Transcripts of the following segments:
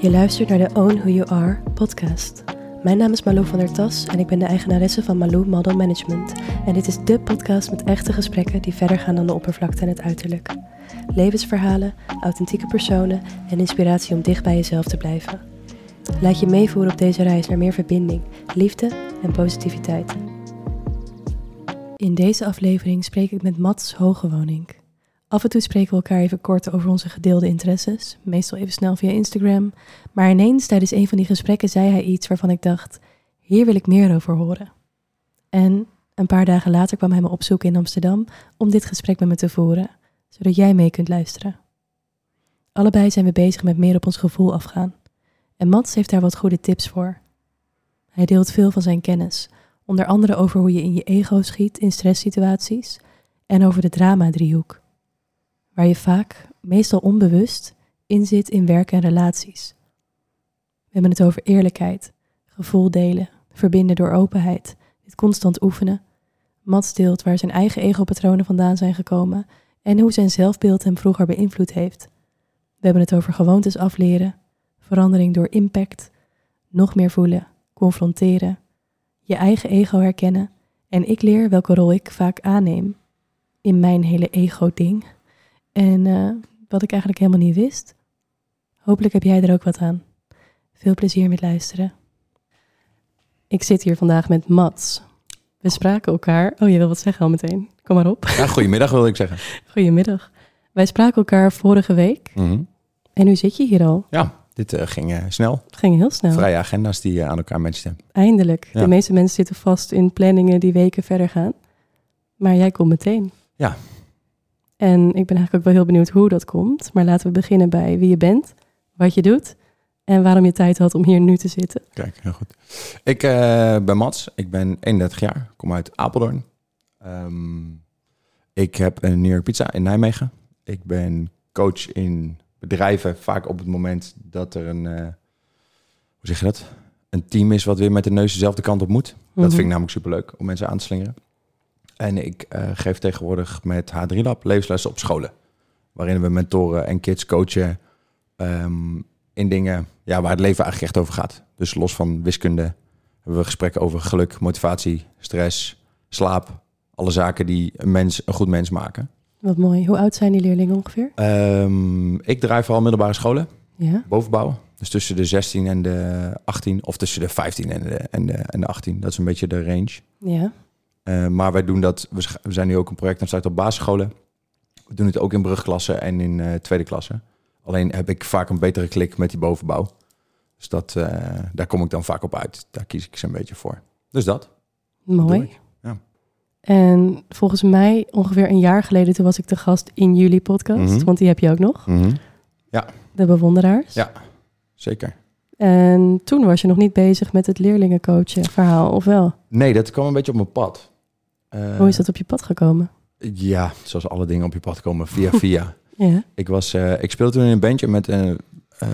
Je luistert naar de Own Who You Are podcast. Mijn naam is Malou van der Tas en ik ben de eigenaresse van Malou Model Management. En dit is dé podcast met echte gesprekken die verder gaan dan de oppervlakte en het uiterlijk. Levensverhalen, authentieke personen en inspiratie om dicht bij jezelf te blijven. Laat je meevoeren op deze reis naar meer verbinding, liefde en positiviteit. In deze aflevering spreek ik met Mats Hogewoning. Af en toe spreken we elkaar even kort over onze gedeelde interesses, meestal even snel via Instagram. Maar ineens tijdens een van die gesprekken zei hij iets waarvan ik dacht: hier wil ik meer over horen. En een paar dagen later kwam hij me opzoeken in Amsterdam om dit gesprek met me te voeren, zodat jij mee kunt luisteren. Allebei zijn we bezig met meer op ons gevoel afgaan. En Mats heeft daar wat goede tips voor. Hij deelt veel van zijn kennis, onder andere over hoe je in je ego schiet in stresssituaties en over de drama-driehoek waar je vaak, meestal onbewust, in zit in werk en relaties. We hebben het over eerlijkheid, gevoel delen, verbinden door openheid, dit constant oefenen. Mats deelt waar zijn eigen egopatronen vandaan zijn gekomen en hoe zijn zelfbeeld hem vroeger beïnvloed heeft. We hebben het over gewoontes afleren, verandering door impact, nog meer voelen, confronteren, je eigen ego herkennen en ik leer welke rol ik vaak aanneem in mijn hele ego-ding. En uh, wat ik eigenlijk helemaal niet wist. Hopelijk heb jij er ook wat aan. Veel plezier met luisteren. Ik zit hier vandaag met Mats. We spraken elkaar. Oh, je wil wat zeggen al meteen. Kom maar op. Ja, goedemiddag wil ik zeggen. Goedemiddag. Wij spraken elkaar vorige week. Mm -hmm. En nu zit je hier al. Ja, dit uh, ging uh, snel. Het ging heel snel. Vrije agenda's die aan elkaar matchten. Eindelijk. Ja. De meeste mensen zitten vast in planningen die weken verder gaan. Maar jij komt meteen. Ja, en ik ben eigenlijk ook wel heel benieuwd hoe dat komt. Maar laten we beginnen bij wie je bent, wat je doet en waarom je tijd had om hier nu te zitten. Kijk, heel goed. Ik uh, ben Mats, ik ben 31 jaar, kom uit Apeldoorn. Um, ik heb een New York Pizza in Nijmegen. Ik ben coach in bedrijven, vaak op het moment dat er een, uh, hoe zeg je dat? Een team is wat weer met de neus dezelfde kant op moet. Mm -hmm. Dat vind ik namelijk superleuk om mensen aan te slingeren. En ik uh, geef tegenwoordig met H3 Lab levenslessen op scholen. Waarin we mentoren en kids coachen um, in dingen ja, waar het leven eigenlijk echt over gaat. Dus los van wiskunde hebben we gesprekken over geluk, motivatie, stress, slaap. Alle zaken die een mens een goed mens maken. Wat mooi. Hoe oud zijn die leerlingen ongeveer? Um, ik draai vooral middelbare scholen. Ja. Bovenbouw. Dus tussen de 16 en de 18. Of tussen de 15 en de, en de, en de 18. Dat is een beetje de range. Ja. Uh, maar wij doen dat, we zijn nu ook een project aan het starten op basisscholen. We doen het ook in brugklassen en in uh, tweede klasse. Alleen heb ik vaak een betere klik met die bovenbouw. Dus dat, uh, daar kom ik dan vaak op uit. Daar kies ik ze een beetje voor. Dus dat. Mooi. Ja. En volgens mij ongeveer een jaar geleden, toen was ik de gast in jullie podcast. Mhm. Want die heb je ook nog. Mm -hmm. Ja, De bewonderaars. ja, zeker. En toen was je nog niet bezig met het leerlingencoachen verhaal, of wel? Nee, dat kwam een beetje op mijn pad. Uh, Hoe is dat op je pad gekomen? Ja, zoals alle dingen op je pad komen, via via. Ja. ik, was, uh, ik speelde toen in een bandje met een, uh,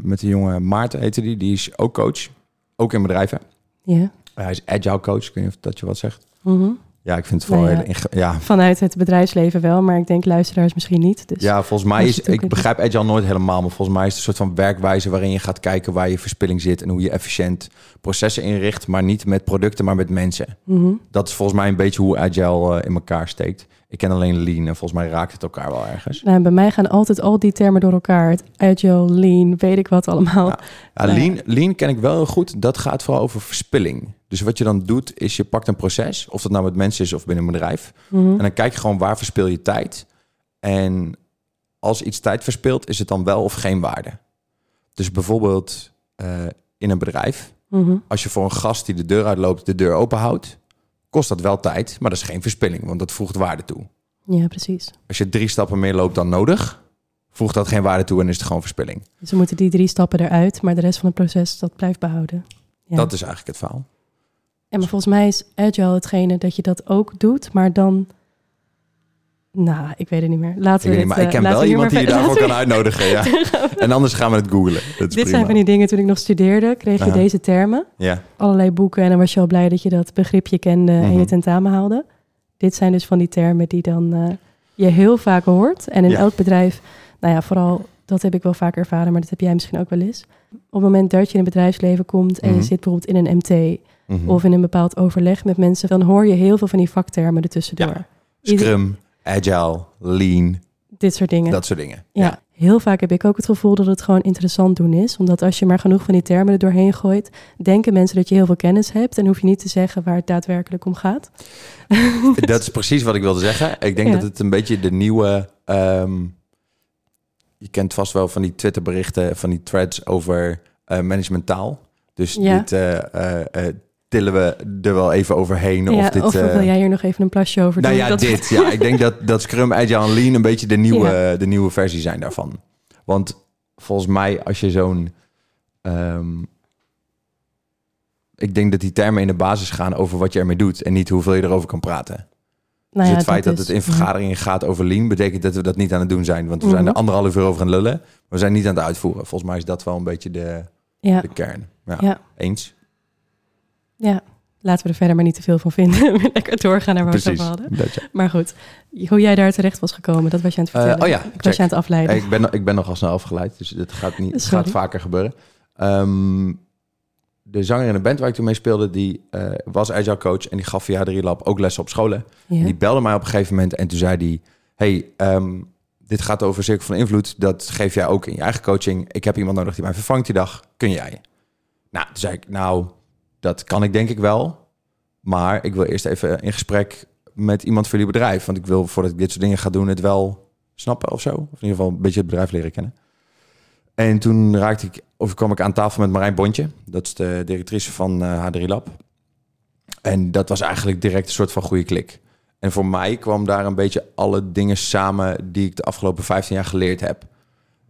met een jongen, Maarten heette die. Die is ook coach, ook in bedrijven. Ja. hij is agile coach, ik weet niet of dat je wat zegt. Mhm. Ja, ik vind het vooral Nou ja. heel... Ja, Vanuit het bedrijfsleven wel, maar ik denk luisteraars misschien niet. Dus ja, volgens mij is... Ik begrijp agile nooit helemaal, maar volgens mij is het een soort van werkwijze... waarin je gaat kijken waar je verspilling zit... en hoe je efficiënt processen inricht, maar niet met producten, maar met mensen. Mhm. Dat is volgens mij een beetje hoe agile eh, in elkaar steekt. Ik ken alleen lean en volgens mij raakt het elkaar wel ergens. Nou, bij mij gaan altijd al die termen door elkaar. Het agile, lean, weet ik wat allemaal. Ja. Ja, Ja. lean, lean ken ik wel heel goed. Dat gaat vooral over verspilling. Dus wat je dan doet, is je pakt een proces, of dat nou met mensen is of binnen een bedrijf. Mhm. En dan kijk je gewoon waar verspil je tijd. En als iets tijd verspilt, is het dan wel of geen waarde. Dus bijvoorbeeld eh, in een bedrijf, Mhm. als je voor een gast die de deur uitloopt de deur open houdt, kost dat wel tijd, maar dat is geen verspilling, want dat voegt waarde toe. Ja, precies. Als je drie stappen meer loopt dan nodig, voegt dat geen waarde toe en is het gewoon verspilling. Dus we moeten die drie stappen eruit, maar de rest van het proces, dat blijft behouden. Ja. Dat is eigenlijk het verhaal. En maar volgens mij is agile hetgene dat je dat ook doet, maar dan... Nou, ik weet het niet meer. Laten Ik, we dit, maar ik eh, ken wel iemand die je daarvoor kan uitnodigen. Ja. En anders gaan we het googlen. Dit prima. zijn van die dingen, toen ik nog studeerde, kreeg je Aha. deze termen. Ja, Allerlei boeken en dan was je al blij dat je dat begripje kende en je Mhm. tentamen haalde. Dit zijn dus van die termen die dan eh, je heel vaak hoort. En in Ja. elk bedrijf, nou ja, vooral dat heb ik wel vaak ervaren, maar dat heb jij misschien ook wel eens. Op het moment dat je in het bedrijfsleven komt en Mhm. je zit bijvoorbeeld in een MT Mhm. of in een bepaald overleg met mensen, dan hoor je heel veel van die vaktermen ertussendoor. Ja. Scrum, agile, lean, Dit soort dingen. dat soort dingen. ja. heel vaak heb ik ook het gevoel dat het gewoon interessant doen is. Omdat als je maar genoeg van die termen er doorheen gooit, denken mensen dat je heel veel kennis hebt en hoef je niet te zeggen waar het daadwerkelijk om gaat. Dat is precies wat ik wilde zeggen. Ik denk Ja. dat het een beetje de nieuwe. ehm, je kent vast wel van die Twitterberichten, van die threads over eh managementtaal. Dus Ja. eh, eh, eh, tillen we er wel even overheen. ja, of dit, of eh, wil jij hier nog even een plasje over doen? nou ja, Dat- dit. Ja, ik denk dat, dat Scrum, Agile en Lean een beetje de nieuwe, Ja. de nieuwe versie zijn daarvan. Want volgens mij, als je zo'n... ehm, ik denk dat die termen in de basis gaan over wat je ermee doet... en niet hoeveel je erover kan praten. Nou dus het feit dat, het in vergaderingen gaat over Lean... betekent dat we dat niet aan het doen zijn. Want we zijn Mhm. er anderhalf uur over aan het lullen... maar we zijn niet aan het uitvoeren. Volgens mij is dat wel een beetje de, Ja, de kern. Ja, Ja. Eens? Ja, laten we er verder maar niet te veel van vinden. Lekker doorgaan naar waar we het over hadden. Ja. Maar goed, hoe jij daar terecht was gekomen, dat was je aan het Eh, vertellen. oh ja, ik was je aan het afleiden. Ik ben, ik ben nogal snel afgeleid, dus dat gaat, niet, Sorry. gaat vaker gebeuren. Ehm, de zanger in de band waar ik toen mee speelde, die eh, was agile coach en die gaf via de Lab ook lessen op scholen. ja. En die belde mij op een gegeven moment en toen zei hij, hey, ehm, dit gaat over cirkel van invloed, dat geef jij ook in je eigen coaching. Ik heb iemand nodig die mij vervangt die dag, kun jij? Nou, toen zei ik, nou, dat kan ik denk ik wel, maar ik wil eerst even in gesprek met iemand voor jullie bedrijf, want ik wil voordat ik dit soort dingen ga doen het wel snappen of zo. Of in ieder geval een beetje het bedrijf leren kennen. En toen raakte ik, of kwam ik aan tafel met Marijn Bontje. Dat is de directrice van eh H3 Lab. En dat was eigenlijk direct een soort van goede klik. En voor mij kwam daar een beetje alle dingen samen die ik de afgelopen 15 jaar geleerd heb.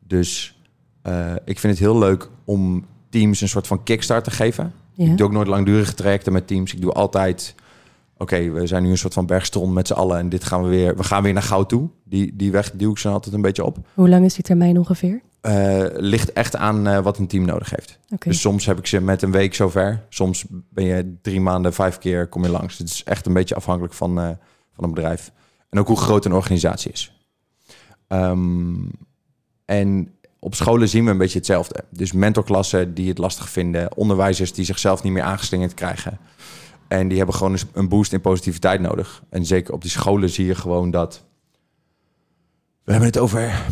Dus eh, ik vind het heel leuk om teams een soort van kickstart te geven. Ja. Ik doe ook nooit langdurige trajecten met teams. Ik doe altijd, oké, we zijn nu een soort van bergstrom met z'n allen en dit gaan we weer, we gaan weer naar goud toe. Die, die weg duw ik ze altijd een beetje op. Hoe lang is die termijn ongeveer? Eh, ligt echt aan eh, wat een team nodig heeft. Dus soms heb ik ze met een week zover. Soms ben je drie maanden, vijf keer kom je langs. Het is echt een beetje afhankelijk van, eh, van een bedrijf. En ook hoe groot een organisatie is. Ehm, en op scholen zien we een beetje hetzelfde. Dus mentorklassen die het lastig vinden. Onderwijzers die zichzelf niet meer aangeslingerd krijgen. En die hebben gewoon een boost in positiviteit nodig. En zeker op die scholen zie je gewoon dat... We hebben het over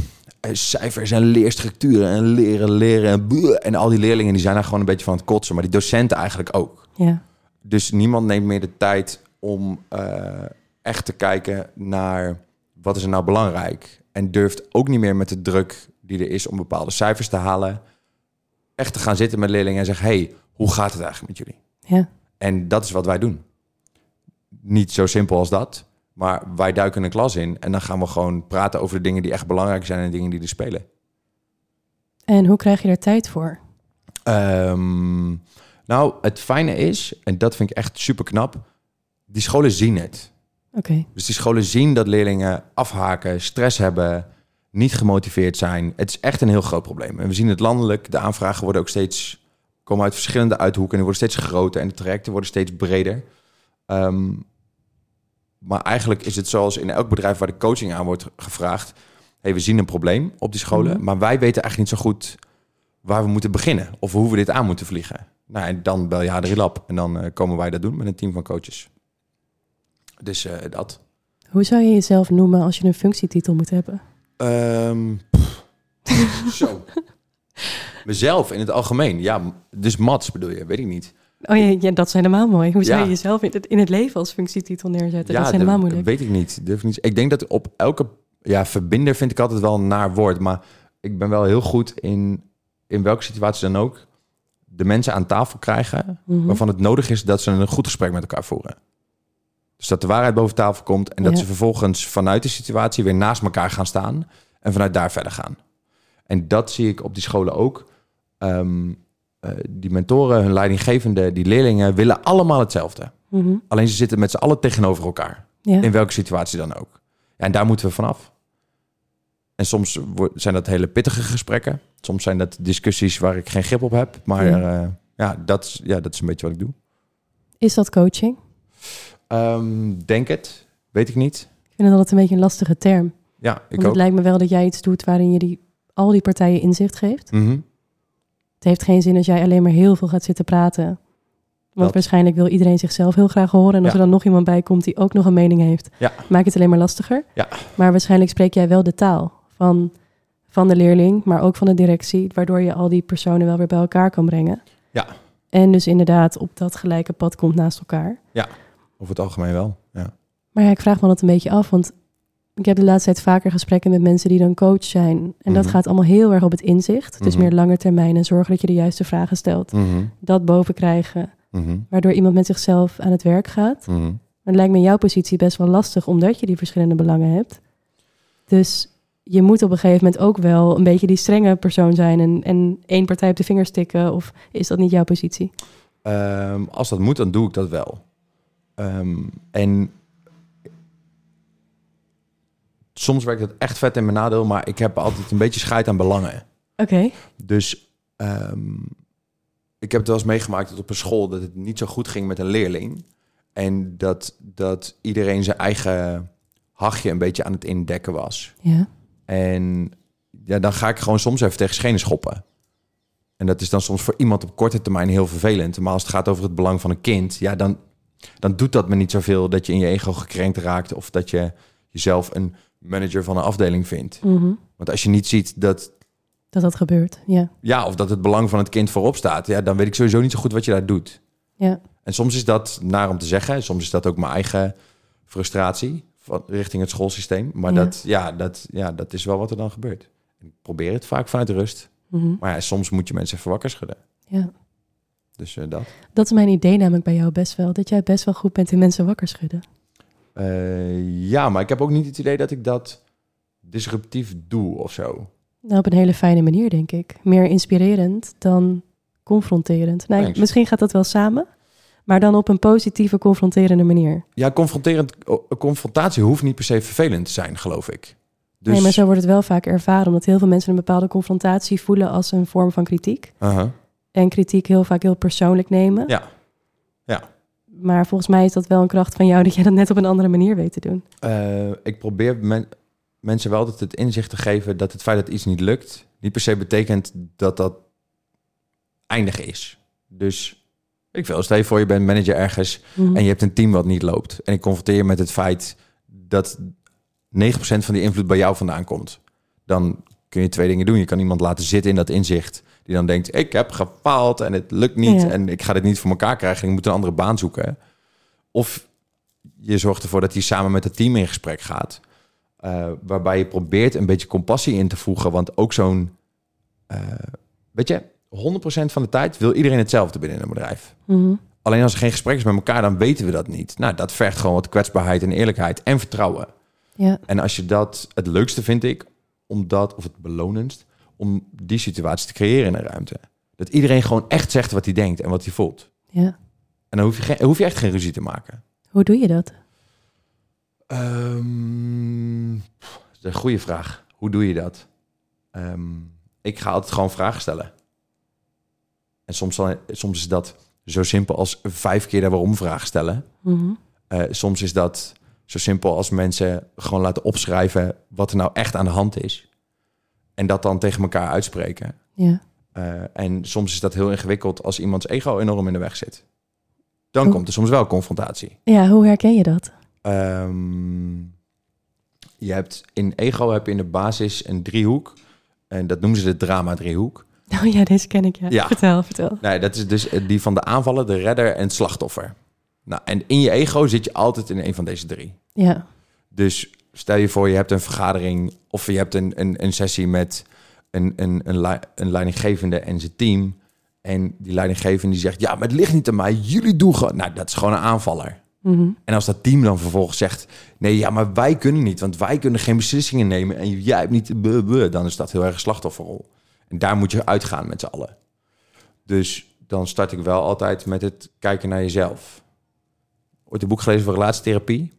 eh, cijfers en leerstructuren en leren, leren en. En al die leerlingen die zijn daar gewoon een beetje van het kotsen. Maar die docenten eigenlijk ook. Ja. Dus niemand neemt meer de tijd om eh, echt te kijken naar wat is er nou belangrijk. En durft ook niet meer met de druk die er is om bepaalde cijfers te halen. Echt te gaan zitten met leerlingen en zeggen: hey, hoe gaat het eigenlijk met jullie? ja. En dat is wat wij doen. Niet zo simpel als dat. Maar wij duiken een klas in en dan gaan we gewoon praten over de dingen die echt belangrijk zijn en de dingen die er spelen. En hoe krijg je daar tijd voor? Ehm, nou, het fijne is, en dat vind ik echt super knap, die scholen zien het. Oké. Dus die scholen zien dat leerlingen afhaken, stress hebben, niet gemotiveerd zijn. Het is echt een heel groot probleem. En we zien het landelijk. De aanvragen worden ook steeds komen uit verschillende uithoeken en die worden steeds groter en de trajecten worden steeds breder. Ehm, maar eigenlijk is het zoals in elk bedrijf waar de coaching aan wordt gevraagd. Hey, we zien een probleem op die scholen, Mhm. maar wij weten eigenlijk niet zo goed waar we moeten beginnen of hoe we dit aan moeten vliegen. Nou, en dan bel je H3 Lab en dan eh, komen wij dat doen met een team van coaches. Dus eh, dat. Hoe zou je jezelf noemen als je een functietitel moet hebben? Ehm, pff. zo. Mezelf in het algemeen. Ja, dus Mats bedoel je, weet ik niet. Oh ja, ja dat is helemaal mooi. Hoe zou Ja. je jezelf in het, in het leven als functietitel neerzetten? ja, dat is helemaal dat moeilijk. weet ik niet. Durf niet. Ik denk dat op elke... Ja, verbinder vind ik altijd wel een naar woord. Maar ik ben wel heel goed in, in welke situatie dan ook... de mensen aan tafel krijgen... Mhm. waarvan het nodig is dat ze een goed gesprek met elkaar voeren. Dus dat de waarheid boven tafel komt... en dat Ja. ze vervolgens vanuit de situatie weer naast elkaar gaan staan... en vanuit daar verder gaan. En dat zie ik op die scholen ook. Ehm, eh, die mentoren, hun leidinggevende, die leerlingen... willen allemaal hetzelfde. Mhm. Alleen ze zitten met z'n allen tegenover elkaar. Ja. In welke situatie dan ook. Ja, en daar moeten we vanaf. En soms zijn dat hele pittige gesprekken. Soms zijn dat discussies waar ik geen grip op heb. Maar Ja. ja, ja, dat, is, ja dat is een beetje wat ik doe. Is dat coaching? Ehm, denk het. Weet ik niet. Ik vind het altijd een beetje een lastige term. Ja, ik Want ook. het lijkt me wel dat jij iets doet waarin je die al die partijen inzicht geeft. Mhm. Het heeft geen zin als jij alleen maar heel veel gaat zitten praten. Want Dat. waarschijnlijk wil iedereen zichzelf heel graag horen. En als Ja. er dan nog iemand bij komt die ook nog een mening heeft, Ja. maakt het alleen maar lastiger. Ja. Maar waarschijnlijk spreek jij wel de taal van, van de leerling, maar ook van de directie, waardoor je al die personen wel weer bij elkaar kan brengen. Ja. En dus inderdaad op dat gelijke pad komt naast elkaar. Over het algemeen wel. Ja. Maar ja, ik vraag me dat een beetje af, want ik heb de laatste tijd vaker gesprekken met mensen die dan coach zijn. En dat Mhm. gaat allemaal heel erg op het inzicht. Dus Mhm. meer lange termijn en zorgen dat je de juiste vragen stelt. Mhm. Dat boven krijgen, Mhm. waardoor iemand met zichzelf aan het werk gaat. Het lijkt me in jouw positie best wel lastig, omdat je die verschillende belangen hebt. Dus je moet op een gegeven moment ook wel een beetje die strenge persoon zijn en, en één partij op de vingers tikken. Of is dat niet jouw positie? Ehm, als dat moet, dan doe ik dat wel. Ehm, en soms werkt het echt vet in mijn nadeel, maar ik heb altijd een beetje scheid aan belangen. Oké. Dus ehm, ik heb het wel eens meegemaakt dat op een school dat het niet zo goed ging met een leerling. En dat, dat iedereen zijn eigen hachje een beetje aan het indekken was. Ja. En ja, dan ga ik gewoon soms even tegen schenen schoppen. En dat is dan soms voor iemand op korte termijn heel vervelend. Maar als het gaat over het belang van een kind, ja, dan, dan doet dat me niet zoveel dat je in je ego gekrenkt raakt of dat je jezelf een manager van een afdeling vindt. Mhm. Want als je niet ziet dat, Dat dat gebeurt. Ja. ja, of dat het belang van het kind voorop staat, ja, dan weet ik sowieso niet zo goed wat je daar doet. Ja. En soms is dat naar om te zeggen, soms is dat ook mijn eigen frustratie van, richting het schoolsysteem. Maar Ja. Dat, ja, dat, ja, dat is wel wat er dan gebeurt. Ik probeer het vaak vanuit rust. Mhm. Maar ja, soms moet je mensen even wakker schudden. ja. Dus eh, dat. Dat is mijn idee namelijk bij jou best wel. Dat jij best wel goed bent in mensen wakker schudden. Eh, ja, maar ik heb ook niet het idee dat ik dat disruptief doe of zo. Nou, op een hele fijne manier, denk ik. Meer inspirerend dan confronterend. Nou, Thanks. misschien gaat dat wel samen, maar dan op een positieve, confronterende manier. Ja, confronterend, confrontatie hoeft niet per se vervelend te zijn, geloof ik. Dus, Nee, maar zo wordt het wel vaak ervaren, omdat heel veel mensen een bepaalde confrontatie voelen als een vorm van kritiek. Aha. En kritiek heel vaak heel persoonlijk nemen. Ja. Ja. Maar volgens mij is dat wel een kracht van jou dat jij dat net op een andere manier weet te doen. Eh, ik probeer men- mensen wel altijd het inzicht te geven dat het feit dat iets niet lukt, niet per se betekent dat dat eindig is. Dus ik wil, stel je voor je bent manager ergens Mhm. en je hebt een team wat niet loopt. En ik confronteer je met het feit dat 9% van die invloed bij jou vandaan komt. Dan kun je twee dingen doen. Je kan iemand laten zitten in dat inzicht. Die dan denkt, ik heb gefaald en het lukt niet. Ja. En ik ga dit niet voor elkaar krijgen. En ik moet een andere baan zoeken. Of je zorgt ervoor dat hij samen met het team in gesprek gaat. eh, waarbij je probeert een beetje compassie in te voegen. Want ook zo'n... eh, weet je, 100% van de tijd wil iedereen hetzelfde binnen een bedrijf. Mhm. Alleen als er geen gesprek is met elkaar, dan weten we dat niet. Nou, dat vergt gewoon wat kwetsbaarheid en eerlijkheid en vertrouwen. Ja, En als je dat het leukste vind ik, om dat, of het belonendst, om die situatie te creëren in een ruimte. Dat iedereen gewoon echt zegt wat hij denkt en wat hij voelt. ja. En dan hoef je, geen, hoef je echt geen ruzie te maken. Hoe doe je dat? Ehm, dat is een goede vraag. Hoe doe je dat? Ehm, ik ga altijd gewoon vragen stellen. En soms, dan, soms is dat zo simpel als vijf keer de waarom vraag stellen. Mhm. Eh, soms is dat zo simpel als mensen gewoon laten opschrijven wat er nou echt aan de hand is. En dat dan tegen elkaar uitspreken. Ja. Eh, en soms is dat heel ingewikkeld als iemands ego enorm in de weg zit. Dan komt er soms wel confrontatie. ja, hoe herken je dat? Ehm, je hebt in ego heb je in de basis een driehoek. En dat noemen ze de drama-driehoek. Oh ja, deze ken ik, ja. Ja. Vertel, vertel. Nee, dat is dus eh, die van de aanvaller, de redder en het slachtoffer. Nou, en in je ego zit je altijd in een van deze drie. Ja. Dus stel je voor, je hebt een vergadering of je hebt een, een, een sessie met een, een, een, lei- een leidinggevende en zijn team. En die leidinggevende die zegt, ja, maar het ligt niet aan mij, jullie doen gewoon... Nou, dat is gewoon een aanvaller. Mhm. En als dat team dan vervolgens zegt, nee, ja, maar wij kunnen niet, want wij kunnen geen beslissingen nemen en jij hebt niet, buh, buh, dan is dat heel erg een slachtofferrol. En daar moet je uitgaan met z'n allen. Dus dan start ik wel altijd met het kijken naar jezelf. Ooit een boek gelezen voor relatietherapie?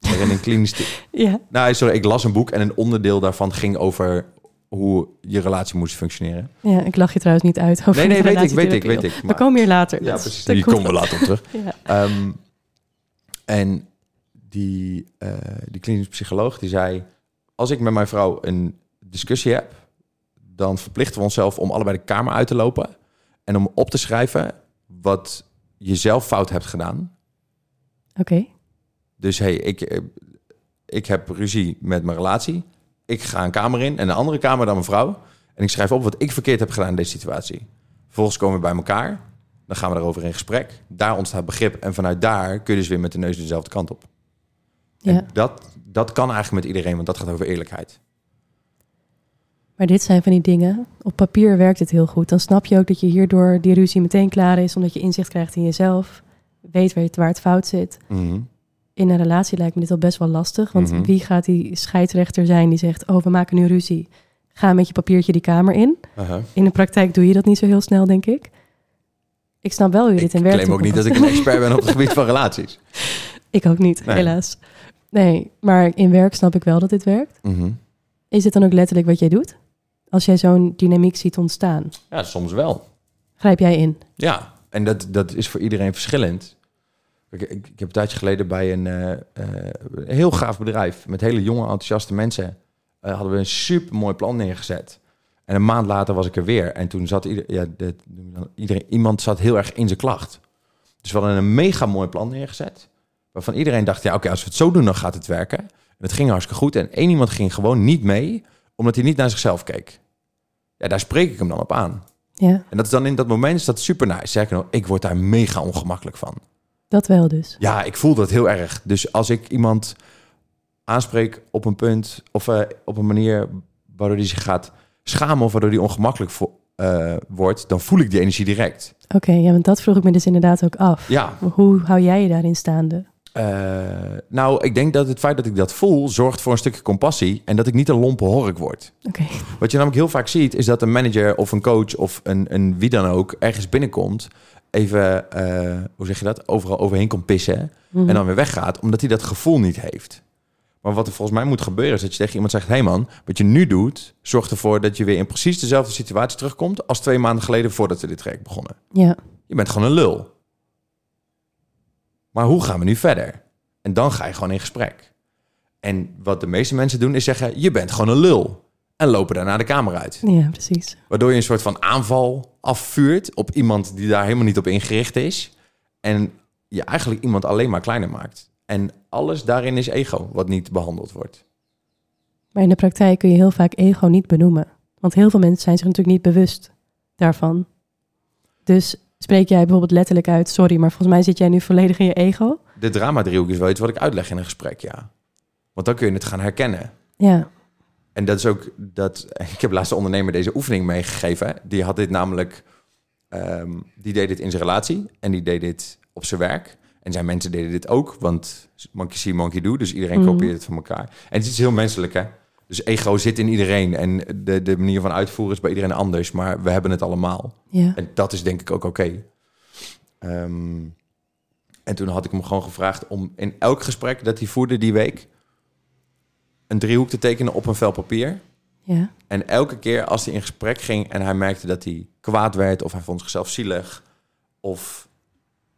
Waarin een klinisch... Ja. nou, sorry, ik las een boek en een onderdeel daarvan ging over hoe je relatie moest functioneren. ja, ik lach je trouwens niet uit over Nee, nee, weet ik, weet ik, weet ik. We Maar- komen hier later. Ja, precies. komt komen we later op terug. Ja. Ehm, en die, eh, die klinisch psycholoog die zei... als ik met mijn vrouw een discussie heb... dan verplichten we onszelf om allebei de kamer uit te lopen en om op te schrijven wat je zelf fout hebt gedaan. Oké. Dus hey, ik, eh, ik heb ruzie met mijn relatie. Ik ga een kamer in en een andere kamer dan mijn vrouw. En ik schrijf op wat ik verkeerd heb gedaan in deze situatie. Vervolgens komen we bij elkaar. Dan gaan we erover in gesprek. Daar ontstaat begrip. En vanuit daar kun je dus weer met de neus dezelfde kant op. Ja. En dat, dat kan eigenlijk met iedereen, want dat gaat over eerlijkheid. Maar dit zijn van die dingen. Op papier werkt het heel goed. Dan snap je ook dat je hierdoor die ruzie meteen klaar is, omdat je inzicht krijgt in jezelf. Weet waar, je, waar het fout zit. Mhm. In een relatie lijkt me dit al best wel lastig. Want Mhm. wie gaat die scheidsrechter zijn die zegt: Oh, we maken nu ruzie. Ga met je papiertje die kamer in. In de praktijk doe je dat niet zo heel snel, denk ik. Ik snap wel hoe je Ik dit in werkt. claim ook niet dat ik een expert ben op het gebied van relaties. Ik ook niet, Nee. helaas. Nee, maar in werk snap ik wel dat dit werkt. Mhm. Is dit dan ook letterlijk wat jij doet? Als jij zo'n dynamiek ziet ontstaan, Ja, soms wel. grijp jij in? Ja, en dat, dat is voor iedereen verschillend. Ik, ik heb een tijdje geleden bij een eh, eh, een heel gaaf bedrijf met hele jonge, enthousiaste mensen. eh, hadden we een super mooi plan neergezet. En een maand later was ik er weer. En toen zat ieder, ja, de, iedereen, iemand zat heel erg in zijn klacht. Dus we hadden een mega mooi plan neergezet. Waarvan iedereen dacht, ja oké, als we het zo doen, dan gaat het werken. En het ging hartstikke goed. En één iemand ging gewoon niet mee, omdat hij niet naar zichzelf keek. Ja, daar spreek ik hem dan op aan. Ja, En dat is dan in dat moment is dat super nice. Zeker nog, ik word daar mega ongemakkelijk van. Dat wel dus. Ja, ik voel dat heel erg. Dus als ik iemand aanspreek op een punt of eh, op een manier waardoor die zich gaat schamen of waardoor die ongemakkelijk eh, wordt, dan voel ik die energie direct. Oké, ja, want dat vroeg ik me dus inderdaad ook af. Ja, Hoe hou jij je daarin staande? eh, nou, ik denk dat het feit dat ik dat voel zorgt voor een stukje compassie en dat ik niet een lompe hork word. Oké, Wat je namelijk heel vaak ziet, is dat een manager of een coach of een, een wie dan ook ergens binnenkomt, even, eh, hoe zeg je dat, overal overheen komt pissen Mhm. en dan weer weggaat, omdat hij dat gevoel niet heeft. Maar wat er volgens mij moet gebeuren, is dat je tegen iemand zegt: hé hey man, wat je nu doet, zorgt ervoor dat je weer in precies dezelfde situatie terugkomt als twee maanden geleden voordat we dit traject begonnen. ja, Je bent gewoon een lul. Maar hoe gaan we nu verder? En dan ga je gewoon in gesprek. En wat de meeste mensen doen, is zeggen: je bent gewoon een lul. En lopen daarna de kamer uit. ja, precies. Waardoor je een soort van aanval afvuurt op iemand die daar helemaal niet op ingericht is. En je eigenlijk iemand alleen maar kleiner maakt. En alles daarin is ego, wat niet behandeld wordt. Maar in de praktijk kun je heel vaak ego niet benoemen. Want heel veel mensen zijn zich natuurlijk niet bewust daarvan. Dus spreek jij bijvoorbeeld letterlijk uit, sorry, maar volgens mij zit jij nu volledig in je ego. De drama-driehoek is wel iets wat ik uitleg in een gesprek, ja. Want dan kun je het gaan herkennen. Ja, En dat is ook dat. Ik heb laatst een ondernemer deze oefening meegegeven. Die had dit namelijk. ehm, die deed dit in zijn relatie en die deed dit op zijn werk. En zijn mensen deden dit ook, want monkey see, monkey do. Dus iedereen Mhm. kopieert het van elkaar. En het is heel menselijk, hè? Dus ego zit in iedereen en de, de manier van uitvoeren is bij iedereen anders. Maar we hebben het allemaal. ja, En dat is denk ik ook oké. Ehm, en toen had ik hem gewoon gevraagd om in elk gesprek dat hij voerde die week... een driehoek te tekenen op een vel papier. ja, En elke keer als hij in gesprek ging en hij merkte dat hij kwaad werd... of hij vond zichzelf zielig of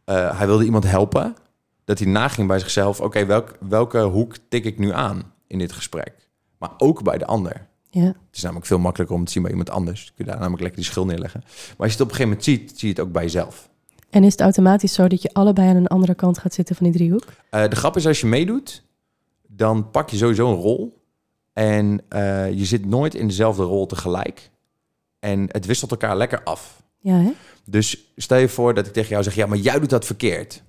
eh, hij wilde iemand helpen... dat hij naging bij zichzelf... oké, welk, welke hoek tik ik nu aan in dit gesprek? Maar ook bij de ander. ja. Het is namelijk veel makkelijker om te zien bij iemand anders. Kun je daar namelijk lekker die schil neerleggen. Maar als je het op een gegeven moment ziet, zie je het ook bij jezelf. En is het automatisch zo dat je allebei aan een andere kant gaat zitten van die driehoek? Eh, de grap is, als je meedoet, dan pak je sowieso een rol. En eh, je zit nooit in dezelfde rol tegelijk. En het wisselt elkaar lekker af. Ja, hè? Dus stel je voor dat ik tegen jou zeg, ja, maar jij doet dat verkeerd.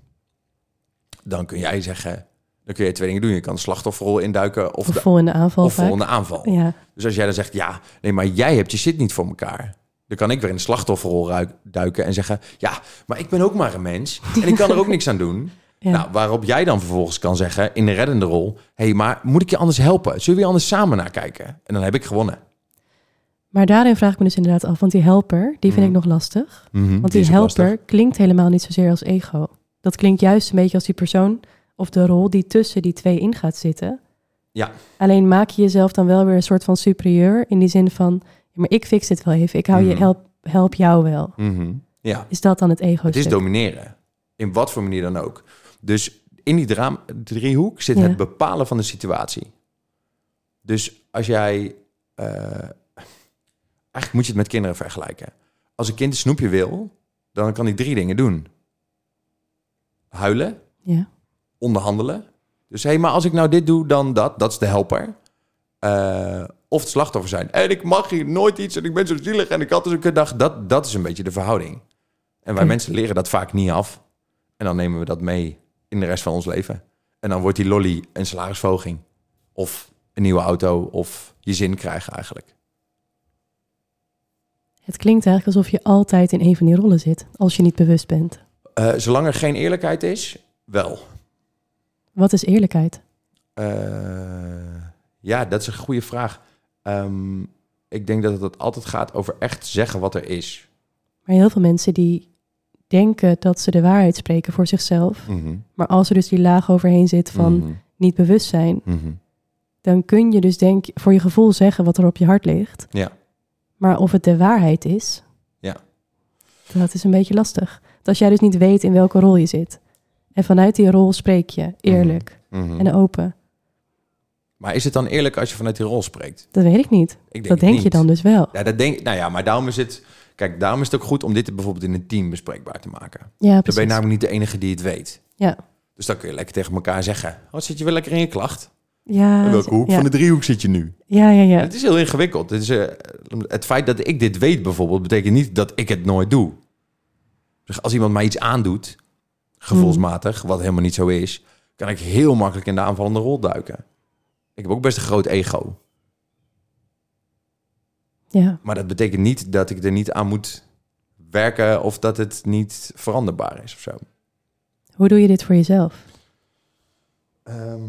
Dan kun jij zeggen, dan kun je twee dingen doen. Je kan de slachtofferrol induiken of, Of de, vol in de aanval of vaak. volgende aanval. Ja, Dus als jij dan zegt, ja, nee, maar jij hebt je shit niet voor elkaar. Dan kan ik weer in de slachtofferrol duiken en zeggen, ja, maar ik ben ook maar een mens. En ik kan er ook niks aan doen. Ja. Nou, waarop jij dan vervolgens kan zeggen, in de reddende rol, hé, hey, maar moet ik je anders helpen? Zullen we anders samen naar kijken? En dan heb ik gewonnen. Maar daarin vraag ik me dus inderdaad af, want die helper, die vind Mhm. ik nog lastig. Want Want die helper klinkt helemaal niet zozeer als ego. Dat klinkt juist een beetje als die persoon of de rol die tussen die twee in gaat zitten. Ja. Alleen maak je jezelf dan wel weer een soort van superieur in die zin van, maar ik fix dit wel even. Ik hou je Mhm. help, help jou wel. Mhm. Ja, Is dat dan het ego? het is domineren. In wat voor manier dan ook. Dus in die draam- driehoek zit Ja. het bepalen van de situatie. Dus als jij... eh, eigenlijk moet je het met kinderen vergelijken. Als een kind een snoepje wil, dan kan hij drie dingen doen. Huilen, Ja. onderhandelen. Dus hé, hey, maar als ik nou dit doe, dan dat. Dat is de helper. Eh, of het slachtoffer zijn. En ik mag hier nooit iets en ik ben zo zielig en ik had dus een kutdag. Dat, dat is een beetje de verhouding. En wij mensen leren dat vaak niet af. En dan nemen we dat mee in de rest van ons leven. En dan wordt die lolly een salarisverhoging. Of een nieuwe auto of je zin krijgen eigenlijk. Het klinkt eigenlijk alsof je altijd in een van die rollen zit, als je niet bewust bent. Eh, zolang er geen eerlijkheid is, wel. Wat is eerlijkheid? Eh, ja, dat is een goede vraag. Ehm, ik denk dat het altijd gaat over echt zeggen wat er is. Maar heel veel mensen die denken dat ze de waarheid spreken voor zichzelf. Mhm. Maar als er dus die laag overheen zit van Mhm. niet bewust zijn, Mhm. dan kun je dus denk voor je gevoel zeggen wat er op je hart ligt. Ja. Maar of het de waarheid is, Ja. dat is een beetje lastig. Dat als jij dus niet weet in welke rol je zit. En vanuit die rol spreek je eerlijk en open. Maar is het dan eerlijk als je vanuit die rol spreekt? Dat weet ik niet. Ik denk dat denk je dan dus wel. Ja, dat denk Nou ja, maar daarom is het... Kijk, daarom is het ook goed om dit bijvoorbeeld in een team bespreekbaar te maken. Ja, Dan ben precies. je namelijk niet de enige die het weet. Ja. Dus dan kun je lekker tegen elkaar zeggen... Oh, zit je wel lekker in je klacht? Ja, in welke hoek ja. van de driehoek zit je nu? ja, ja, ja. Het is heel ingewikkeld. Het, is, eh, het feit dat ik dit weet bijvoorbeeld... betekent niet dat ik het nooit doe. Dus als iemand mij iets aandoet... gevoelsmatig, wat helemaal niet zo is... kan ik heel makkelijk in de aanvallende rol duiken. Ik heb ook best een groot ego. Ja. Maar dat betekent niet dat ik er niet aan moet werken... of dat het niet veranderbaar is of zo. Hoe doe je dit voor jezelf? Ehm,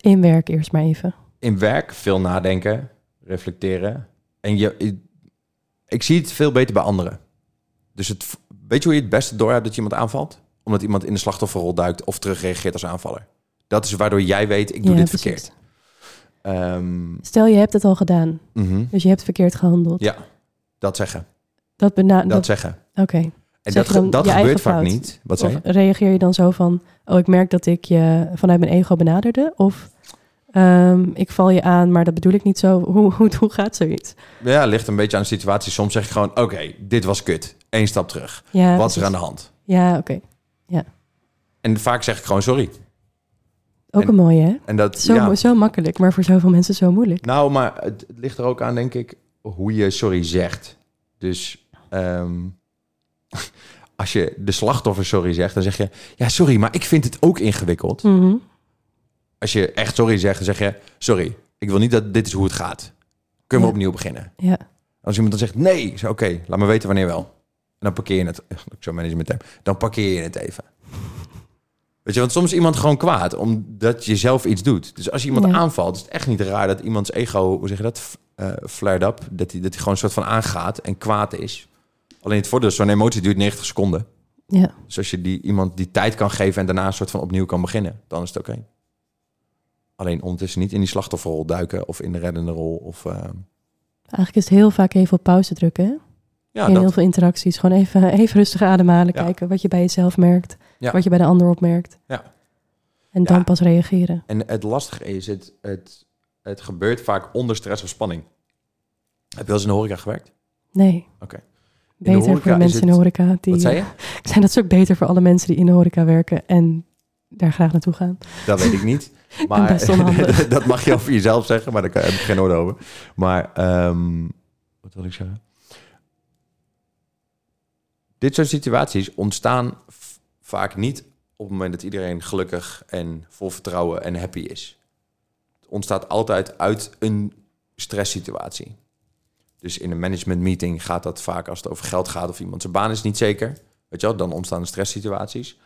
In werk eerst maar even. in werk veel nadenken, reflecteren. En je, ik, ik zie het veel beter bij anderen. Dus het, weet je hoe je het beste doorhebt dat je iemand aanvalt? Omdat iemand in de slachtofferrol duikt of terugreageert als aanvaller. Dat is waardoor jij weet, ik doe Ja, dit precies. verkeerd. Ehm, Stel je hebt het al gedaan, mhm. dus je hebt verkeerd gehandeld. Ja, dat zeggen. Dat Dat, dat, zeggen. Oké. En Zeg dat, dat gebeurt vaak fout? niet. Wat zei Of je? reageer je dan zo van, oh ik merk dat ik je vanuit mijn ego benaderde? Of ehm, ik val je aan, maar dat bedoel ik niet zo. Hoe, hoe, hoe gaat zoiets? Ja, ligt een beetje aan de situatie. Soms zeg ik gewoon, oké, dit was kut. Eén stap terug. Ja, Wat is er aan de hand? Ja, oké. En vaak zeg ik gewoon sorry. Ook En- een mooie, hè? En dat, Zo, ja, zo makkelijk, maar voor zoveel mensen zo moeilijk. Nou, maar het, het ligt er ook aan, denk ik, hoe je sorry zegt. Dus ehm, als je de slachtoffer sorry zegt, dan zeg je... Ja, sorry, maar ik vind het ook ingewikkeld. Mhm. Als je echt sorry zegt, dan zeg je... Sorry, ik wil niet dat dit is hoe het gaat. Kunnen we Ja. opnieuw beginnen? Ja, Als iemand dan zegt nee, zo, oké, laat me weten wanneer wel. En dan parkeer je het. Ik zo management term. Dan parkeer je het even. Weet je, want soms is iemand gewoon kwaad omdat je zelf iets doet. Dus als je iemand Ja. aanvalt, is het echt niet raar dat iemands ego, hoe zeg je dat, eh flared up. Dat hij, dat gewoon een soort van aangaat en kwaad is. Alleen het voordeel is, zo'n emotie duurt 90 seconden. ja. Dus als je die, iemand die tijd kan geven en daarna een soort van opnieuw kan beginnen, dan is het oké. Alleen ondertussen niet in die slachtofferrol duiken of in de reddende rol. Of, eh, Eigenlijk is het heel vaak even op pauze drukken, hè? Ja, dat, heel veel interacties. Gewoon even, even rustig ademhalen, Ja. kijken wat je bij jezelf merkt, Ja. wat je bij de ander opmerkt. Ja. En dan pas reageren. En het lastige is, het, het, het gebeurt vaak onder stress of spanning. Heb je wel eens in de horeca gewerkt? Nee. Oké. Beter voor de is mensen in de horeca. Die, Wat zei je? Ik zei dat is ook beter voor alle mensen die in de horeca werken en daar graag naartoe gaan. Dat weet ik niet. Maar dat mag je over jezelf zeggen, maar daar heb ik geen orde over. Maar ehm, wat wil ik zeggen? Dit soort situaties ontstaan vaak niet op het moment dat iedereen gelukkig en vol vertrouwen en happy is. Het ontstaat altijd uit een stresssituatie. Dus in een management meeting gaat dat vaak als het over geld gaat of iemand zijn baan is niet zeker. Weet je wel, dan ontstaan stresssituaties.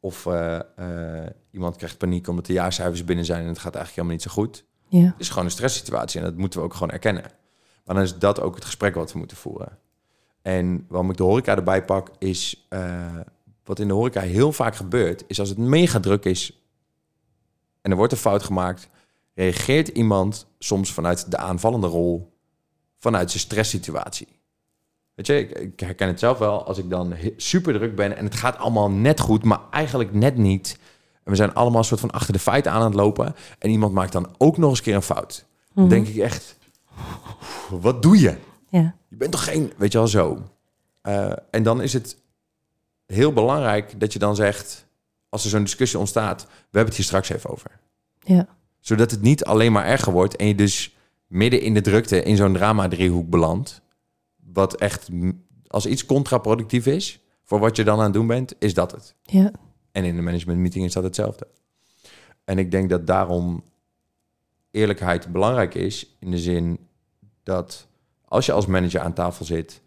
Of eh, eh, iemand krijgt paniek omdat de jaarcijfers binnen zijn en het gaat eigenlijk helemaal niet zo goed. Ja. Het is gewoon een stresssituatie en dat moeten we ook gewoon erkennen. Maar dan is dat ook het gesprek wat we moeten voeren. En waarom ik de horeca erbij pak, is eh, wat in de horeca heel vaak gebeurt, is als het mega druk is en er wordt een fout gemaakt, reageert iemand soms vanuit de aanvallende rol, vanuit zijn stresssituatie. Weet je, ik, ik herken het zelf wel als ik dan super druk ben en het gaat allemaal net goed, maar eigenlijk net niet. En we zijn allemaal een soort van achter de feiten aan het lopen en iemand maakt dan ook nog eens een keer een fout. Dan Mhm. denk ik echt, wat doe je? Ja. Je bent toch geen, weet je wel zo. Eh, en dan is het heel belangrijk dat je dan zegt, als er zo'n discussie ontstaat, we hebben het hier straks even over. Ja. Zodat het niet alleen maar erger wordt en je dus midden in de drukte in zo'n drama-driehoek belandt. Wat echt, als iets contraproductief is voor wat je dan aan het doen bent, is dat het. Ja. En in de managementmeeting is dat hetzelfde. En ik denk dat daarom eerlijkheid belangrijk is. In de zin dat als je als manager aan tafel zit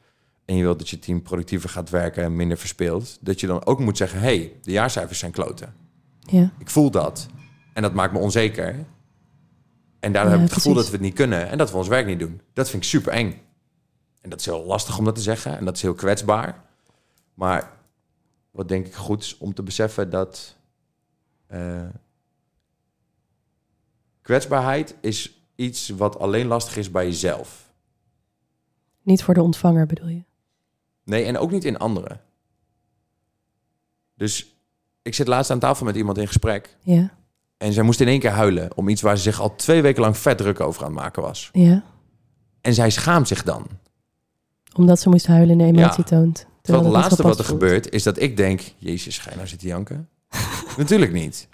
en je wilt dat je team productiever gaat werken en minder verspeelt, dat je dan ook moet zeggen: hey, de jaarcijfers zijn kloten. Ja. Ik voel dat. En dat maakt me onzeker. En daardoor Ja, heb ik het gevoel dat we het niet kunnen en dat we ons werk niet doen. Dat vind ik super eng. En dat is heel lastig om dat te zeggen en dat is heel kwetsbaar. Maar wat denk ik goed is om te beseffen dat eh, kwetsbaarheid is iets wat alleen lastig is bij jezelf. Niet voor de ontvanger bedoel je? Nee, en ook niet in anderen. Dus ik zit laatst aan tafel met iemand in gesprek. Ja. En zij moest in één keer huilen om iets waar ze zich al twee weken lang vet druk over aan het maken was. Ja. En zij schaamt zich dan. Omdat ze moest huilen en emotie Ja. toont. Terwijl Terwijl het laatste wat er voelt. gebeurt is dat ik denk... Jezus, ga je nou zitten janken? Natuurlijk niet.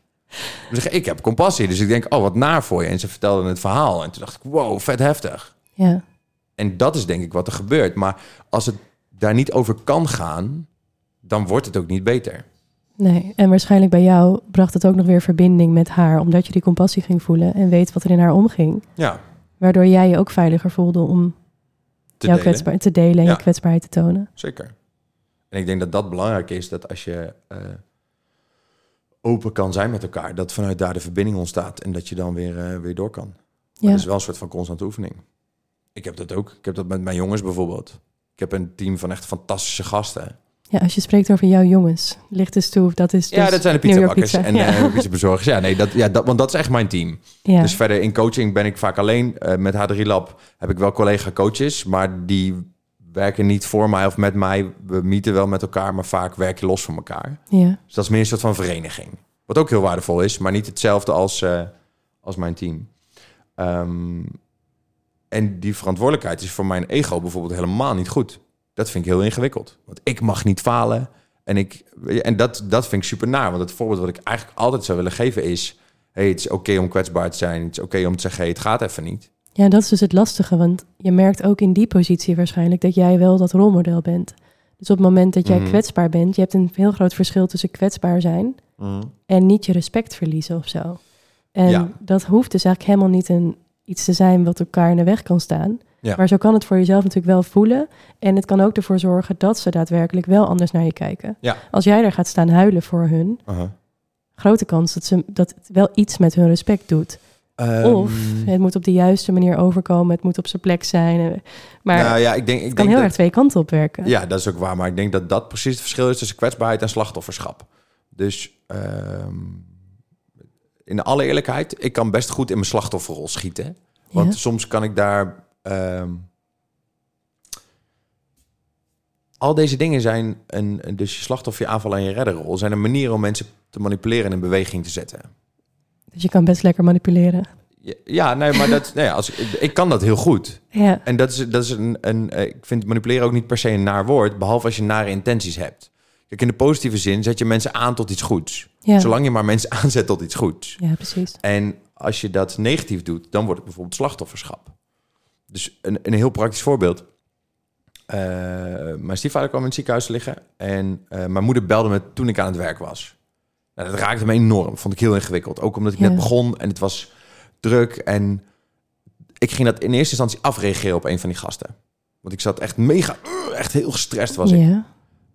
Zeg, ik heb compassie. Dus ik denk, oh, wat naar voor je. En ze vertelde het verhaal. En toen dacht ik, wow, vet heftig. Ja. En dat is denk ik wat er gebeurt. Maar als het daar niet over kan gaan... dan wordt het ook niet beter. Nee, en waarschijnlijk bij jou bracht het ook nog weer verbinding met haar, omdat je die compassie ging voelen en weet wat er in haar omging. Ja, Waardoor jij je ook veiliger voelde om te jouw te delen en Ja. je kwetsbaarheid te tonen. Zeker. En ik denk dat dat belangrijk is, dat als je eh, open kan zijn met elkaar, dat vanuit daar de verbinding ontstaat en dat je dan weer, eh, weer door kan. Maar Ja. dat is wel een soort van constante oefening. Ik heb dat ook. Ik heb dat met mijn jongens bijvoorbeeld. Ik heb een team van echt fantastische gasten. ja, als je spreekt over jouw jongens, lichte stoef, dat is dus ja, dat zijn de pizzabakkers Pizza. en ja. eh pizzabezorgers. Ja, nee, dat, ja, dat, want dat is echt mijn team. ja. Dus verder in coaching ben ik vaak alleen. Eh, met H3 Lab heb ik wel collega-coaches, maar die werken niet voor mij of met mij. We meeten wel met elkaar, maar vaak werk je los van elkaar. ja. Dus dat is meer een soort van vereniging. Wat ook heel waardevol is, maar niet hetzelfde als, eh, als mijn team. Ehm, en die verantwoordelijkheid is voor mijn ego bijvoorbeeld helemaal niet goed. Dat vind ik heel ingewikkeld. Want ik mag niet falen. En, ik, en dat, dat vind ik super naar. Want het voorbeeld wat ik eigenlijk altijd zou willen geven is... hey, het is oké om kwetsbaar te zijn. Het is oké om te zeggen, hey, het gaat even niet. Ja, dat is dus het lastige, want je merkt ook in die positie waarschijnlijk dat jij wel dat rolmodel bent. Dus op het moment dat jij Mhm. kwetsbaar bent, je hebt een heel groot verschil tussen kwetsbaar zijn en niet je respect verliezen of zo. En Ja. dat hoeft dus eigenlijk helemaal niet een, iets te zijn wat elkaar in de weg kan staan. Ja. Maar zo kan het voor jezelf natuurlijk wel voelen. En het kan ook ervoor zorgen dat ze daadwerkelijk wel anders naar je kijken. Ja. Als jij daar gaat staan huilen voor hun, grote kans dat, ze, dat het wel iets met hun respect doet. Of Ehm, het moet op de juiste manier overkomen, het moet op zijn plek zijn. Maar nou ja, ik denk, ik het kan denk heel dat, erg twee kanten op werken. Ja, dat is ook waar. Maar ik denk dat dat precies het verschil is tussen kwetsbaarheid en slachtofferschap. Dus ehm, in alle eerlijkheid, ik kan best goed in mijn slachtofferrol schieten. Want Ja. soms kan ik daar. ehm, al deze dingen zijn een, dus je slachtoffer, je aanval en je redderrol zijn een manier om mensen te manipuleren en in beweging te zetten. Dus je kan best lekker manipuleren. Ja, Ja, nee, maar dat, nee, als, ik kan dat heel goed. Ja, En dat is, dat is een, een. eh, Ik vind manipuleren ook niet per se een naar woord, behalve als je nare intenties hebt. Kijk, in de positieve zin zet je mensen aan tot iets goeds. ja. Zolang je maar mensen aanzet tot iets goeds. ja precies. En als je dat negatief doet, dan wordt het bijvoorbeeld slachtofferschap. Dus een, een heel praktisch voorbeeld. Eh, mijn stiefvader kwam in het ziekenhuis te liggen en eh, mijn moeder belde me toen ik aan het werk was. Nou, dat raakte me enorm, vond ik heel ingewikkeld. Ook omdat ik Ja. net begon en het was druk en ik ging dat in eerste instantie afreageren op een van die gasten. Want ik zat echt mega, echt heel gestrest was ik. Ja,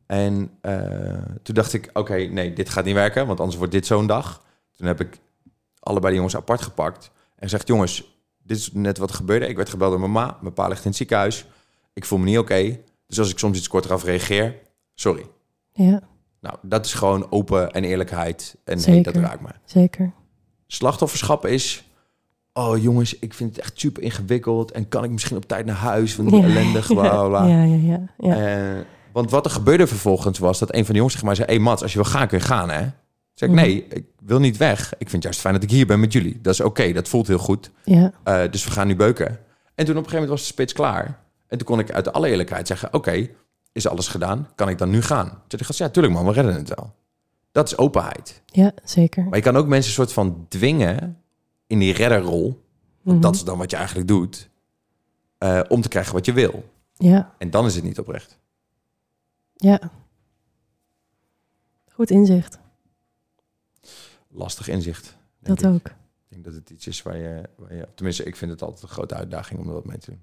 En eh, toen dacht ik, oké, nee, dit gaat niet werken, want anders wordt dit zo'n dag. Toen heb ik allebei de jongens apart gepakt en gezegd, jongens, dit is net wat er gebeurde. Ik werd gebeld door mijn ma, mijn pa ligt in het ziekenhuis. Ik voel me niet oké, dus als ik soms iets korter af reageer, sorry. ja, Nou, dat is gewoon open en eerlijkheid en hey, Zeker. dat raakt me. zeker. Slachtofferschap is, oh jongens, ik vind het echt super ingewikkeld en kan ik misschien op tijd naar huis, want die ellendig, bla bla bla. Ja, ja, ja. ja. Want wat er gebeurde vervolgens was dat een van de jongens tegen mij zei... hey Mats, als je wil gaan, kun je gaan, hè? Zeg ik, Mhm. nee, ik wil niet weg. Ik vind het juist fijn dat ik hier ben met jullie. Dat is oké, dat voelt heel goed. ja. Eh, dus we gaan nu beuken. En toen op een gegeven moment was de spits klaar. En toen kon ik uit alle eerlijkheid zeggen, oké, is alles gedaan? Kan ik dan nu gaan? Toen zei de gast, ja, tuurlijk man, we redden het wel. Dat is openheid. Ja, zeker. Maar je kan ook mensen een soort van dwingen in die redderrol. Want Mhm. dat is dan wat je eigenlijk doet. eh, om te krijgen wat je wil. Ja, En dan is het niet oprecht. Ja. Goed inzicht. Lastig inzicht. Dat ik. ook. Ik denk dat het iets is waar je, waar je... Tenminste, ik vind het altijd een grote uitdaging om er wat mee te doen.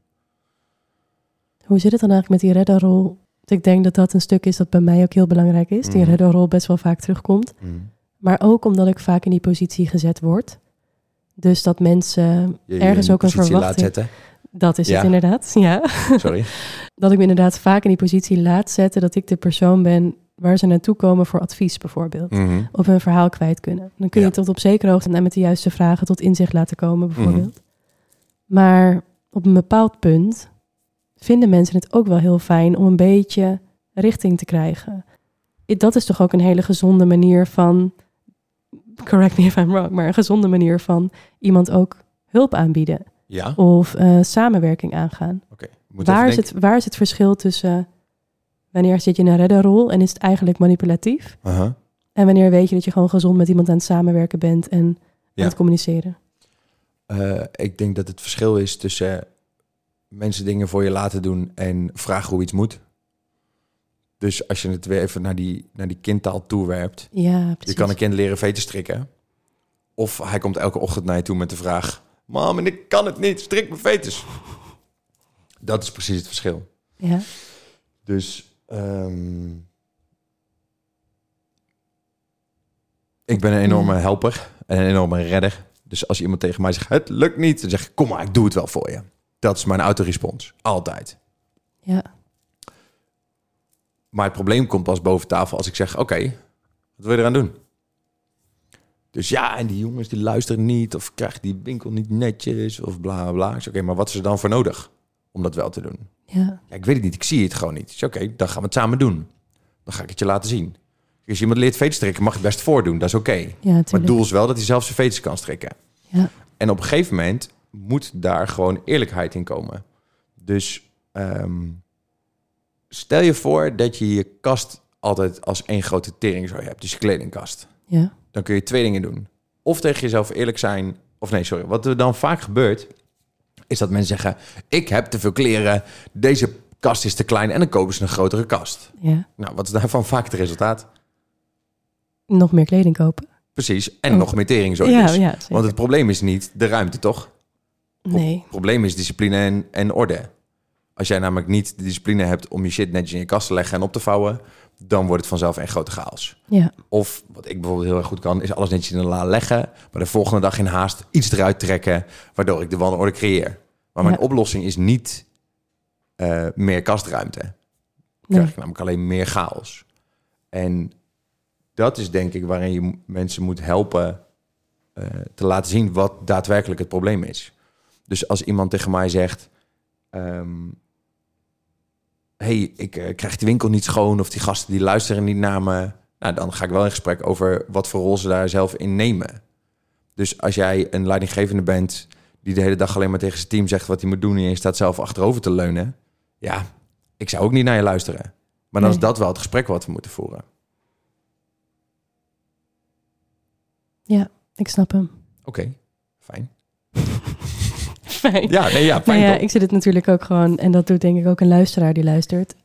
Hoe zit het dan eigenlijk met die redderrol? Ik denk dat dat een stuk is dat bij mij ook heel belangrijk is. Die Mhm. redderrol best wel vaak terugkomt. Maar ook omdat ik vaak in die positie gezet word. Dus dat mensen Je, ergens ook een positie laat verwachting... zetten. Dat is Ja. het inderdaad, ja. Sorry. Dat ik me inderdaad vaak in die positie laat zetten... dat ik de persoon ben waar ze naartoe komen voor advies bijvoorbeeld. Mhm. Of hun verhaal kwijt kunnen. Dan kun je Ja. tot op zekere hoogte en met de juiste vragen tot inzicht laten komen Mhm. bijvoorbeeld. Maar op een bepaald punt vinden mensen het ook wel heel fijn om een beetje richting te krijgen. Dat is toch ook een hele gezonde manier van, correct me if I'm wrong, maar een gezonde manier van iemand ook hulp aanbieden Ja, of eh, samenwerking aangaan. oké. Moet Waar is, het, waar is het verschil tussen wanneer zit je in een redderrol en is het eigenlijk manipulatief? Aha. En wanneer weet je dat je gewoon gezond met iemand aan het samenwerken bent en aan het communiceren? Eh, ik denk dat het verschil is tussen mensen dingen voor je laten doen en vragen hoe iets moet. Dus als je het weer even naar die, naar die kindtaal toewerpt. Ja, Je precies. kan een kind leren veten strikken. Of hij komt elke ochtend naar je toe met de vraag... Mam, en ik kan het niet, strik mijn veters. Dat is precies het verschil. Ja, Dus ehm, ik ben een enorme Ja. helper en een enorme redder. Dus als iemand tegen mij zegt, het lukt niet, dan zeg ik, kom maar, ik doe het wel voor je. Dat is mijn autorespons, altijd. ja, Maar het probleem komt pas boven tafel als ik zeg, oké, wat wil je eraan doen? Dus ja, en die jongens die luisteren niet, of krijgen die winkel niet netjes, of bla bla, Oké, maar wat is er dan voor nodig om dat wel te doen? ja, Ja, ik weet het niet. Ik zie het gewoon niet. Dus oké, dan gaan we het samen doen. Dan ga ik het je laten zien. Als iemand leert veet strikken, mag je het best voordoen. Dat is oké. ja, Maar het doel is wel dat hij zelf zijn veters kan strikken. Ja. En op een gegeven moment moet daar gewoon eerlijkheid in komen. Dus ehm, stel je voor dat je je kast altijd als één grote tering zo hebt. Dus je kledingkast. Ja, Dan kun je twee dingen doen. Of tegen jezelf eerlijk zijn. Of nee, sorry. Wat er dan vaak gebeurt, is dat mensen zeggen... ik heb te veel kleren, deze kast is te klein... en dan kopen ze een grotere kast. ja. Nou, wat is daarvan vaak het resultaat? Nog meer kleding kopen. Precies. En Oh. nog meer tering zo ja. Want het probleem is niet de ruimte, toch? Nee, Het probleem is discipline en, en orde. Als jij namelijk niet de discipline hebt om je shit netjes in je kast te leggen en op te vouwen... dan wordt het vanzelf een grote chaos. ja, Of wat ik bijvoorbeeld heel erg goed kan, is alles netjes in een la leggen, maar de volgende dag in haast iets eruit trekken, waardoor ik de wandelorde creëer. Maar mijn Ja. oplossing is niet eh, meer kastruimte. Dan nee. krijg ik namelijk alleen meer chaos. En dat is denk ik waarin je mensen moet helpen eh, te laten zien wat daadwerkelijk het probleem is. Dus als iemand tegen mij zegt: ehm, hey, ik eh, krijg die winkel niet schoon of die gasten die luisteren niet naar me. Nou, dan ga ik wel in gesprek over wat voor rol ze daar zelf in nemen. Dus als jij een leidinggevende bent die de hele dag alleen maar tegen zijn team zegt wat hij moet doen en je staat zelf achterover te leunen, ja, ik zou ook niet naar je luisteren. Maar dan is dat wel het gesprek wat we moeten voeren. Ik snap hem. Oké, fijn. Fijn. Ja, nee, ja, Nou fijn ja, ik zit het natuurlijk ook gewoon, en dat doet denk ik ook een luisteraar die luistert.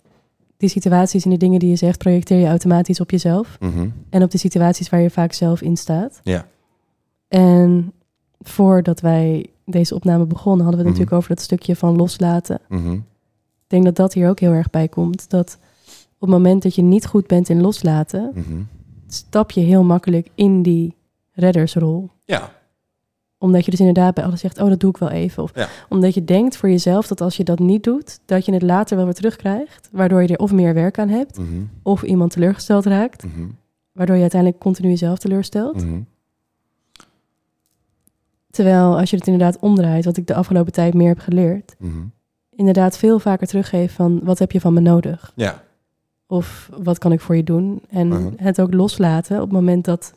Die situaties en de dingen die je zegt, projecteer je automatisch op jezelf. Mhm. En op de situaties waar je vaak zelf in staat. Ja. En voordat wij deze opname begonnen, hadden we het Mhm. natuurlijk over dat stukje van loslaten. Mhm. Ik denk dat dat hier ook heel erg bij komt. Dat op het moment dat je niet goed bent in loslaten, stap je heel makkelijk in die reddersrol. Ja, Omdat je dus inderdaad bij alles zegt, oh, dat doe ik wel even. Of Ja. omdat je denkt voor jezelf dat als je dat niet doet, dat je het later wel weer terugkrijgt. Waardoor je er of meer werk aan hebt, Mhm. of iemand teleurgesteld raakt. Mhm. Waardoor je uiteindelijk continu jezelf teleurstelt. Mhm. Terwijl als je het inderdaad omdraait, wat ik de afgelopen tijd meer heb geleerd, inderdaad veel vaker teruggeven van wat heb je van me nodig? Ja, Of wat kan ik voor je doen? En het ook loslaten op het moment dat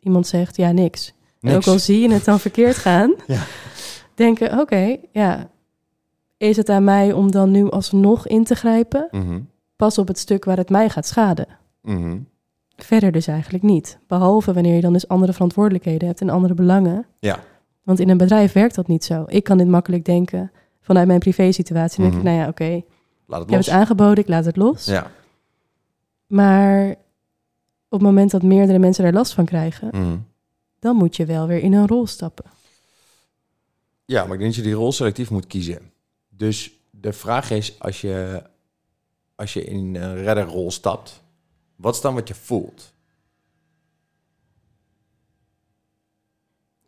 iemand zegt ja, niks. En ook al zie je het dan verkeerd gaan, Ja. denken oké, ja, is het aan mij om dan nu alsnog in te grijpen? Mhm. Pas op het stuk waar het mij gaat schaden. Mhm. Verder dus eigenlijk niet. Behalve wanneer je dan dus andere verantwoordelijkheden hebt en andere belangen. Ja. Want in een bedrijf werkt dat niet zo. Ik kan dit makkelijk denken vanuit mijn privé-situatie. Dan denk Mhm. ik, nou ja, oké, het ik heb los. het aangeboden, ik laat het los. Ja. Maar op het moment dat meerdere mensen er last van krijgen, Mhm. Dan moet je wel weer in een rol stappen. Ja, maar ik denk dat je die rol selectief moet kiezen. Dus de vraag is, als je, als je in een redderrol stapt, wat is dan wat je voelt?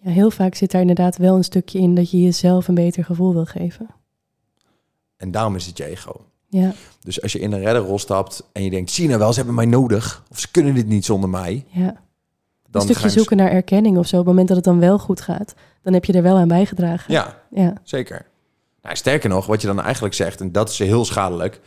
Ja, heel vaak zit daar inderdaad wel een stukje in dat je jezelf een beter gevoel wil geven. En daarom is het je ego. Ja, Dus als je in een redderrol stapt en je denkt, zie nou wel, ze hebben mij nodig. Of ze kunnen dit niet zonder mij. ja. Dan een stukje zoeken naar erkenning of zo. Op het moment dat het dan wel goed gaat, dan heb je er wel aan bijgedragen. Ja, Ja, zeker. Nou, sterker nog, wat je dan eigenlijk zegt, en dat is heel schadelijk.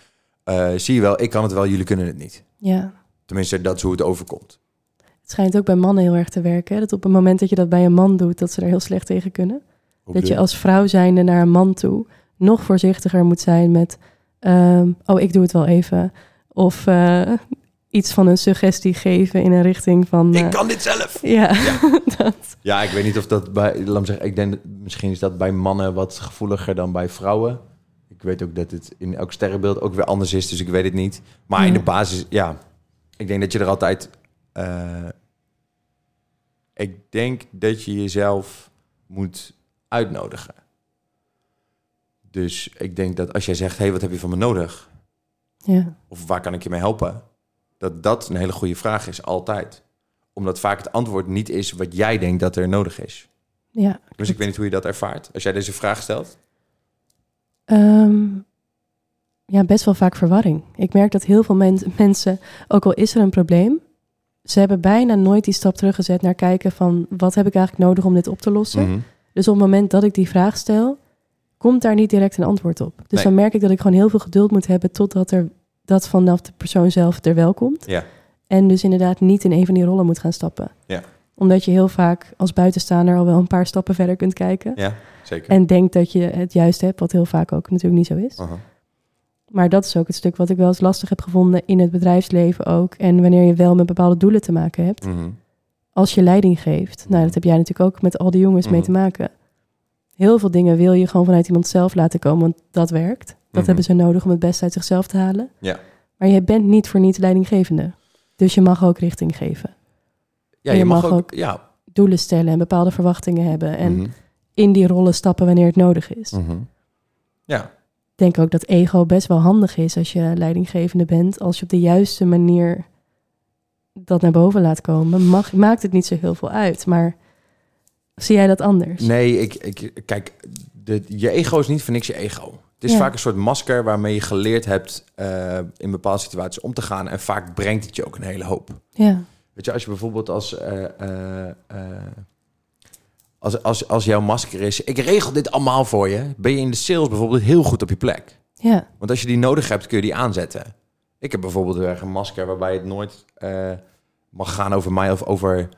eh, zie je wel, ik kan het wel, jullie kunnen het niet. ja. Tenminste, dat is hoe het overkomt. Het schijnt ook bij mannen heel erg te werken. hè, Dat op het moment dat je dat bij een man doet, dat ze er heel slecht tegen kunnen. Hoe dat je als vrouw zijnde naar een man toe nog voorzichtiger moet zijn met... ehm, oh, ik doe het wel even. Of eh, iets van een suggestie geven in een richting van... eh, Ik kan dit zelf. Ja, dat. Ja, ik weet niet of dat bij, laat me zeggen, ik denk, dat- misschien is dat bij mannen wat gevoeliger dan bij vrouwen. Ik weet ook dat het in elk sterrenbeeld ook weer anders is, dus ik weet het niet. Maar in de basis, ja, ik denk dat je er altijd, eh, ik denk dat je jezelf moet uitnodigen. Dus ik denk dat als jij zegt, hey, wat heb je van me nodig? Ja, Of waar kan ik je mee helpen? Dat dat een hele goede vraag is, altijd. Omdat vaak het antwoord niet is wat jij denkt dat er nodig is. ja. Dus ik weet niet hoe je dat ervaart. Als jij deze vraag stelt. Ehm, ja, best wel vaak verwarring. Ik merk dat heel veel men- mensen, ook al is er een probleem, ze hebben bijna nooit die stap teruggezet naar kijken van wat heb ik eigenlijk nodig om dit op te lossen. Mhm. Dus op het moment dat ik die vraag stel, komt daar niet direct een antwoord op. Dus Nee. dan merk ik dat ik gewoon heel veel geduld moet hebben totdat er dat vanaf de persoon zelf er wel komt. Ja. En dus inderdaad niet in een van die rollen moet gaan stappen. Ja. Omdat je heel vaak als buitenstaander al wel een paar stappen verder kunt kijken. Ja, zeker. En denkt dat je het juist hebt, wat heel vaak ook natuurlijk niet zo is. Maar dat is ook het stuk wat ik wel eens lastig heb gevonden in het bedrijfsleven ook. En wanneer je wel met bepaalde doelen te maken hebt. Mhm. Als je leiding geeft. Nou, dat heb jij natuurlijk ook met al die jongens mee Mhm. te maken. Heel veel dingen wil je gewoon vanuit iemand zelf laten komen, want dat werkt. Dat Mhm. hebben ze nodig om het beste uit zichzelf te halen. Ja. Maar je bent niet voor niets leidinggevende. Dus je mag ook richting geven. Ja, je je mag mag ook... ook- Ja. Doelen stellen en bepaalde verwachtingen hebben. En Mhm. in die rollen stappen wanneer het nodig is. Mhm. Ja. Ik denk ook dat ego best wel handig is als je leidinggevende bent. Als je op de juiste manier dat naar boven laat komen, mag, maakt het niet zo heel veel uit. Maar zie jij dat anders? Nee, ik, ik, kijk, de, je ego is niet voor niks je ego. Het is Ja. vaak een soort masker waarmee je geleerd hebt eh, in bepaalde situaties om te gaan. En vaak brengt het je ook een hele hoop. Ja, Weet je, als je bijvoorbeeld als, eh, eh, als, als, als jouw masker is, ik regel dit allemaal voor je, ben je in de sales bijvoorbeeld heel goed op je plek. ja, Want als je die nodig hebt, kun je die aanzetten. Ik heb bijvoorbeeld een masker waarbij het nooit mag gaan over mij of over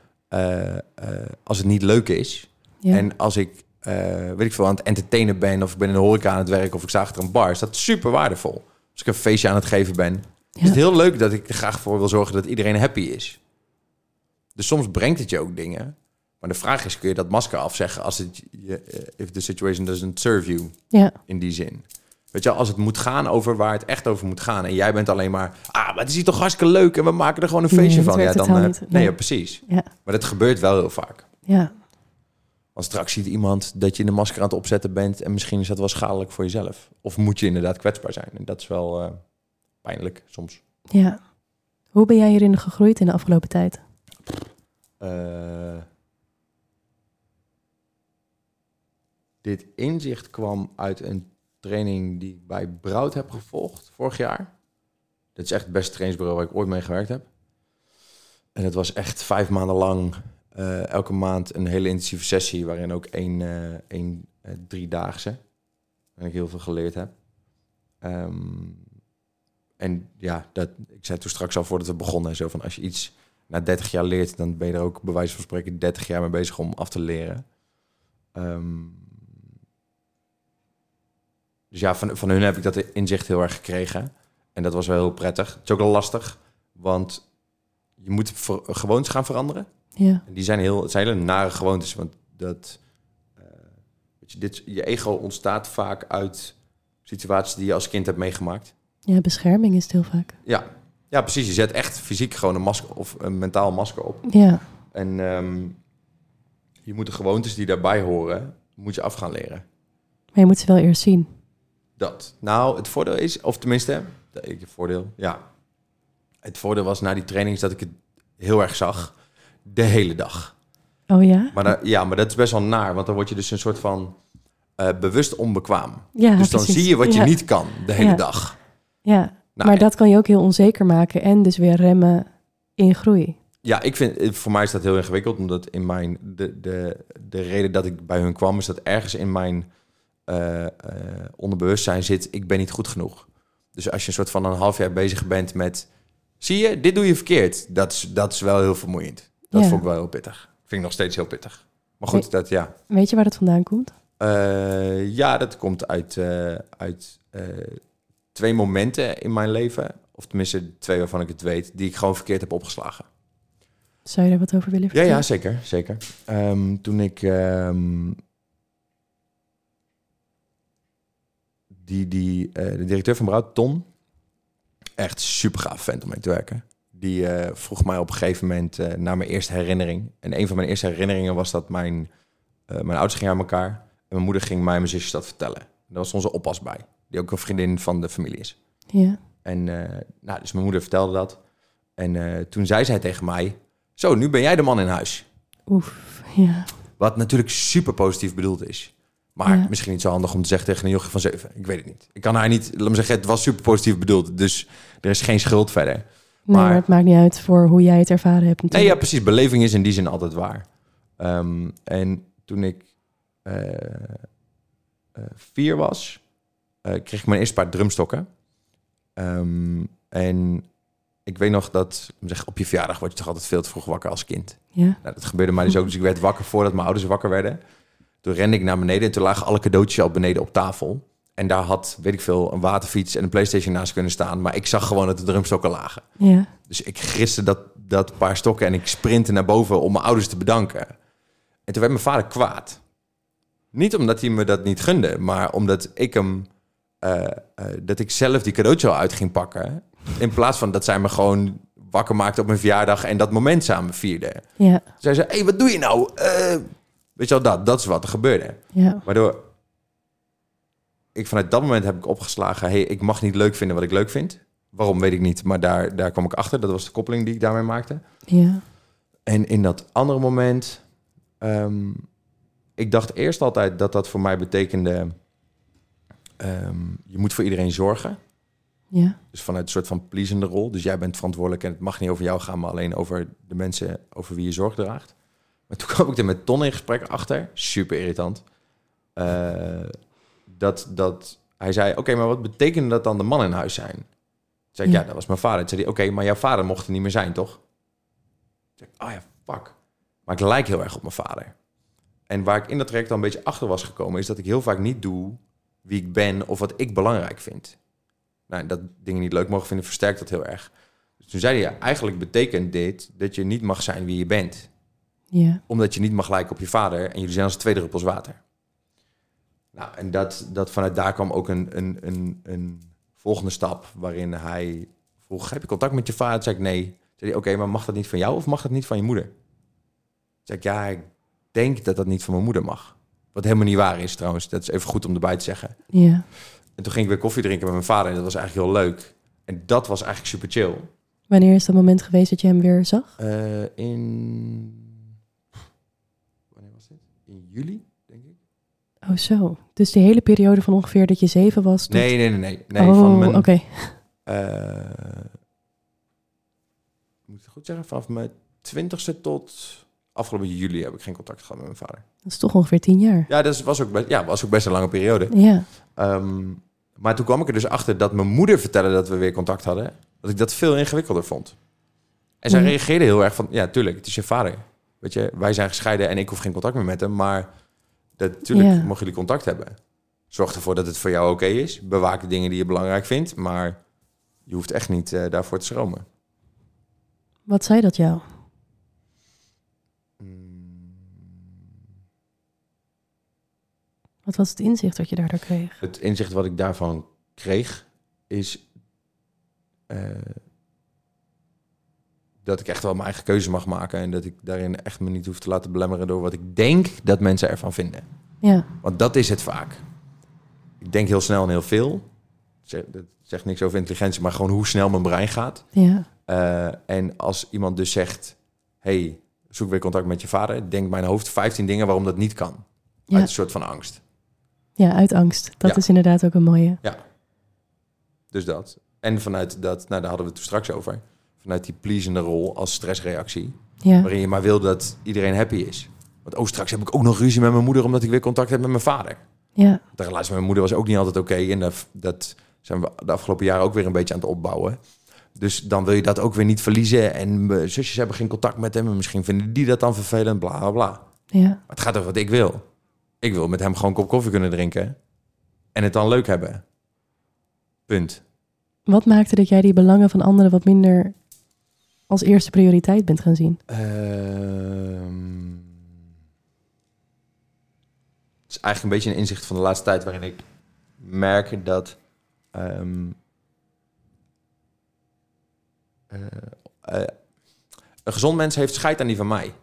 als het niet leuk is. ja. En als ik, eh, weet ik veel, aan het entertainen ben of ik ben in de horeca aan het werk of ik sta achter een bar, is dat super waardevol. Als ik een feestje aan het geven ben, is het heel leuk dat ik er graag voor wil zorgen dat iedereen happy is. Dus soms brengt het je ook dingen. Maar de vraag is, kun je dat masker afzeggen als het je, eh, if the situation doesn't serve you ja, in die zin. Weet je, als het moet gaan over waar het echt over moet gaan. En jij bent alleen maar, ah, maar het is hier toch hartstikke leuk en we maken er gewoon een feestje van. Ja, dan, eh, nee, ja, precies. ja, Maar dat gebeurt wel heel vaak. ja, Want straks ziet iemand dat je een masker aan het opzetten bent en misschien is dat wel schadelijk voor jezelf. Of moet je inderdaad kwetsbaar zijn. En dat is wel eh, pijnlijk soms. ja. Hoe ben jij hierin gegroeid in de afgelopen tijd? Eh, dit inzicht kwam uit een training die ik bij Brout heb gevolgd vorig jaar. Dit is echt het beste trainingsbureau waar ik ooit mee gewerkt heb. En het was echt vijf maanden lang, eh, elke maand een hele intensieve sessie, waarin ook één, eh één eh, driedaagse, waarin ik heel veel geleerd heb. Ehm, en ja, dat, ik zei toen straks al voordat we begonnen, zo van als je iets na 30 jaar leert, dan ben je er ook bij wijze van spreken 30 jaar mee bezig om af te leren. Ehm, Dus ja, van, van hun heb ik dat inzicht heel erg gekregen. En dat was wel heel prettig. Het is ook wel lastig, want je moet gewoontes gaan veranderen. Ja. En die zijn heel, het zijn hele nare gewoontes, want dat, eh, weet je, dit, je ego ontstaat vaak uit situaties die je als kind hebt meegemaakt. ja, bescherming is het heel vaak. Ja, ja precies. Je zet echt fysiek gewoon een masker of een mentaal masker op. Ja, En ehm, je moet de gewoontes die daarbij horen, moet je af gaan leren. maar je moet ze wel eerst zien. Dat. Nou, het voordeel is, of tenminste, ik voordeel, ja. Het voordeel was na die training is dat ik het heel erg zag. De hele dag. Oh ja? Maar da- ja, maar dat is best wel naar, want dan word je dus een soort van eh, bewust onbekwaam. Ja, dus dan precies. zie je wat je Ja. niet kan de hele Ja. dag. Ja, Nou, maar dat kan je ook heel onzeker maken en dus weer remmen in groei. Ja, ik vind, eh, voor mij is dat heel ingewikkeld, omdat in mijn, de, de, de reden dat ik bij hun kwam, is dat ergens in mijn eh, eh, onderbewustzijn zit, ik ben niet goed genoeg. Dus als je een soort van een half jaar bezig bent met, zie je, dit doe je verkeerd, dat is, dat is wel heel vermoeiend. Dat Ja. vond ik wel heel pittig. Vind ik nog steeds heel pittig. Maar goed, dat ja. Weet je waar dat vandaan komt? Eh, ja, dat komt uit, uit twee momenten in mijn leven, of tenminste twee waarvan ik het weet, die ik gewoon verkeerd heb opgeslagen. Zou je daar wat over willen Ja, vertellen? ja, zeker. zeker. Ehm, toen ik... ehm, die, die, eh, de directeur van Brouw, Ton, echt super gaaf vent om mee te werken. Die eh, vroeg mij op een gegeven moment eh, naar mijn eerste herinnering. En een van mijn eerste herinneringen was dat mijn, mijn ouders gingen aan elkaar. En mijn moeder ging mij en mijn zusjes dat vertellen. Daar was onze oppas bij, die ook een vriendin van de familie is. Ja. En nou, dus mijn moeder vertelde dat. En toen zei zij tegen mij... Zo, nu ben jij de man in huis. Oef, ja. Wat natuurlijk super positief bedoeld is. Maar Ja. misschien niet zo handig om te zeggen tegen een jochie van zeven. Ik weet het niet. Ik kan haar niet... Laat me zeggen, het was super positief bedoeld. Dus er is geen schuld verder. Nee, Maar- maar... het maakt niet uit voor hoe jij het ervaren hebt Nee, ja, precies. Beleving is in die zin altijd waar. Ehm, en toen ik eh, eh, vier was, eh, kreeg ik mijn eerste paar drumstokken. Ehm, en ik weet nog dat, zeggen, op je verjaardag word je toch altijd veel te vroeg wakker als kind. Ja. Nou, dat gebeurde mij dus ook. Dus ik werd wakker voordat mijn ouders wakker werden. Toen rende ik naar beneden en toen lagen alle cadeautjes al beneden op tafel. En daar had, weet ik veel, een waterfiets en een Playstation naast kunnen staan. Maar ik zag gewoon dat de drumstokken lagen. Ja. Dus ik griste dat, dat paar stokken en ik sprintte naar boven om mijn ouders te bedanken. En toen werd mijn vader kwaad. Niet omdat hij me dat niet gunde, maar omdat ik hem... eh, eh, dat ik zelf die cadeautje al uit ging pakken. In plaats van dat zij me gewoon wakker maakte op mijn verjaardag en dat moment samen vierden. Ja. Zij zei, hé, hey, wat doe je nou? Eh, weet je wel, dat, dat is wat er gebeurde. Ja. Waardoor ik vanuit dat moment heb ik opgeslagen... hey, ik mag niet leuk vinden wat ik leuk vind. Waarom, weet ik niet. Maar daar, daar kwam ik achter. Dat was de koppeling die ik daarmee maakte. Ja. En in dat andere moment... ehm, ik dacht eerst altijd dat dat voor mij betekende... ehm, je moet voor iedereen zorgen. Ja. Dus vanuit een soort van pleasende rol. Dus jij bent verantwoordelijk en het mag niet over jou gaan... maar alleen over de mensen over wie je zorg draagt. Maar toen kwam ik er met Ton in gesprek achter. Super irritant. Eh, dat, dat hij zei, oké, maar wat betekende dat dan de man in huis zijn? Toen zei ik, Ja. ja, dat was mijn vader. Toen zei hij, oké, maar jouw vader mocht er niet meer zijn, toch? Toen zei ik, oh ja, fuck. Maar ik lijk heel erg op mijn vader. En waar ik in dat traject al een beetje achter was gekomen... is dat ik heel vaak niet doe wie ik ben of wat ik belangrijk vind. Nou, dat dingen niet leuk mogen vinden, versterkt dat heel erg. Dus toen zei hij, ja, eigenlijk betekent dit dat je niet mag zijn wie je bent Ja. omdat je niet mag lijken op je vader en jullie zijn als twee druppels water. Nou, en dat, dat vanuit daar kwam ook een, een, een, een volgende stap waarin hij vroeg: Heb je contact met je vader? Zei ik nee. Toen zei Oké, maar mag dat niet van jou of mag dat niet van je moeder? Toen zei ik: Ja, ik denk dat dat niet van mijn moeder mag. Wat helemaal niet waar is trouwens. Dat is even goed om erbij te zeggen. Ja. En toen ging ik weer koffie drinken met mijn vader en dat was eigenlijk heel leuk. En dat was eigenlijk super chill. Wanneer is dat moment geweest dat je hem weer zag? Eh, in. Wanneer was dit? In juli, denk ik. Oh, zo. Dus die hele periode van ongeveer dat je zeven was? tot- Nee, nee, nee, nee. nee oh, van mijn, oké. eh, moet ik het goed zeggen? Vanaf mijn twintigste tot afgelopen juli heb ik geen contact gehad met mijn vader. Dat is toch ongeveer tien jaar. Ja, dat was ook best, ja, was ook best een lange periode. Ja. Ehm, maar toen kwam ik er dus achter dat mijn moeder vertelde dat we weer contact hadden. Dat ik dat veel ingewikkelder vond. En zij Ja. reageerde heel erg van, ja, tuurlijk, het is je vader. Weet je, wij zijn gescheiden en ik hoef geen contact meer met hem. Maar dat, tuurlijk Ja. mogen jullie contact hebben. Zorg ervoor dat het voor jou oké is. Bewaak de dingen die je belangrijk vindt. Maar je hoeft echt niet eh, daarvoor te schromen. Wat zei dat jou? Wat was het inzicht dat je daardoor kreeg? Het inzicht wat ik daarvan kreeg is eh, dat ik echt wel mijn eigen keuze mag maken en dat ik daarin echt me niet hoef te laten belemmeren door wat ik denk dat mensen ervan vinden. Ja, Want dat is het vaak. Ik denk heel snel en heel veel. Dat zegt niks over intelligentie, maar gewoon hoe snel mijn brein gaat. ja, Eh, en als iemand dus zegt: hey, zoek weer contact met je vader, denkt mijn hoofd 15 dingen waarom dat niet kan. ja. Uit een soort van angst. ja uit angst. Dat Ja. is inderdaad ook een mooie. Dus dat. En vanuit dat, nou daar hadden we het toen straks over. Vanuit die pleasende rol als stressreactie. Ja, Waarin je maar wil dat iedereen happy is. Want oh, straks heb ik ook nog ruzie met mijn moeder omdat ik weer contact heb met mijn vader. ja, De relatie met mijn moeder was ook niet altijd oké. en dat, dat zijn we de afgelopen jaren ook weer een beetje aan het opbouwen. Dus dan wil je dat ook weer niet verliezen. En mijn zusjes hebben geen contact met hem. En misschien vinden die dat dan vervelend, bla bla bla. ja. Maar het gaat over wat ik wil. Ik wil met hem gewoon een kop koffie kunnen drinken. En het dan leuk hebben. Punt. Wat maakte dat jij die belangen van anderen wat minder als eerste prioriteit bent gaan zien? Ehm, het is eigenlijk een beetje een inzicht van de laatste tijd waarin ik merk dat ehm, eh, eh, een gezond mens heeft scheid aan die van mij.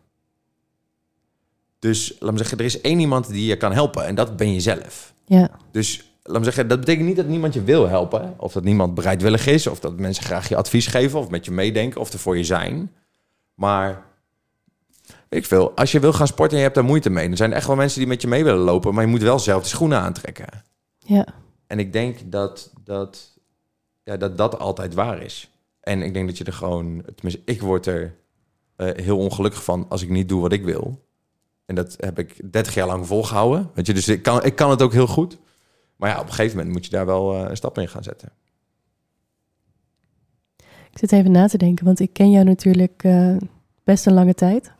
Dus laat me zeggen, er is één iemand die je kan helpen en dat ben je zelf. Ja, Dus laat me zeggen, dat betekent niet dat niemand je wil helpen. Of dat niemand bereidwillig is. Of dat mensen graag je advies geven. Of met je meedenken. Of er voor je zijn. Maar ik veel. Als je wil gaan sporten en je hebt daar moeite mee. Dan zijn er echt wel mensen die met je mee willen lopen. Maar je moet wel zelf de schoenen aantrekken. ja, En ik denk dat dat, ja, dat, dat altijd waar is. En ik denk dat je er gewoon... Tenminste, ik word er eh, heel ongelukkig van als ik niet doe wat ik wil. En dat heb ik 30 jaar lang volgehouden. Weet je, dus ik kan, ik kan het ook heel goed. Maar ja, op een gegeven moment moet je daar wel eh, een stap in gaan zetten. ik zit even na te denken, want ik ken jou natuurlijk eh, best een lange tijd.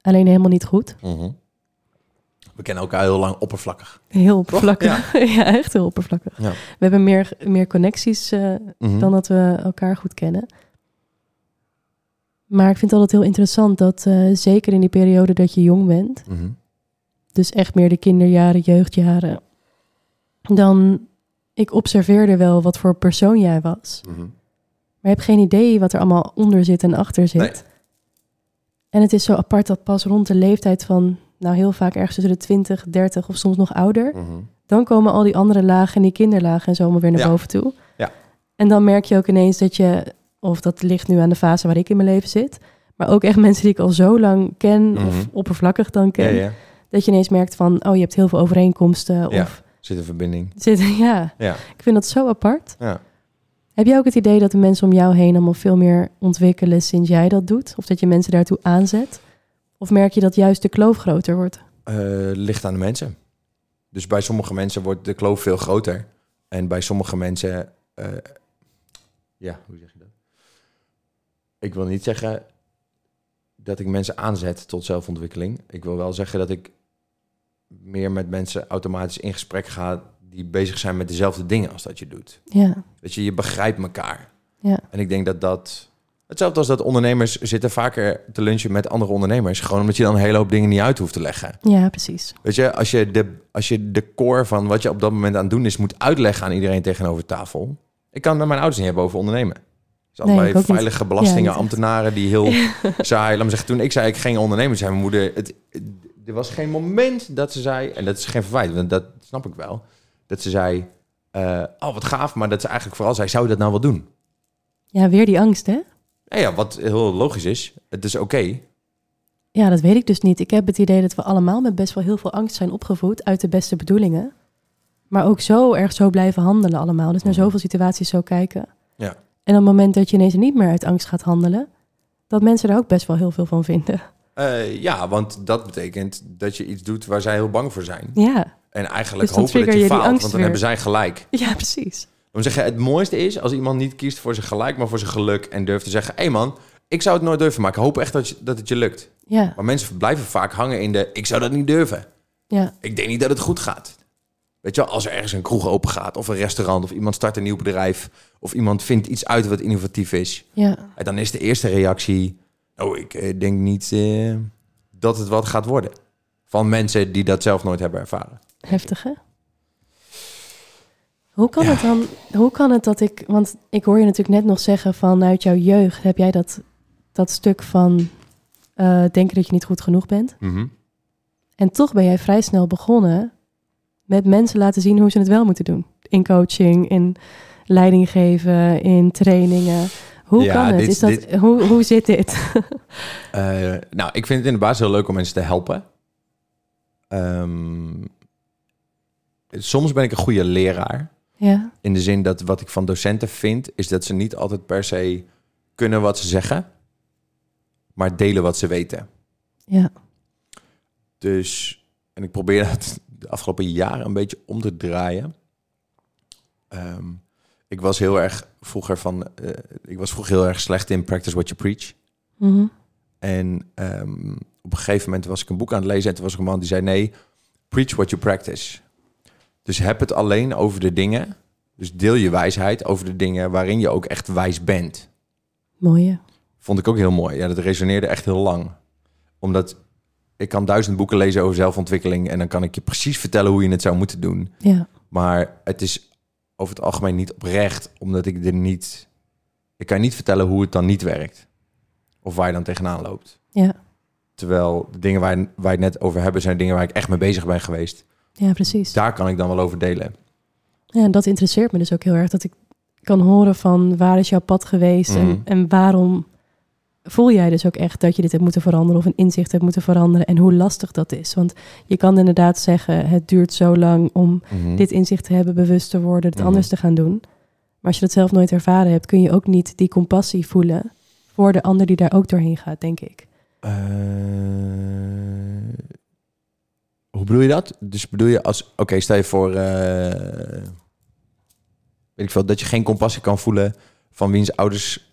Alleen helemaal niet goed. We kennen elkaar heel lang oppervlakkig. Heel oppervlakkig. Ja. echt heel oppervlakkig. Ja. We hebben meer, meer connecties eh, dan dat we elkaar goed kennen. Maar ik vind het altijd heel interessant dat eh, zeker in die periode dat je jong bent, Mhm. dus echt meer de kinderjaren, jeugdjaren, dan ik observeerde wel wat voor persoon jij was. Mhm. Maar je hebt geen idee wat er allemaal onder zit en achter zit. Nee. En het is zo apart dat pas rond de leeftijd van, nou heel vaak ergens tussen de 20, 30 of soms nog ouder, Mhm. dan komen al die andere lagen en die kinderlagen en zo allemaal weer naar Ja. boven toe. Ja. En dan merk je ook ineens dat je, of dat ligt nu aan de fase waar ik in mijn leven zit, maar ook echt mensen die ik al zo lang ken, Mhm. of oppervlakkig dan ken, ja. dat je ineens merkt van, oh je hebt heel veel overeenkomsten. Ja. Of Zit een verbinding. zit, ja, Ja. ik vind dat zo apart. ja. Heb jij ook het idee dat de mensen om jou heen allemaal veel meer ontwikkelen sinds jij dat doet? Of dat je mensen daartoe aanzet? Of merk je dat juist de kloof groter wordt? Eh, ligt aan de mensen. Dus bij sommige mensen wordt de kloof veel groter. En bij sommige mensen... eh, ja, hoe zeg je dat? Ik wil niet zeggen dat ik mensen aanzet tot zelfontwikkeling. Ik wil wel zeggen dat ik meer met mensen automatisch in gesprek ga... die bezig zijn met dezelfde dingen als dat je doet. Ja, Dat je, je begrijpt elkaar. ja, En ik denk dat dat... Hetzelfde als dat ondernemers zitten vaker te lunchen met andere ondernemers. Gewoon omdat je dan een hele hoop dingen niet uit hoeft te leggen. ja, precies. Weet je, als je, de, als je de core van wat je op dat moment aan het doen is, moet uitleggen aan iedereen tegenover tafel. Ik kan met mijn ouders niet hebben over ondernemen. Dus Nee, allebei veilige belastingen, Ja, ambtenaren die heel saai. Laat me zeggen, toen ik zei ik ging ondernemer zijn, mijn moeder, het, er was geen moment dat ze zei, en dat is geen verwijt, want dat snap ik wel, dat ze zei, eh, oh wat gaaf, maar dat ze eigenlijk vooral zei, zou je dat nou wel doen? Ja, weer die angst, hè? Ja, ja, wat heel logisch is, het is oké. Ja, dat weet ik dus niet. Ik heb het idee dat we allemaal met best wel heel veel angst zijn opgevoed uit de beste bedoelingen. Maar ook zo erg zo blijven handelen allemaal. Dus naar zoveel situaties zo kijken. Ja. En op het moment dat je ineens niet meer uit angst gaat handelen, dat mensen daar ook best wel heel veel van vinden. Eh, ja, want dat betekent dat je iets doet waar zij heel bang voor zijn. Ja, En eigenlijk Dus hopen dat je faalt, want dan weer. hebben zij gelijk. ja precies. Dan zeggen, het mooiste is als iemand niet kiest voor zijn gelijk, maar voor zijn geluk. En durft te zeggen, hé hey man, ik zou het nooit durven, maar ik hoop echt dat, je, dat het je lukt. Ja, Maar mensen blijven vaak hangen in de, ik zou dat niet durven. ja, Ik denk niet dat het goed gaat. Weet je wel, als er ergens een kroeg open gaat of een restaurant of iemand start een nieuw bedrijf of iemand vindt iets uit wat innovatief is, Ja, en dan is de eerste reactie, oh, ik eh, denk niet eh, dat het wat gaat worden. Van mensen die dat zelf nooit hebben ervaren. heftig hè? Hoe kan Ja. het dan, hoe kan het dat ik, want ik hoor je natuurlijk net nog zeggen vanuit jouw jeugd heb jij dat, dat stuk van eh, denken dat je niet goed genoeg bent. En toch ben jij vrij snel begonnen met mensen laten zien hoe ze het wel moeten doen. In coaching, in leiding geven, in trainingen. Hoe Ja, kan het? dit- Is dat, dit- Hoe, hoe zit dit? Eh, nou, ik vind het in de basis heel leuk om mensen te helpen. Ehm, soms ben ik een goede leraar. ja, In de zin dat wat ik van docenten vind, is dat ze niet altijd per se kunnen wat ze zeggen, maar delen wat ze weten. ja, Dus, en ik probeer dat de afgelopen jaren een beetje om te draaien. Ehm, ik was heel erg vroeger van, eh, ik was vroeger heel erg slecht in practice what you preach. Mhm. En ehm, op een gegeven moment was ik een boek aan het lezen en toen was er een man die zei nee, preach what you practice. Dus heb het alleen over de dingen, dus deel je wijsheid over de dingen waarin je ook echt wijs bent. mooie. Vond ik ook heel mooi. Ja, dat resoneerde echt heel lang. Omdat ik kan duizend boeken lezen over zelfontwikkeling en dan kan ik je precies vertellen hoe je het zou moeten doen. Ja, Maar het is over het algemeen niet oprecht, omdat ik er niet... Ik kan je niet vertellen hoe het dan niet werkt. Of waar je dan tegenaan loopt. ja, Terwijl de dingen waar, waar het net over hebben, zijn dingen waar ik echt mee bezig ben geweest. ja, precies. Daar kan ik dan wel over delen. Ja, en dat interesseert me dus ook heel erg. Dat ik kan horen van waar is jouw pad geweest Mhm. en, en waarom voel jij dus ook echt dat je dit hebt moeten veranderen of een inzicht hebt moeten veranderen en hoe lastig dat is. Want je kan inderdaad zeggen, het duurt zo lang om Mhm. dit inzicht te hebben, bewust te worden, het Mhm. anders te gaan doen. Maar als je dat zelf nooit ervaren hebt, kun je ook niet die compassie voelen voor de ander die daar ook doorheen gaat, denk ik. Eh, hoe bedoel je dat? Dus bedoel je als... Oké, stel je voor... eh, weet ik veel, dat je geen compassie kan voelen van wiens ouders...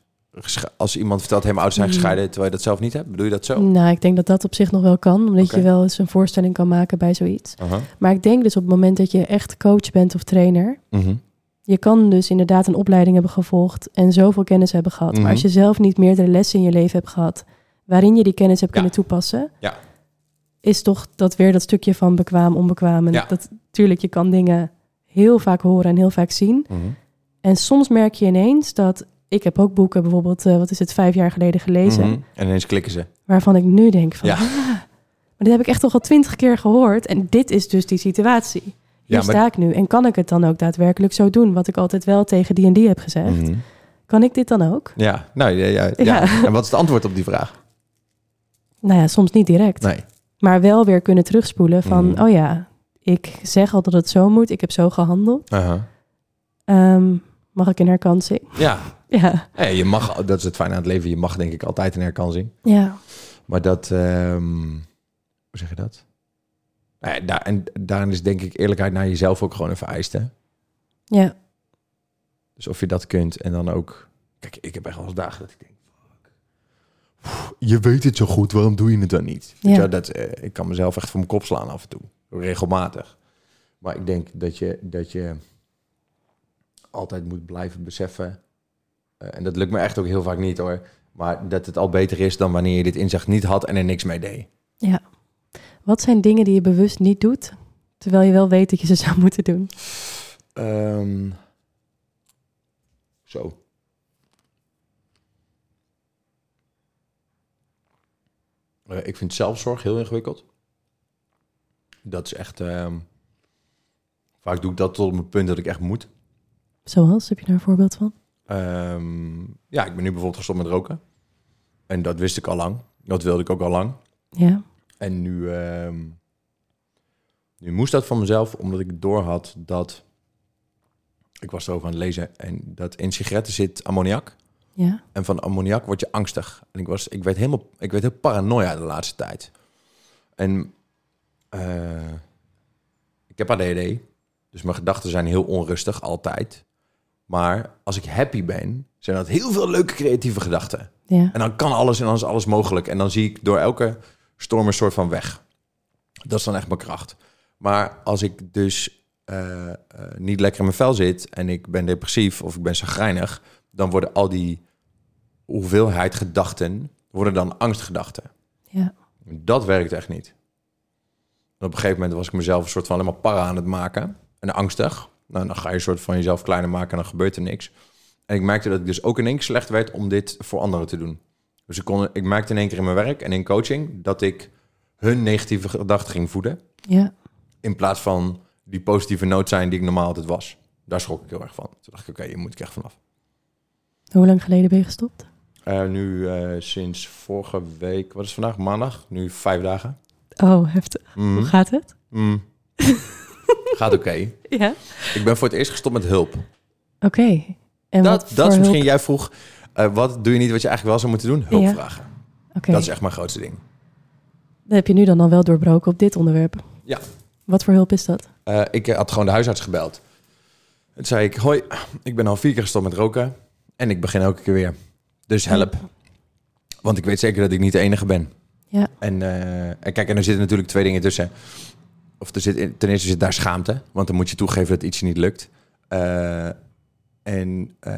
Als iemand vertelt, mijn ouders zijn Mhm. gescheiden... terwijl je dat zelf niet hebt. Bedoel je dat zo? Nou, ik denk dat dat op zich nog wel kan, omdat je wel eens een voorstelling kan maken bij zoiets. Maar ik denk dus op het moment dat je echt coach bent of trainer, Mhm. je kan dus inderdaad een opleiding hebben gevolgd en zoveel kennis hebben gehad. Mhm. Maar als je zelf niet meerdere lessen in je leven hebt gehad, waarin je die kennis hebt Ja. kunnen toepassen, Ja. is toch dat weer dat stukje van bekwaam, onbekwaam. En Ja. dat tuurlijk, je kan dingen heel vaak horen en heel vaak zien. Mhm. En soms merk je ineens dat, ik heb ook boeken bijvoorbeeld, eh, wat is het, vijf jaar geleden gelezen, Mhm. En ineens klikken ze. waarvan ik nu denk van, Ja. ah, maar dit heb ik echt toch al twintig keer gehoord. En dit is dus die situatie. Hier Ja, maar- sta ik nu. En kan ik het dan ook daadwerkelijk zo doen? Wat ik altijd wel tegen die en die heb gezegd. Mhm. Kan ik dit dan ook? Ja, nou ja, ja, ja. Ja. En wat is het antwoord op die vraag? Nou ja, soms niet direct. Nee. Maar wel weer kunnen terugspoelen van... Mhm. oh ja, ik zeg al dat het zo moet. Ik heb zo gehandeld. Ehm, mag ik een herkansing? Ja. Ja. Ja, je mag, dat is het fijne aan het leven. Je mag denk ik altijd een herkansing. Ja. Maar dat, ehm, hoe zeg je dat? Nou ja, daar, en daarin is denk ik eerlijkheid naar jezelf ook gewoon een vereiste. Ja. Dus of je dat kunt en dan ook... Kijk, ik heb echt wel eens dagen dat ik denk... Fuck. Je weet het zo goed, waarom doe je het dan niet? Ja. je dat, eh, ik kan mezelf echt voor mijn kop slaan af en toe. Regelmatig. Maar ik denk dat je, dat je altijd moet blijven beseffen... eh, en dat lukt me echt ook heel vaak niet hoor... maar dat het al beter is dan wanneer je dit inzicht niet had en er niks mee deed. Ja. Wat zijn dingen die je bewust niet doet... terwijl je wel weet dat je ze zou moeten doen? Ehm, zo. Eh, ik vind zelfzorg heel ingewikkeld. Dat is echt... ehm, vaak doe ik dat tot op het punt dat ik echt moet. Zoals? Heb je daar een voorbeeld van? Ehm, ja, ik ben nu bijvoorbeeld gestopt met roken. En dat wist ik al lang. Dat wilde ik ook al lang. Ja. En nu, ehm, nu moest dat van mezelf, omdat ik doorhad dat... Ik was erover aan het lezen en dat in sigaretten zit ammoniak. Ja. En van ammoniak word je angstig. En ik, was, ik, werd helemaal, ik werd heel paranoia de laatste tijd. En eh, ik heb ADHD, dus mijn gedachten zijn heel onrustig, altijd. Maar als ik happy ben, zijn dat heel veel leuke creatieve gedachten. Ja. En dan kan alles en dan is alles mogelijk. En dan zie ik door elke storm een soort van weg. Dat is dan echt mijn kracht. Maar als ik dus eh, eh, niet lekker in mijn vel zit en ik ben depressief of ik ben zagrijnig, dan worden al die hoeveelheid gedachten worden dan angstgedachten. Ja. Dat werkt echt niet. En op een gegeven moment was ik mezelf een soort van alleen maar para aan het maken en angstig. Nou, dan ga je een soort van jezelf kleiner maken en dan gebeurt er niks. En ik merkte dat ik dus ook in één keer slecht werd om dit voor anderen te doen. Dus ik, kon, ik merkte in één keer in mijn werk en in coaching dat ik hun negatieve gedachten ging voeden. Ja. In plaats van die positieve noot zijn die ik normaal altijd was. Daar schrok ik heel erg van. Toen dacht ik, oké, hier moet ik echt vanaf. Hoe lang geleden ben je gestopt? Eh, nu eh, sinds vorige week, wat is vandaag? Maandag? Nu vijf dagen. Oh, heftig. Mm. Hoe gaat het? Mm. Gaat oké. Ja. Ik ben voor het eerst gestopt met hulp. Oké. En Dat, dat is misschien, jij vroeg, eh, wat doe je niet wat je eigenlijk wel zou moeten doen? Hulp Ja. vragen. Oké. Dat is echt mijn grootste ding. Dat heb je nu dan al wel doorbroken op dit onderwerp. Ja. Wat voor hulp is dat? Eh, ik eh, had gewoon de huisarts gebeld. Toen zei ik, hoi, ik ben al vier keer gestopt met roken. En ik begin elke keer weer. Dus help. Want ik weet zeker dat ik niet de enige ben. Ja. En, en kijk, en er zitten natuurlijk twee dingen tussen. Of er zit, in- ten eerste zit daar schaamte. Want dan moet je toegeven dat iets je niet lukt. Eh, en eh,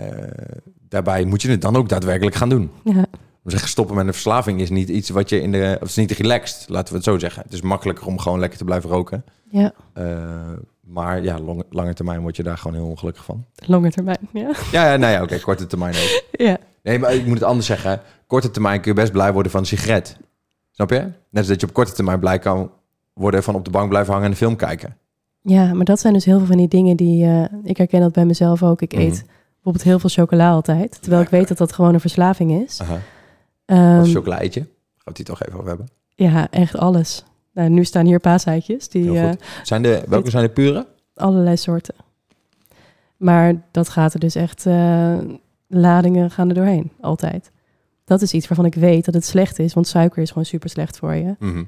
daarbij moet je het dan ook daadwerkelijk gaan doen. Ja. Zeggen stoppen met een verslaving is niet iets wat je in de... Of is niet relaxed, laten we het zo zeggen. Het is makkelijker om gewoon lekker te blijven roken. Ja. Eh, maar ja, lang, lange termijn word je daar gewoon heel ongelukkig van. Lange termijn. Ja. Ja, ja nou ja, oké, korte termijn ook. Ja. Nee, maar ik moet het anders zeggen. Korte termijn kun je best blij worden van een sigaret. Snap je? Net als dat je op korte termijn blij kan worden van op de bank blijven hangen en een film kijken. Ja, maar dat zijn dus heel veel van die dingen die... eh, ik herken dat bij mezelf ook. Ik Mhm. eet bijvoorbeeld heel veel chocola altijd. Terwijl ik weet dat dat gewoon een verslaving is. Aha. Of chocolaatje. Gaan we het hier toch even over hebben. ja, echt alles. Nou, nu staan hier paaseitjes. Die, eh. Zijn de, welke zijn de pure? allerlei soorten. Maar dat gaat er dus echt... eh, ladingen gaan er doorheen. Altijd. Dat is iets waarvan ik weet dat het slecht is. Want suiker is gewoon super slecht voor je. Mhm.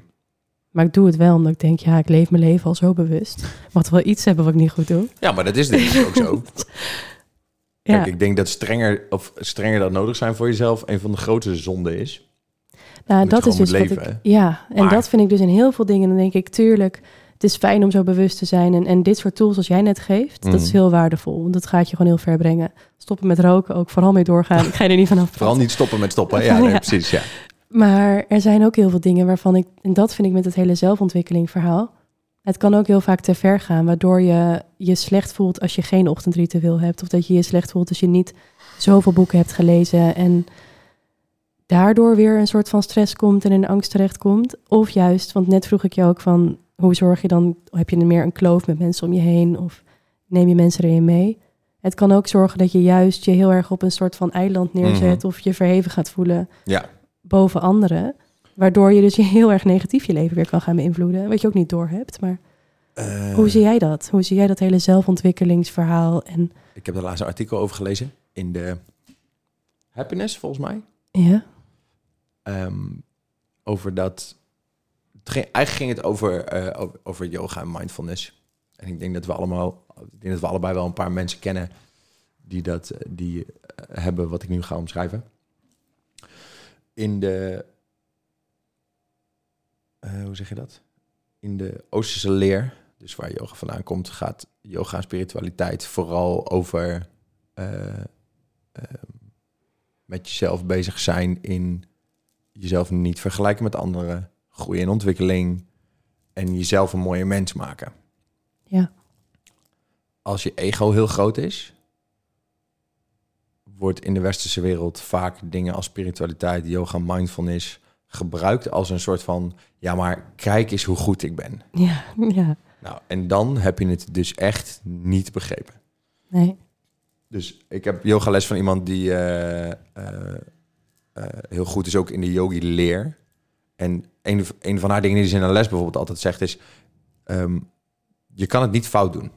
Maar ik doe het wel omdat ik denk... Ja, ik leef mijn leven al zo bewust. Mag wel iets hebben wat ik niet goed doe. Ja, maar dat is denk ik ook zo. Ja. Kijk, ik denk dat strenger, of strenger dat nodig zijn voor jezelf een van de grootste zonden is. Nou, dat is dus moet wat leven, ik. Ja, en Maar- dat vind ik dus in heel veel dingen. Dan denk ik, tuurlijk, het is fijn om zo bewust te zijn. En, en dit soort tools als jij net geeft, dat is Mhm. heel waardevol. Want dat gaat je gewoon heel ver brengen. Stoppen met roken, ook vooral mee doorgaan. Ik ga je er niet vanaf. Vooral niet stoppen met stoppen. Ja, nee, Ja. precies. Ja. Maar er zijn ook heel veel dingen waarvan ik, en dat vind ik met het hele zelfontwikkeling verhaal. Het kan ook heel vaak te ver gaan, waardoor je je slecht voelt als je geen ochtendritueel hebt. Of dat je je slecht voelt als je niet zoveel boeken hebt gelezen. En daardoor weer een soort van stress komt en in angst terechtkomt. Of juist, want net vroeg ik je ook van, hoe zorg je dan, heb je meer een kloof met mensen om je heen? Of neem je mensen erin mee? Het kan ook zorgen dat je juist je heel erg op een soort van eiland neerzet. Mhm. Of je verheven gaat voelen ja. Boven anderen. Waardoor je dus je heel erg negatief je leven weer kan gaan beïnvloeden. Wat je ook niet doorhebt. Maar Eh, hoe zie jij dat? Hoe zie jij dat hele zelfontwikkelingsverhaal? En Ik heb er laatst een artikel over gelezen in de Happiness, volgens mij. ja, Ehm, over dat. Het ging, eigenlijk ging het over, eh, over, over yoga en mindfulness. En ik denk dat we allemaal, ik denk dat we allebei wel een paar mensen kennen die dat eh, die hebben wat ik nu ga omschrijven. In de, eh, hoe zeg je dat? In de Oosterse leer, dus waar yoga vandaan komt, gaat yoga en spiritualiteit vooral over eh, ehm, met jezelf bezig zijn in jezelf niet vergelijken met anderen, groei en ontwikkeling en jezelf een mooie mens maken. Ja. Als je ego heel groot is, wordt in de westerse wereld vaak dingen als spiritualiteit, yoga, mindfulness gebruikt als een soort van, ja maar kijk eens hoe goed ik ben. ja, ja. Nou, en dan heb je het dus echt niet begrepen. Nee. Dus ik heb yogales van iemand die eh, eh, eh, heel goed is ook in de yogi-leer. En een, een van haar dingen die ze in een les bijvoorbeeld altijd zegt is... ehm, je kan het niet fout doen.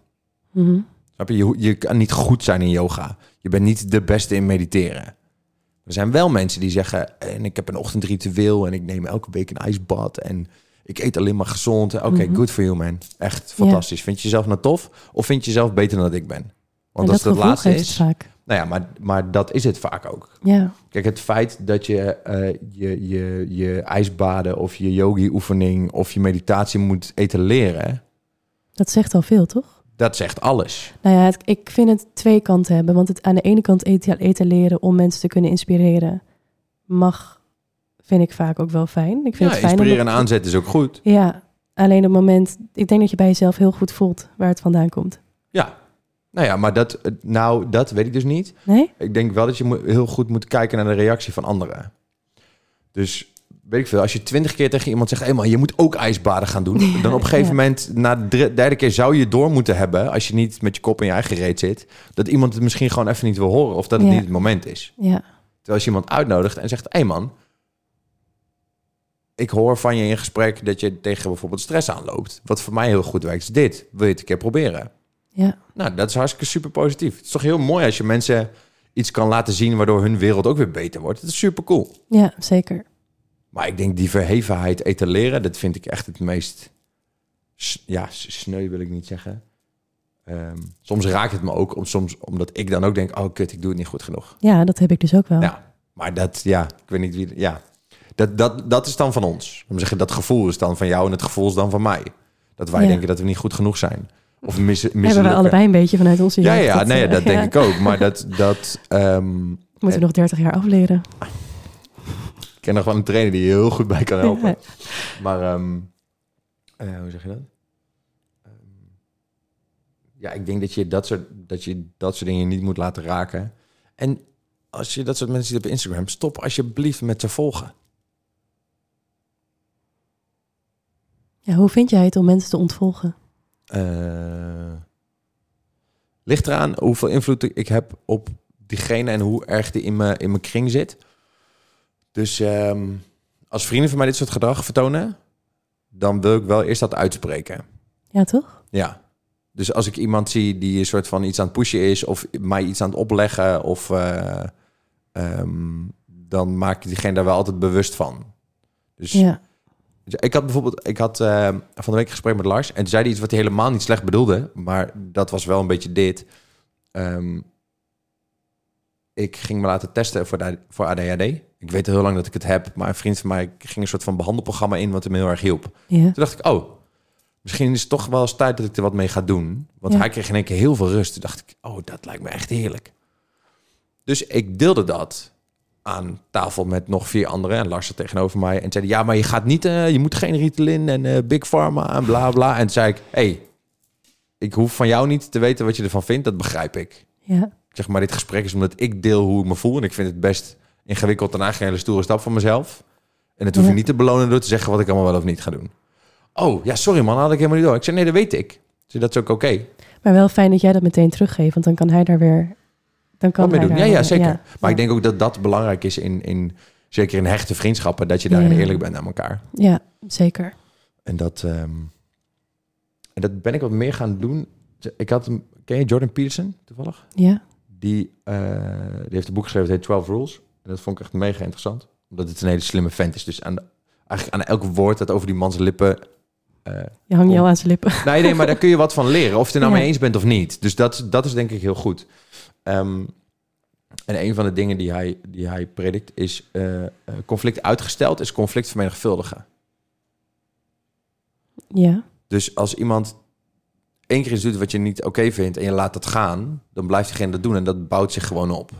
Mhm. Snap je? je? Je kan niet goed zijn in yoga. Je bent niet de beste in mediteren. Er zijn wel mensen die zeggen... en ik heb een ochtendritueel en ik neem elke week een ijsbad... en ik eet alleen maar gezond. Oké, Mhm. good for you, man. Echt fantastisch. Vind je jezelf nou tof? Of vind je jezelf beter dan ik ben? Want en als dat het het laatste is... vaak. Nou ja, maar, maar dat is het vaak ook. Ja, Kijk, het feit dat je eh, je, je, je ijsbaden of je yogi-oefening of je meditatie moet etaleren, dat zegt al veel, toch? Dat zegt alles. Nou ja, het- ik vind het twee kanten hebben. Want het aan de ene kant eta- etaleren om mensen te kunnen inspireren mag, vind ik vaak ook wel fijn. Ik vind Ja, het fijn inspireren en aanzetten is ook goed. Ja, alleen op het moment, ik denk dat je bij jezelf heel goed voelt waar het vandaan komt. Ja. Nou ja, maar dat, nou, dat weet ik dus niet. Nee? Ik denk wel dat je heel goed moet kijken naar de reactie van anderen. Dus weet ik veel, als je twintig keer tegen iemand zegt... hé man, je moet ook ijsbaden gaan doen. Dan op een gegeven Ja. moment, na de derde- keer zou je door moeten hebben... als je niet met je kop in je eigen reet zit... dat iemand het misschien gewoon even niet wil horen... of dat het Ja. niet het moment is. Ja, Terwijl als je iemand uitnodigt en zegt... hé man, ik hoor van je in gesprek dat je tegen bijvoorbeeld stress aanloopt. Wat voor mij heel goed werkt is dit. Wil je het een keer proberen? ja, Nou, dat is hartstikke super positief. Het is toch heel mooi als je mensen iets kan laten zien... waardoor hun wereld ook weer beter wordt. Dat is super cool. ja, zeker. Maar ik denk die verhevenheid etaleren... dat vind ik echt het meest... Ja, sneu wil ik niet zeggen. Ehm, soms raakt het me ook, om, soms, omdat ik dan ook denk... oh kut, ik doe het niet goed genoeg. Ja, dat heb ik dus ook wel. Ja, maar dat, ja, ik weet niet wie... Ja, dat, dat, dat is dan van ons. Dan zeggen, dat gevoel is dan van jou en het gevoel is dan van mij. Dat wij Ja. denken dat we niet goed genoeg zijn. Of mis, Hebben we allebei een beetje vanuit onze Ja, ja, dat, nee, eh, dat ja. denk ik ook. Maar dat, dat ehm, Moeten we nog 30 jaar afleren. Ik ken nog wel een trainer die je heel goed bij kan helpen. Maar ehm, eh, hoe zeg je dat? Ehm, ja, ik denk dat je dat, soort, dat je dat soort dingen niet moet laten raken. En als je dat soort mensen ziet op Instagram, stop alsjeblieft met te volgen. Ja, hoe vind jij het om mensen te ontvolgen? Eh, ligt eraan hoeveel invloed ik heb op diegene en hoe erg die in mijn, in mijn kring zit. Dus ehm, als vrienden van mij dit soort gedrag vertonen, dan wil ik wel eerst dat uitspreken. Ja, toch? Ja. Dus als ik iemand zie die een soort van iets aan het pushen is of mij iets aan het opleggen, of, eh, ehm, dan maak ik diegene daar wel altijd bewust van. Dus Ja. dus ik had bijvoorbeeld, ik had eh, van de week een gesprek met Lars en toen zei hij iets wat hij helemaal niet slecht bedoelde, maar dat was wel een beetje dit. Ehm, ik ging me laten testen voor, de, voor ADHD. Ik weet al heel lang dat ik het heb, maar een vriend van mij ging een soort van behandelprogramma in wat hem heel erg hielp. Ja. Toen dacht ik, oh, misschien is het toch wel eens tijd dat ik er wat mee ga doen. Want Ja. hij kreeg in één keer heel veel rust. Toen dacht ik, oh, dat lijkt me echt heerlijk. Dus ik deelde dat aan tafel met nog vier anderen. En Lars zat tegenover mij en zei, ja, maar je gaat niet, eh, je moet geen Ritalin en eh, Big Pharma en bla bla. En toen zei ik, hey, ik hoef van jou niet te weten wat je ervan vindt. Dat begrijp ik. Ja. Ik zeg maar, dit gesprek is omdat ik deel hoe ik me voel. En ik vind het best ingewikkeld en eigenlijk een hele stoere stap van mezelf. En dat hoef je niet te belonen door te zeggen wat ik allemaal wel of niet ga doen. Oh, ja, sorry man, had ik helemaal niet door. Ik zei, nee, dat weet ik. Dus dat is ook oké. Maar wel fijn dat jij dat meteen teruggeeft, want dan kan hij daar weer... Dan kan hij doen. daar Ja, ja, zeker. ja. Maar Ja. ik denk ook dat dat belangrijk is in, in zeker in hechte vriendschappen, dat je daarin Ja. eerlijk bent aan elkaar. Ja, zeker. En dat, ehm, en dat ben ik wat meer gaan doen. Ik had hem, ken je Jordan Peterson toevallig? Ja. Die, eh, die heeft een boek geschreven, het heet 12 Rules. En dat vond ik echt mega interessant. Omdat het een hele slimme vent is. Dus aan, de- eigenlijk aan elk woord dat over die man's lippen... eh, Je hangt jou aan zijn lippen. nee, nee, maar daar kun je wat van leren. Of je het er nou Ja. mee eens bent of niet. Dus dat, dat is denk ik heel goed. Ehm, en een van de dingen die hij, die hij predikt is... eh, eh, conflict uitgesteld is conflict vermenigvuldigen. Ja. Dus als iemand één keer iets doet wat je niet oké vindt... en je laat dat gaan, dan blijft diegene dat doen. En dat bouwt zich gewoon op.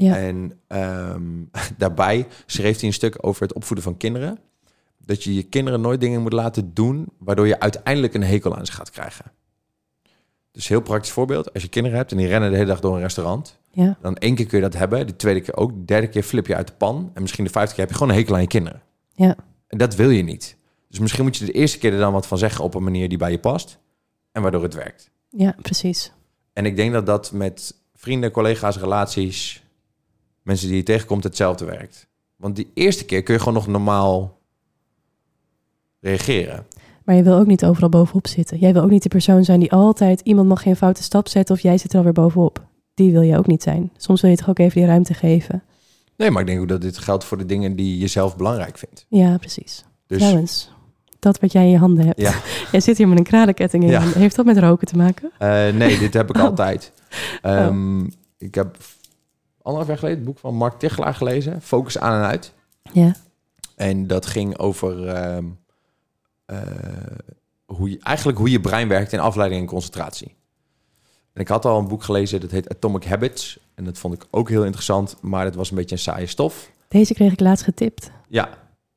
Ja. En ehm, daarbij schreef hij een stuk over het opvoeden van kinderen. Dat je je kinderen nooit dingen moet laten doen... waardoor je uiteindelijk een hekel aan ze gaat krijgen. Dus heel praktisch voorbeeld. Als je kinderen hebt en die rennen de hele dag door een restaurant... Ja. dan één keer kun je dat hebben. De tweede keer ook. De derde keer flip je uit de pan. En misschien de vijfde keer heb je gewoon een hekel aan je kinderen. Ja. En dat wil je niet. Dus misschien moet je de eerste keer er dan wat van zeggen... op een manier die bij je past. En waardoor het werkt. Ja, precies. En ik denk dat dat met vrienden, collega's, relaties, mensen die je tegenkomt, hetzelfde werkt. Want die eerste keer kun je gewoon nog normaal reageren. Maar je wil ook niet overal bovenop zitten. Jij wil ook niet de persoon zijn die altijd... iemand mag geen foute stap zetten of jij zit er alweer bovenop. Die wil je ook niet zijn. Soms wil je toch ook even die ruimte geven. Nee, maar ik denk ook dat dit geldt voor de dingen die je zelf belangrijk vindt. Ja, precies. Dus Trouwens, dat wat jij in je handen hebt. Ja. jij zit hier met een kralenketting in Ja. Heeft dat met roken te maken? eh, nee, dit heb ik Oh. altijd. Ehm, Ik heb anderhalf jaar geleden het boek van Mark Tichelaar gelezen, Focus aan en uit. Ja. En dat ging over ehm, eh, hoe je, eigenlijk hoe je brein werkt in afleiding en concentratie. En ik had al een boek gelezen, dat heet Atomic Habits. En dat vond ik ook heel interessant, maar het was een beetje een saaie stof. Deze kreeg ik laatst getipt. Ja,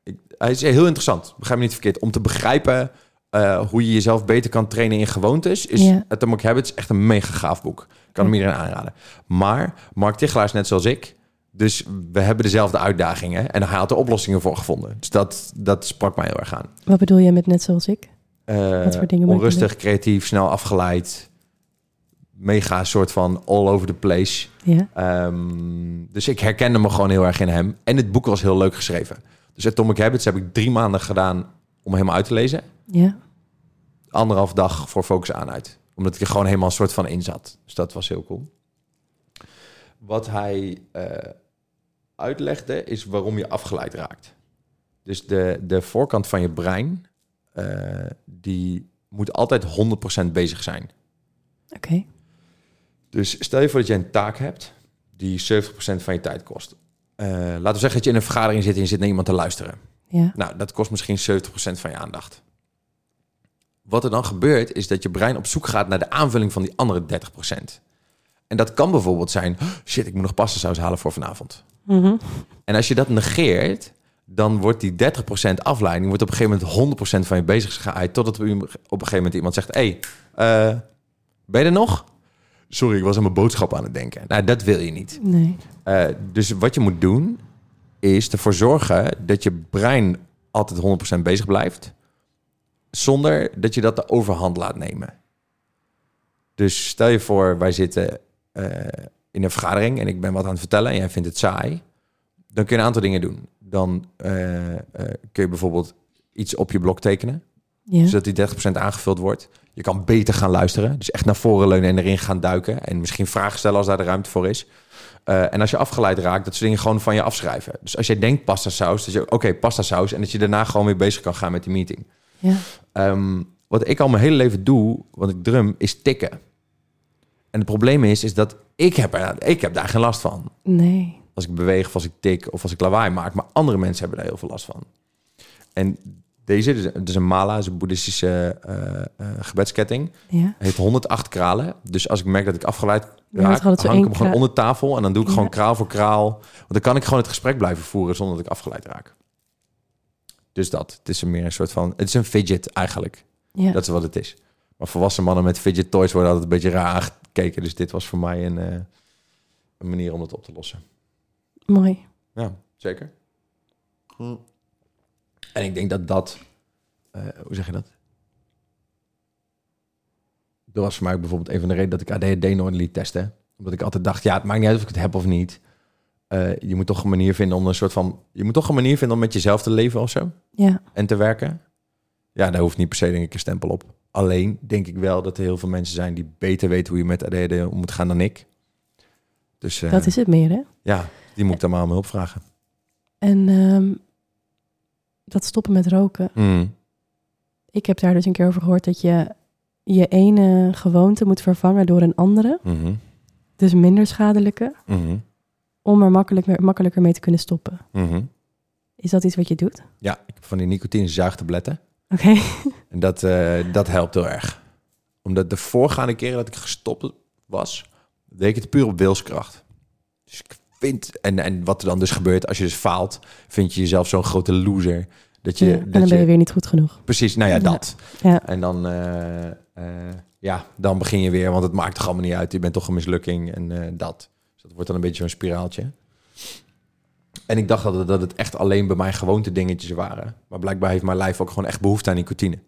ik, hij is heel interessant. Begrijp me niet verkeerd. Om te begrijpen uh, hoe je jezelf beter kan trainen in gewoontes, is Ja. Atomic Habits echt een mega gaaf boek. Ik kan hem iedereen aanraden. Maar Mark Tichelaar is net zoals ik. Dus we hebben dezelfde uitdagingen. En hij had er oplossingen voor gevonden. Dus dat, dat sprak mij heel erg aan. Wat bedoel je met net zoals ik? Eh, Wat voor dingen onrustig, creatief, snel afgeleid. Mega soort van all over the place. Ehm, dus ik herkende me gewoon heel erg in hem. En het boek was heel leuk geschreven. Dus Atomic Habits heb ik drie maanden gedaan om hem uit te lezen. Ja. Anderhalf dag voor focus aan uit. Omdat ik er gewoon helemaal een soort van in zat. Dus dat was heel cool. Wat hij eh, uitlegde is waarom je afgeleid raakt. Dus de, de voorkant van je brein, eh, die moet altijd 100% bezig zijn. Oké. Dus stel je voor dat je een taak hebt die 70% van je tijd kost. Eh, laten we zeggen dat je in een vergadering zit en je zit naar iemand te luisteren. Ja. Nou, dat kost misschien 70% van je aandacht. Wat er dan gebeurt, is dat je brein op zoek gaat naar de aanvulling van die andere 30%. En dat kan bijvoorbeeld zijn, "Oh, shit, ik moet nog pastasaus halen voor vanavond. Mhm. En als je dat negeert, dan wordt die 30% afleiding wordt op een gegeven moment 100% van je bezigheid. Totdat op een gegeven moment iemand zegt: Hé, hey, eh, ben je er nog? Sorry, ik was aan mijn boodschap aan het denken. Nou, dat wil je niet. Nee. Eh, dus wat je moet doen, is ervoor zorgen dat je brein altijd 100% bezig blijft. Zonder dat je dat de overhand laat nemen. Dus stel je voor, wij zitten eh, in een vergadering en ik ben wat aan het vertellen en jij vindt het saai. Dan kun je een aantal dingen doen. Dan eh, eh, kun je bijvoorbeeld iets op je blok tekenen Ja. zodat die 30% aangevuld wordt. Je kan beter gaan luisteren. Dus echt naar voren leunen en erin gaan duiken. En misschien vragen stellen als daar de ruimte voor is. Eh, en als je afgeleid raakt, dat soort dingen gewoon van je afschrijven. Dus als jij denkt pasta saus, dat je oké, pasta saus. En dat je daarna gewoon weer bezig kan gaan met die meeting. Ja. Ehm, wat ik al mijn hele leven doe, want ik drum, is tikken. En het probleem is, is dat ik heb, er, ik heb daar geen last van. Nee. Als ik beweeg of als ik tik of als ik lawaai maak. Maar andere mensen hebben daar heel veel last van. En deze, dus, dus een mala, is een boeddhistische eh, eh, gebedsketting. Ja. heeft 108 kralen. Dus als ik merk dat ik afgeleid raak, hang ik hem gewoon onder tafel. En dan doe ik Ja. gewoon kraal voor kraal. Want dan kan ik gewoon het gesprek blijven voeren zonder dat ik afgeleid raak. Dus dat. Het is een meer een soort van... Het is een fidget eigenlijk. Ja. Dat is wat het is. Maar volwassen mannen met fidget toys worden altijd een beetje raar aangekeken. Dus dit was voor mij een, eh, een manier om het op te lossen. Mooi. Ja, zeker. En ik denk dat dat... eh, hoe zeg je dat? Dat was voor mij bijvoorbeeld een van de redenen dat ik ADHD nooit liet testen. Omdat ik altijd dacht, ja, het maakt niet uit of ik het heb of niet. Eh, je moet toch een manier vinden om een soort van... Je moet toch een manier vinden om met jezelf te leven of zo. Ja. En te werken. Ja, daar hoeft niet per se denk ik een stempel op. Alleen denk ik wel dat er heel veel mensen zijn die beter weten hoe je met ADHD om moet gaan dan ik. Dus eh, Dat is het meer, hè? ja, die moet ik dan maar om hulp vragen. En ehm, dat stoppen met roken. Mm. Ik heb daar dus een keer over gehoord dat je je ene gewoonte moet vervangen door een andere. Mhm. Dus minder schadelijke. Mhm. Om er makkelijk, makkelijker mee te kunnen stoppen. Mhm. Is dat iets wat je doet? Ja, ik heb van die nicotine zuigtabletten. Oké. En dat, eh, dat helpt heel erg. Omdat de voorgaande keren dat ik gestopt was, deed ik het puur op wilskracht. Dus ik vind, en, en wat er dan dus gebeurt als je dus faalt, vind je jezelf zo'n grote loser. Dat je, Ja, en dat dan ben je weer niet goed genoeg. precies, nou ja, dat. Ja. En dan, eh, eh, ja, dan begin je weer, want het maakt toch allemaal niet uit. Je bent toch een mislukking en eh, dat. Dus dat wordt dan een beetje zo'n spiraaltje. En ik dacht dat het, dat het echt alleen bij mij gewoonte dingetjes waren. Maar blijkbaar heeft mijn lijf ook gewoon echt behoefte aan nicotine.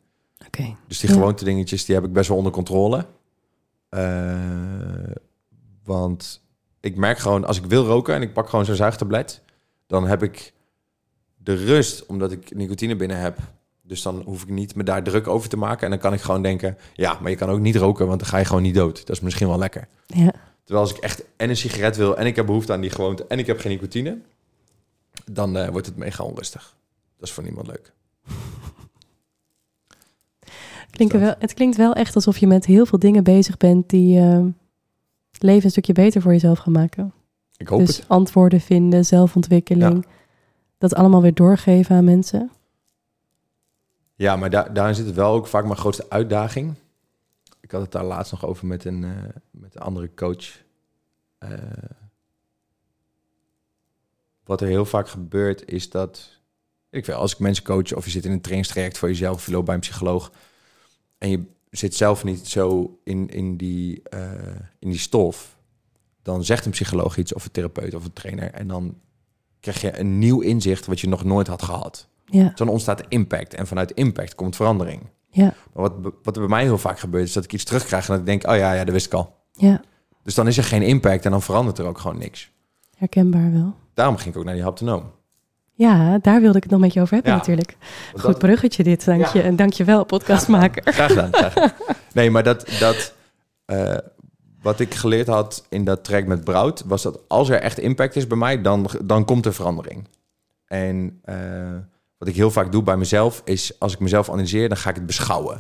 Oké. Dus die Ja. gewoonte dingetjes, die heb ik best wel onder controle. Want ik merk gewoon, als ik wil roken en ik pak gewoon zo'n zuigtablet, dan heb ik de rust, omdat ik nicotine binnen heb. Dus dan hoef ik niet me daar druk over te maken. En dan kan ik gewoon denken, ja, maar je kan ook niet roken, want dan ga je gewoon niet dood. Dat is misschien wel lekker. Ja. Terwijl als ik echt en een sigaret wil en ik heb behoefte aan die gewoonte en ik heb geen nicotine, dan eh, wordt het mega onrustig. Dat is voor niemand leuk. Klinkt wel, het klinkt wel echt alsof je met heel veel dingen bezig bent die eh, het leven een stukje beter voor jezelf gaan maken. Ik hoop dus het. antwoorden vinden, zelfontwikkeling. Dat allemaal weer doorgeven aan mensen. Ja, maar daar, daarin zit het wel ook vaak mijn grootste uitdaging. Ik had het daar laatst nog over met een, eh, met een andere coach. Eh, wat er heel vaak gebeurt is dat... Ik weet, als ik mensen coach of je zit in een trainingstraject voor jezelf... of je loopt bij een psycholoog... en je zit zelf niet zo in, in, die, eh, in die stof... dan zegt een psycholoog iets of een therapeut of een trainer... en dan krijg je een nieuw inzicht wat je nog nooit had gehad. Ja, Dan ontstaat impact en vanuit impact komt verandering. ja, Maar wat, wat er bij mij heel vaak gebeurt, is dat ik iets terugkrijg en dat ik denk, oh ja, ja, dat wist ik al. ja. Dus dan is er geen impact en dan verandert er ook gewoon niks. Herkenbaar wel. Daarom ging ik ook naar die haptonoom. Ja, daar wilde ik het nog met je over hebben Ja. natuurlijk. Goed dat- bruggetje dit, dank Ja. je. En dank je wel, podcastmaker. Graag gedaan. Graag gedaan. Nee, maar dat, dat eh, wat ik geleerd had in dat track met Brout, was dat als er echt impact is bij mij, dan, dan komt er verandering. En eh, wat ik heel vaak doe bij mezelf, is als ik mezelf analyseer, dan ga ik het beschouwen.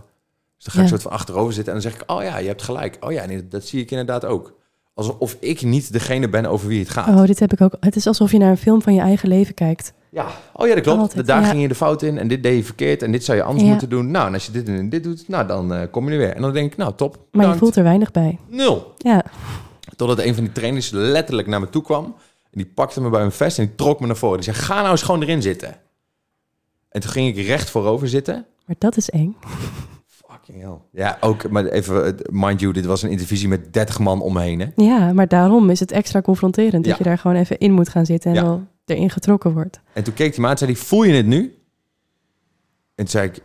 Dus dan ga ik Ja. soort van achterover zitten en dan zeg ik, oh ja, je hebt gelijk. Oh ja, nee, dat zie ik inderdaad ook. Alsof ik niet degene ben over wie het gaat. Oh, dit heb ik ook. Het is alsof je naar een film van je eigen leven kijkt. Ja, oh ja, dat klopt. Altijd, Daar ja. ging je de fout in en dit deed je verkeerd en dit zou je anders Ja. moeten doen. Nou, en als je dit en dit doet, nou, dan eh, kom je er weer. En dan denk ik, nou, top. Maar je voelt er weinig bij. Nul. Ja, Totdat een van die trainers letterlijk naar me toe kwam. En die pakte me bij mijn vest en die trok me naar voren. Die zei, ga nou eens gewoon erin zitten. En toen ging ik recht voorover zitten. maar dat is eng. Fucking hell. Ja, ook, maar even, eh, mind you, dit was een intervisie met 30 man omheen. Hè? Ja, maar daarom is het extra confronterend dat je daar gewoon even in moet gaan zitten en Ja. Erin getrokken wordt. En toen keek aan en zei hij, voel je het nu? En toen zei ik,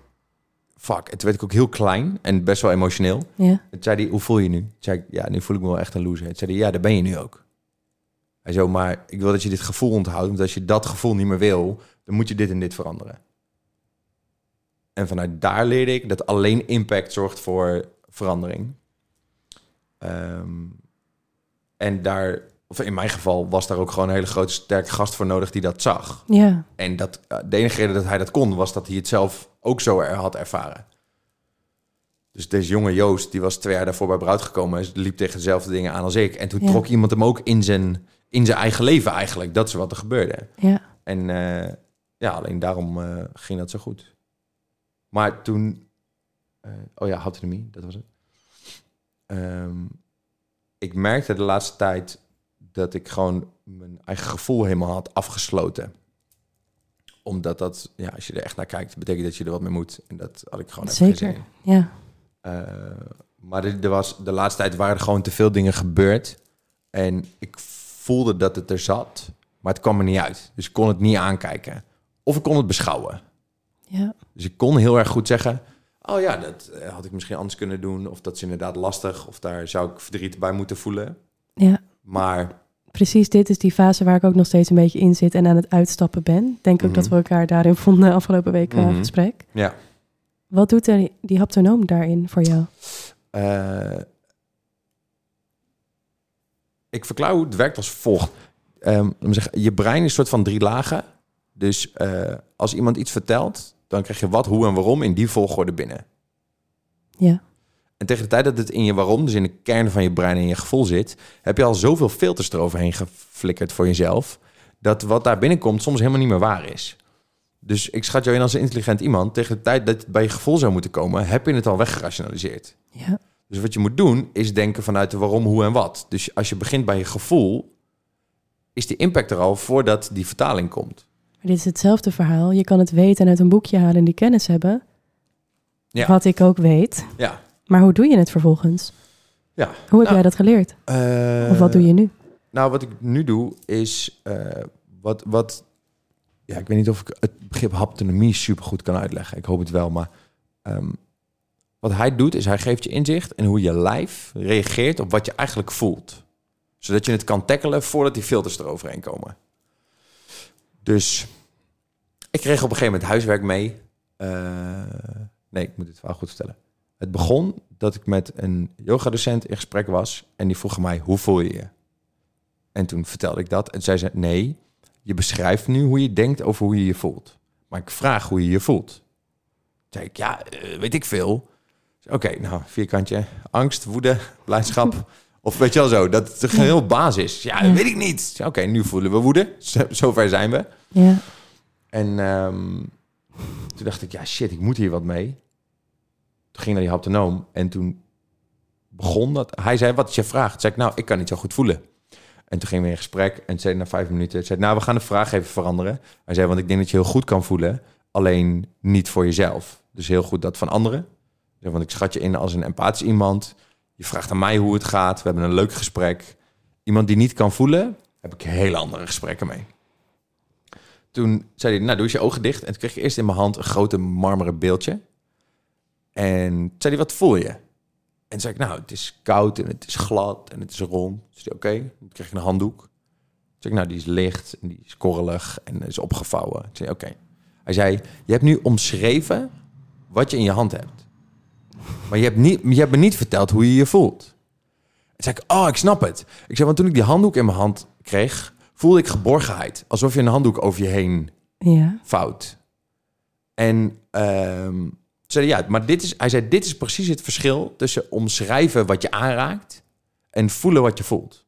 fuck. En toen werd ik ook heel klein en best wel emotioneel. Ja, En toen zei hij, hoe voel je nu? Toen zei ik, ja, nu voel ik me wel echt een loser. Toen zei hij, ja, daar ben je nu ook. Hij zo, maar ik wil dat je dit gevoel onthoudt. Want als je dat gevoel niet meer wil, dan moet je dit en dit veranderen. En vanuit daar leerde ik dat alleen impact zorgt voor verandering. Ehm, en daar, of in mijn geval, was daar ook gewoon een hele grote sterke gast voor nodig die dat zag. ja, En dat, eh, de enige reden dat hij dat kon, was dat hij het zelf ook zo er had ervaren. Dus deze jonge Joost, die was twee jaar daarvoor bij Brout gekomen... en liep tegen dezelfde dingen aan als ik. En toen Ja. trok iemand hem ook in zijn, in zijn eigen leven eigenlijk. Dat is wat er gebeurde. ja. En eh, ja, alleen daarom eh, ging dat zo goed. Maar toen... oh ja, autonomie, dat was het. Ehm, ik merkte de laatste tijd dat ik gewoon mijn eigen gevoel helemaal had afgesloten. Omdat dat, ja, als je er echt naar kijkt, betekent dat je er wat mee moet. En dat had ik gewoon Zeker. Ja, Eh, maar er, er was, de laatste tijd waren er gewoon te veel dingen gebeurd. En ik voelde dat het er zat, maar het kwam er niet uit. Dus ik kon het niet aankijken. Of ik kon het beschouwen. ja, Dus ik kon heel erg goed zeggen... oh ja, dat eh, had ik misschien anders kunnen doen. Of dat is inderdaad lastig. Of daar zou ik verdriet bij moeten voelen. ja. Maar Precies, dit is die fase waar ik ook nog steeds een beetje in zit en aan het uitstappen ben. Denk ook Mhm. dat we elkaar daarin vonden afgelopen week uh, Mhm. gesprek. ja, Wat doet er die haptonoom daarin voor jou? Eh, ik verklaar hoe het werkt als volgt. Me zeggen, je brein is een soort van drie lagen. Dus eh, als iemand iets vertelt, dan krijg je wat, hoe en waarom in die volgorde binnen. Ja, En tegen de tijd dat het in je waarom, dus in de kern van je brein en je gevoel zit, heb je al zoveel filters eroverheen geflikkerd voor jezelf, dat wat daar binnenkomt soms helemaal niet meer waar is. Dus ik schat jou in als een intelligent iemand. Tegen de tijd dat het bij je gevoel zou moeten komen, heb je het al weggerationaliseerd. ja, Dus wat je moet doen, is denken vanuit de waarom, hoe en wat. Dus als je begint bij je gevoel, is die impact er al voordat die vertaling komt. maar dit is hetzelfde verhaal. Je kan het weten en uit een boekje halen en die kennis hebben. Ja. Wat ik ook weet. Ja. Maar hoe doe je het vervolgens? Ja. Hoe heb Nou, jij dat geleerd? Of wat doe je nu? Nou, wat ik nu doe, is eh, wat, wat... Ja, ik weet niet of ik het begrip haptonomie super goed kan uitleggen. Ik hoop het wel, maar... ehm, wat hij doet, is hij geeft je inzicht in hoe je lijf reageert op wat je eigenlijk voelt. Zodat je het kan tackelen voordat die filters eroverheen komen. Dus ik kreeg op een gegeven moment huiswerk mee. Eh, nee, ik moet het wel goed vertellen. Het begon dat ik met een yogadocent in gesprek was. En die vroeg mij, hoe voel je je? En toen vertelde ik dat. En zij zei, nee, je beschrijft nu hoe je denkt over hoe je je voelt. Maar ik vraag hoe je je voelt. Toen zei ik, ja, eh, weet ik veel. Oké, nou, vierkantje. Angst, woede, blijdschap. of weet je wel zo, dat is een heel basis. Ja, Ja. weet ik niet. Oké, nu voelen we woede. Zo- Zover zijn we. Ja, En ehm, toen dacht ik, ja shit, ik moet hier wat mee. Toen ging naar die haptonoom en toen begon dat. Hij zei, wat is je vraag? Toen zei ik, nou, ik kan niet zo goed voelen. En toen gingen we in gesprek en zei na vijf minuten, zei, nou, we gaan de vraag even veranderen. Hij zei, want ik denk dat je heel goed kan voelen, alleen niet voor jezelf. Dus heel goed dat van anderen. Want ik schat je in als een empathisch iemand. Je vraagt aan mij hoe het gaat. We hebben een leuk gesprek. Iemand die niet kan voelen, heb ik hele andere gesprekken mee. Toen zei hij, nou doe eens je ogen dicht. En toen kreeg ik eerst in mijn hand een grote marmeren beeldje. En zei hij, wat voel je? En zei ik, nou, het is koud en het is glad en het is rond. Hij, oké. Toen kreeg ik een handdoek. Toen zei ik, nou, die is licht en die is korrelig en is opgevouwen. Toen zei oké. Hij zei, je hebt nu omschreven wat je in je hand hebt. Maar je hebt, niet, je hebt me niet verteld hoe je je voelt. Zei ik, oh, ik snap het. Ik zei, want toen ik die handdoek in mijn hand kreeg, voelde ik geborgenheid. Alsof je een handdoek over je heen Ja. fout. En ehm zei hij, ja, maar dit is, hij zei, dit is precies het verschil tussen omschrijven wat je aanraakt en voelen wat je voelt.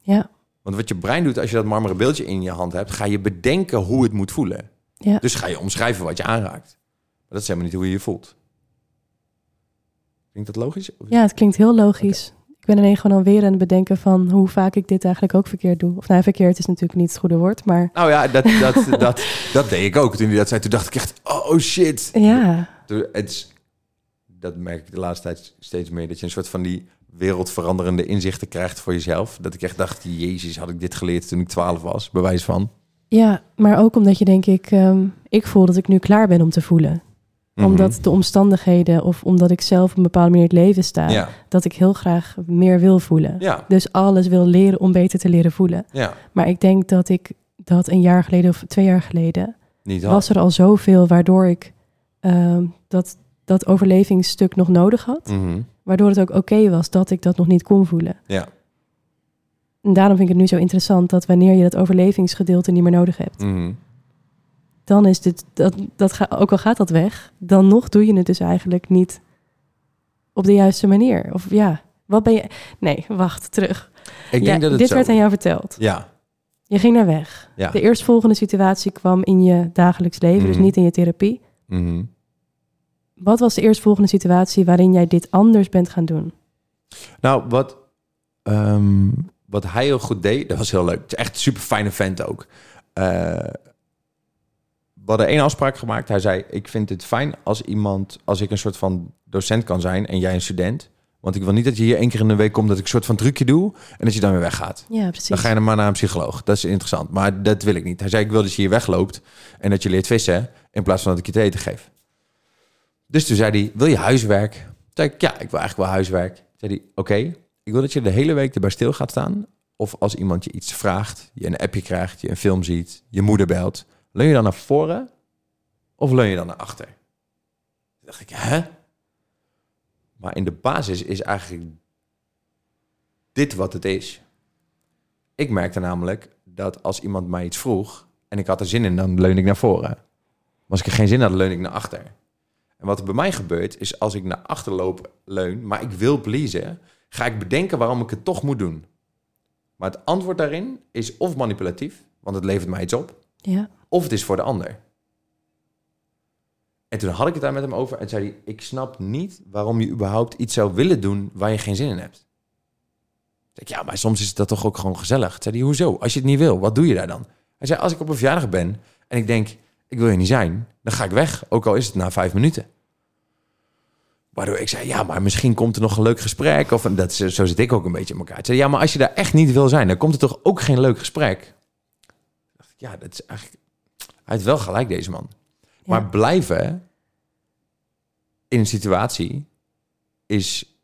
Ja. Want wat je brein doet als je dat marmeren beeldje in je hand hebt, ga je bedenken hoe het moet voelen. Ja. Dus ga je omschrijven wat je aanraakt. Maar dat is helemaal niet hoe je je voelt. Klinkt dat logisch? Ja, het klinkt heel logisch. Ik ben alleen gewoon alweer aan het bedenken van hoe vaak ik dit eigenlijk ook verkeerd doe. Of nou, verkeerd is natuurlijk niet het goede woord, maar Nou ja, dat, dat, dat, dat deed ik ook. Toen hij dat zei, toen dacht ik echt, oh shit. ja, Toen- Het is, dat merk ik de laatste tijd steeds meer. Dat je een soort van die wereldveranderende inzichten krijgt voor jezelf. Dat ik echt dacht, jezus, had ik dit geleerd toen ik 12 was. Bewijs van. ja, maar ook omdat je denk ik, ehm, ik voel dat ik nu klaar ben om te voelen. Mhm. Omdat de omstandigheden of omdat ik zelf op een bepaalde manier in het leven sta, Ja, dat ik heel graag meer wil voelen. ja, Dus alles wil leren om beter te leren voelen. ja. Maar ik denk dat ik dat een jaar geleden of twee jaar geleden Niet was er al zoveel waardoor ik ehm, dat, dat overlevingsstuk nog nodig had. Mhm. Waardoor het ook oké was dat ik dat nog niet kon voelen. Ja. En daarom vind ik het nu zo interessant dat wanneer je dat overlevingsgedeelte niet meer nodig hebt, Mhm. Dan is dit, dat, dat ga, ook al gaat dat weg, dan nog doe je het dus eigenlijk niet op de juiste manier. Of ja, wat ben je. Nee, wacht, terug. Ik Ja, denk dat het dit zo... werd aan jou verteld. Ja, Je ging naar weg. ja. De eerstvolgende situatie kwam in je dagelijks leven, dus Mhm. niet in je therapie. Mhm. Wat was de eerstvolgende situatie waarin jij dit anders bent gaan doen? Nou, wat, ehm, wat hij heel goed deed, dat was heel leuk. Het is echt een super fijne vent ook. Eh, we hadden één afspraak gemaakt. Hij zei, ik vind het fijn als iemand, als ik een soort van docent kan zijn en jij een student. Want ik wil niet dat je hier één keer in de week komt dat ik een soort van trucje doe en dat je dan weer weggaat. Ja, precies. Dan ga je dan maar naar een psycholoog. Dat is interessant. Maar dat wil ik niet. Hij zei, ik wil dat je hier wegloopt en dat je leert vissen in plaats van dat ik je te eten geef. Dus toen zei hij, wil je huiswerk? Toen zei ik, ja, ik wil eigenlijk wel huiswerk. Toen zei hij, oké, ik wil dat je de hele week erbij stil gaat staan. Of als iemand je iets vraagt, je een appje krijgt, je een film ziet, je moeder belt. Leun je dan naar voren of leun je dan naar achter? Toen dacht ik, hè? Maar in de basis is eigenlijk dit wat het is. Ik merkte namelijk dat als iemand mij iets vroeg en ik had er zin in, dan leun ik naar voren. Maar als ik er geen zin had, leun ik naar achter. En wat er bij mij gebeurt, is als ik naar achter loop, leun, maar ik wil pleasen, ga ik bedenken waarom ik het toch moet doen. Maar het antwoord daarin is of manipulatief, want het levert mij iets op, Ja, of het is voor de ander. En toen had ik het daar met hem over en zei hij, ik snap niet waarom je überhaupt iets zou willen doen waar je geen zin in hebt. Ik zei, ja, maar soms is dat toch ook gewoon gezellig. Toen zei hij, hoezo? Als je het niet wil, wat doe je daar dan? Hij zei, als ik op een verjaardag ben en ik denk, ik wil je niet zijn, dan ga ik weg. Ook al is het na vijf minuten. Waardoor ik zei, ja, maar misschien komt er nog een leuk gesprek. Of dat, zo zit ik ook een beetje in elkaar. Ik zei, ja, maar als je daar echt niet wil zijn, dan komt er toch ook geen leuk gesprek. Ja, dat is eigenlijk... Hij heeft wel gelijk, deze man. Maar Ja. blijven in een situatie is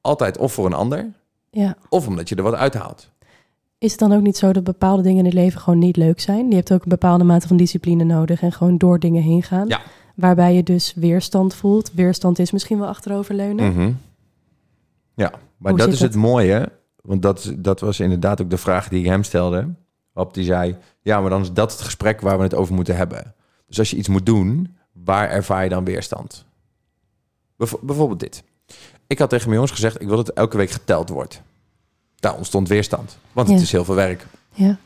altijd of voor een ander, ja. of omdat je er wat uithaalt. Is het dan ook niet zo dat bepaalde dingen in het leven gewoon niet leuk zijn? Je hebt ook een bepaalde mate van discipline nodig en gewoon door dingen heen gaan. Ja. Waarbij je dus weerstand voelt. Weerstand is misschien wel achteroverleunen. Mhm. Ja, maar Hoe dat is het mooie. Want dat, dat was inderdaad ook de vraag die ik hem stelde. Waarop die zei, ja, maar dan is dat het gesprek waar we het over moeten hebben. Dus als je iets moet doen, waar ervaar je dan weerstand? Bijv- bijvoorbeeld dit. Ik had tegen mijn jongens gezegd, ik wil dat elke week geteld wordt. Daar ontstond weerstand, want het is heel veel werk. Ja.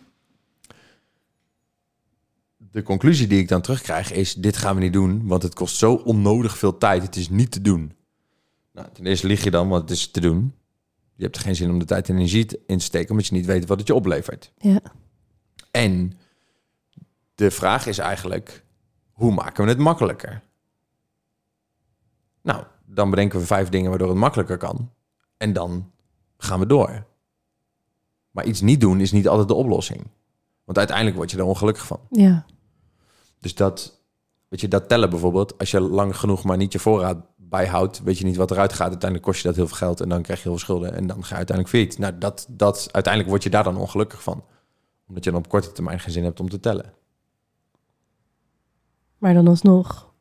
de conclusie die ik dan terugkrijg is: dit gaan we niet doen, want het kost zo onnodig veel tijd. Het is niet te doen. Nou, ten eerste lieg je dan, want het is te doen. Je hebt er geen zin om de tijd en energie in te steken, omdat je niet weet wat het je oplevert. Ja. En de vraag is eigenlijk: hoe maken we het makkelijker? Nou, dan bedenken we vijf dingen waardoor het makkelijker kan. En dan gaan we door. Maar iets niet doen is niet altijd de oplossing. Want uiteindelijk word je er ongelukkig van. Ja. Dus dat, weet je, dat tellen bijvoorbeeld. Als je lang genoeg maar niet je voorraad bijhoudt, weet je niet wat eruit gaat. Uiteindelijk kost je dat heel veel geld en dan krijg je heel veel schulden. En dan ga je uiteindelijk failliet. Nou, dat, dat, uiteindelijk word je daar dan ongelukkig van. Omdat je dan op korte termijn geen zin hebt om te tellen. Maar dan alsnog,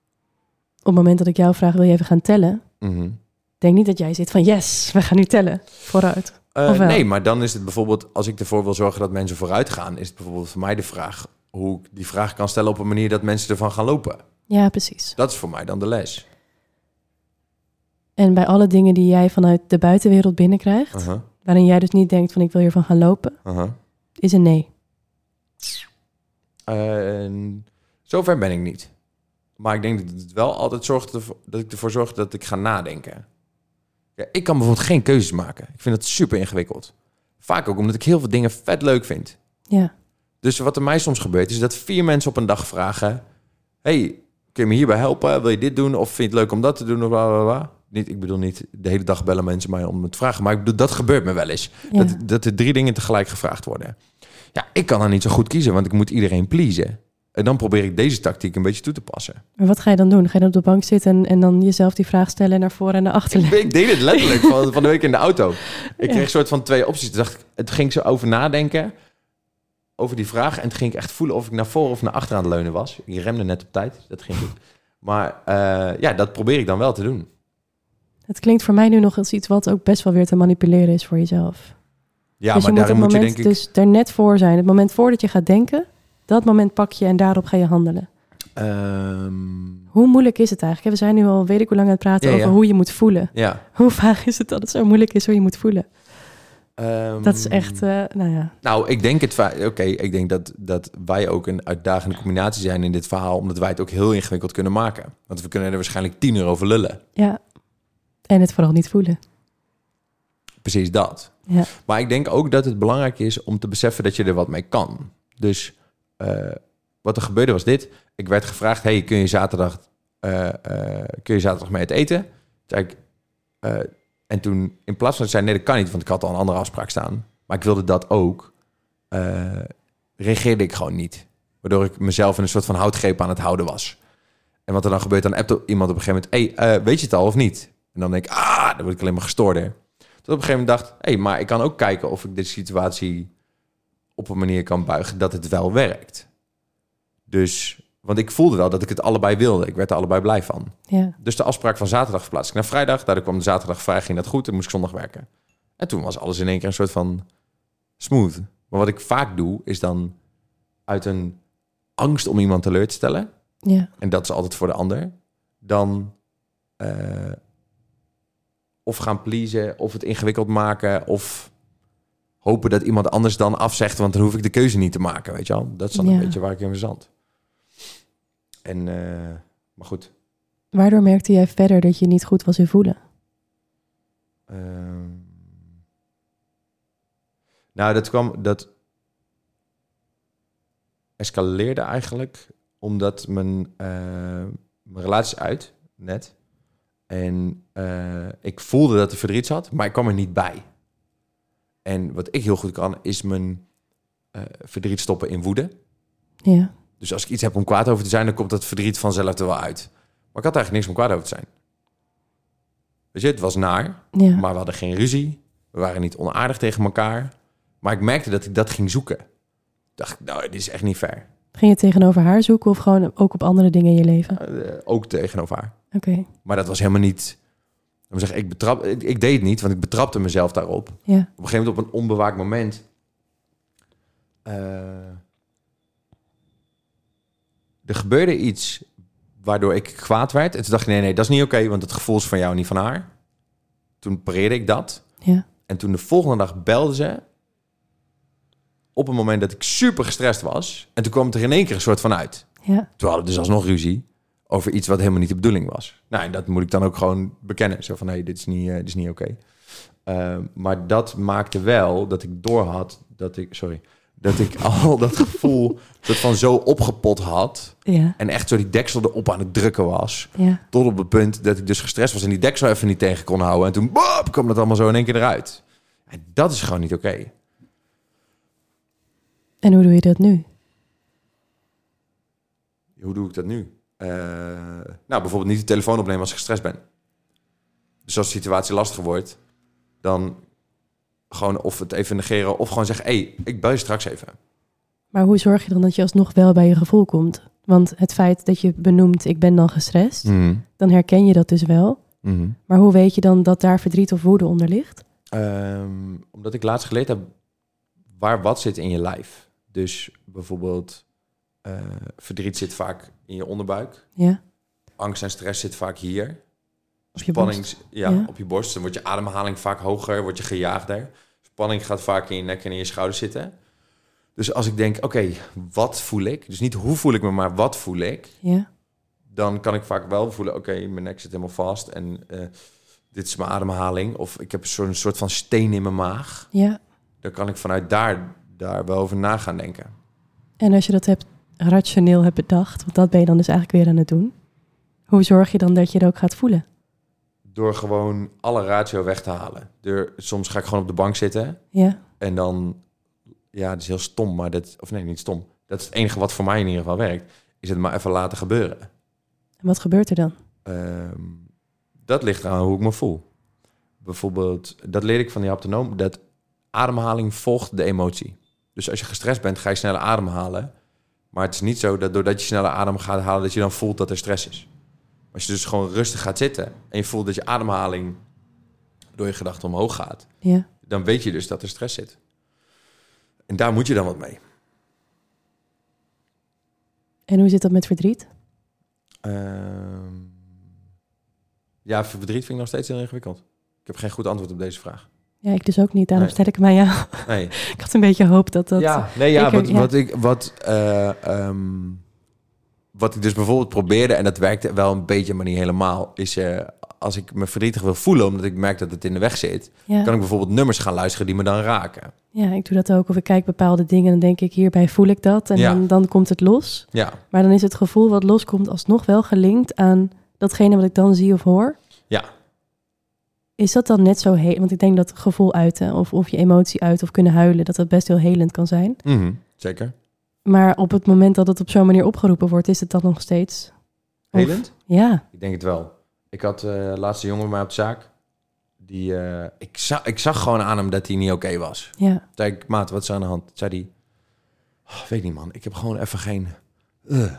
op het moment dat ik jou vraag, wil je even gaan tellen? Mhm. Denk niet dat jij zit van, yes, we gaan nu tellen. Vooruit. Eh, nee, maar dan is het bijvoorbeeld, als ik ervoor wil zorgen dat mensen vooruit gaan, is het bijvoorbeeld voor mij de vraag hoe ik die vraag kan stellen op een manier dat mensen ervan gaan lopen. Ja, precies. Dat is voor mij dan de les. En bij alle dingen die jij vanuit de buitenwereld binnenkrijgt, Aha, waarin jij dus niet denkt van ik wil hiervan gaan lopen, aha. is een nee. En zover ben ik niet. Maar ik denk dat het wel altijd zorgt ervoor- dat ik ervoor zorg dat ik ga nadenken. Ja, ik kan bijvoorbeeld geen keuzes maken. Ik vind dat super ingewikkeld. Vaak ook omdat ik heel veel dingen vet leuk vind. Ja, Dus wat er mij soms gebeurt, is dat vier mensen op een dag vragen: Hey, kun je me hierbij helpen? Wil je dit doen? Of vind je het leuk om dat te doen? Of bla, bla, bla. Niet, ik bedoel niet de hele dag bellen mensen mij om het te vragen. Maar ik bedoel, dat gebeurt me wel eens. ja. Dat, dat er drie dingen tegelijk gevraagd worden. Ja, ik kan dan niet zo goed kiezen, want ik moet iedereen pleasen. En dan probeer ik deze tactiek een beetje toe te passen. Maar wat ga je dan doen? Ga je dan op de bank zitten en, en dan jezelf die vraag stellen en naar voren en naar achter Ik, ik deed het letterlijk van, van de week in de auto. Ik Ja. kreeg een soort van twee opties. Toen dacht ik, het ging zo over nadenken, over die vraag. En toen ging ik echt voelen of ik naar voren of naar achter aan het leunen was. Ik remde net op tijd, dat ging goed. Maar eh, ja, dat probeer ik dan wel te doen. Het klinkt voor mij nu nog als iets wat ook best wel weer te manipuleren is voor jezelf. Ja, dus maar je moet het je moment denk ik... dus er net voor zijn. Het moment voordat je gaat denken, dat moment pak je en daarop ga je handelen. Ehm, Hoe moeilijk is het eigenlijk? We zijn nu al weet ik hoe lang aan het praten Ja, over ja. hoe je moet voelen. ja. Hoe vaak is het dat het zo moeilijk is hoe je moet voelen? Ehm, Dat is echt, eh, nou ja. Nou, ik denk het. va- Oké, ik denk dat, dat wij ook een uitdagende combinatie zijn in dit verhaal, omdat wij het ook heel ingewikkeld kunnen maken. Want we kunnen er waarschijnlijk tien uur over lullen. ja. En het vooral niet voelen. Precies dat. Ja. Maar ik denk ook dat het belangrijk is om te beseffen dat je er wat mee kan. Dus eh, wat er gebeurde was dit. Ik werd gevraagd, hey, kun je zaterdag, eh, eh, kun je zaterdag mee uit eten? Zei en toen in plaats van te zeggen, nee, dat kan niet, want ik had al een andere afspraak staan. Maar ik wilde dat ook. reageerde ik gewoon niet. Waardoor ik mezelf in een soort van houtgreep aan het houden was. En wat er dan gebeurt, dan appt iemand op een gegeven moment... hey, weet je het al of niet? En dan denk ik, ah, dan word ik alleen maar gestoorder. Op een gegeven moment dacht, hé, hey, maar ik kan ook kijken of ik deze situatie op een manier kan buigen dat het wel werkt. Dus, want ik voelde wel dat ik het allebei wilde. Ik werd er allebei blij van. Ja. Dus de afspraak van zaterdag verplaatste ik naar vrijdag. Daardoor kwam de zaterdag vrij, ging dat goed en moest ik zondag werken. En toen was alles in één keer een soort van smooth. Maar wat ik vaak doe, is dan uit een angst om iemand teleur te stellen Ja. en dat is altijd voor de ander, dan eh, of gaan pleasen, of het ingewikkeld maken, of hopen dat iemand anders dan afzegt, want dan hoef ik de keuze niet te maken, weet je wel. Dat is dan Ja. een beetje waar ik in verzand. En, eh, maar goed. Waardoor merkte jij verder dat je niet goed was in voelen? Ehm, nou, dat kwam, dat escaleerde eigenlijk omdat mijn, eh, mijn relatie uit, net. En eh, ik voelde dat er verdriet zat, maar ik kwam er niet bij. En wat ik heel goed kan, is mijn eh, verdriet stoppen in woede. Ja. Dus als ik iets heb om kwaad over te zijn, dan komt dat verdriet vanzelf er wel uit. Maar ik had eigenlijk niks om kwaad over te zijn. Weet je, het was naar, Ja. maar we hadden geen ruzie. We waren niet onaardig tegen elkaar. Maar ik merkte dat ik dat ging zoeken. dacht ik, nou, dit is echt niet fair. Ging je tegenover haar zoeken of gewoon ook op andere dingen in je leven? Eh, ook tegenover haar. Oké. Maar dat was helemaal niet... Ik, zeggen, ik, betrap, ik, ik deed het niet, want ik betrapte mezelf daarop. Ja. Op een gegeven moment op een onbewaakt moment... eh, er gebeurde iets waardoor ik kwaad werd. En toen dacht ik, nee, nee, dat is niet oké, want het gevoel is van jou, niet van haar. Toen pareerde ik dat. Ja. En toen de volgende dag belde ze op een moment dat ik super gestrest was. En toen kwam het er in één keer een soort van uit. Ja, Toen hadden we dus alsnog ruzie over iets wat helemaal niet de bedoeling was. Nou, en dat moet ik dan ook gewoon bekennen. Zo van, hé, dit is niet, eh, dit is niet oké. Eh, maar dat maakte wel dat ik doorhad dat ik, sorry, dat ik al dat gevoel dat van zo opgepot had ja, en echt zo die deksel erop aan het drukken was. ja. Tot op het punt dat ik dus gestrest was en die deksel even niet tegen kon houden. En toen bop, kwam dat allemaal zo in één keer eruit. En dat is gewoon niet oké. En hoe doe je dat nu? Hoe doe ik dat nu? Eh, nou, bijvoorbeeld niet de telefoon opnemen als ik gestrest ben. Dus als de situatie lastiger wordt, dan gewoon of het even negeren of gewoon zeggen: hé, hey, ik bel je straks even. Maar hoe zorg je dan dat je alsnog wel bij je gevoel komt? Want het feit dat je benoemt, ik ben dan gestrest, Mhm. dan herken je dat dus wel. Mhm. Maar hoe weet je dan dat daar verdriet of woede onder ligt? Ehm, omdat ik laatst geleerd heb waar wat zit in je lijf. Dus bijvoorbeeld eh, verdriet zit vaak in je onderbuik. Ja, Angst en stress zit vaak hier. Op je Spanning, borst. ja, Ja. op je borst. Dan wordt je ademhaling vaak hoger, word je gejaagder. Spanning gaat vaak in je nek en in je schouders zitten. Dus als ik denk, oké, wat voel ik? Dus niet hoe voel ik me, maar wat voel ik? ja, Dan kan ik vaak wel voelen, oké, mijn nek zit helemaal vast en eh, dit is mijn ademhaling. Of ik heb zo'n soort van steen in mijn maag. ja. Dan kan ik vanuit daar, daar wel over na gaan denken. En als je dat hebt, rationeel hebt bedacht, want dat ben je dan dus eigenlijk weer aan het doen. Hoe zorg je dan dat je het ook gaat voelen? Door gewoon alle ratio weg te halen. Door, soms ga ik gewoon op de bank zitten Ja, en dan... Ja, dat is heel stom, maar dat... Of nee, niet stom. Dat is het enige wat voor mij in ieder geval werkt. Is het maar even laten gebeuren. en wat gebeurt er dan? Ehm, dat ligt aan hoe ik me voel. Bijvoorbeeld, dat leer ik van die haptonoom, dat ademhaling volgt de emotie. Dus als je gestrest bent, ga je sneller ademhalen. Maar het is niet zo dat doordat je sneller adem gaat halen, dat je dan voelt dat er stress is. Als je dus gewoon rustig gaat zitten en je voelt dat je ademhaling door je gedachten omhoog gaat, Ja, dan weet je dus dat er stress zit. En daar moet je dan wat mee. en hoe zit dat met verdriet? Ehm, ja, verdriet vind ik nog steeds heel ingewikkeld. Ik heb geen goed antwoord op deze vraag. Ja, ik dus ook niet. Daarom Nee. stel ik hem aan jou. Nee. Ik had een beetje hoop dat dat... ja, nee, ja, ik- wat, ja. wat ik, wat, eh, ehm, wat ik dus bijvoorbeeld probeerde, en dat werkte wel een beetje, maar niet helemaal, is eh, als ik me verdrietig wil voelen, omdat ik merk dat het in de weg zit, ja. kan ik bijvoorbeeld nummers gaan luisteren die me dan raken. ja, ik doe dat ook. Of ik kijk bepaalde dingen en dan denk ik, hierbij voel ik dat. En Ja. dan, dan komt het los. Ja, Maar dan is het gevoel wat loskomt alsnog wel gelinkt aan datgene wat ik dan zie of hoor. ja, Is dat dan net zo heel... Want ik denk dat gevoel uiten of, of je emotie uit of kunnen huilen... dat dat best heel helend kan zijn. Mhm, zeker. Maar op het moment dat het op zo'n manier opgeroepen wordt... is het dan nog steeds... of- Helend? Ja, Ik denk het wel. Ik had eh laatste jongen mij op de zaak. Die, eh, ik, zag, ik zag gewoon aan hem dat hij niet oké was. ja, zei ik, maat, wat is aan de hand? Zei hij, "Oh, weet niet man, ik heb gewoon even geen eh,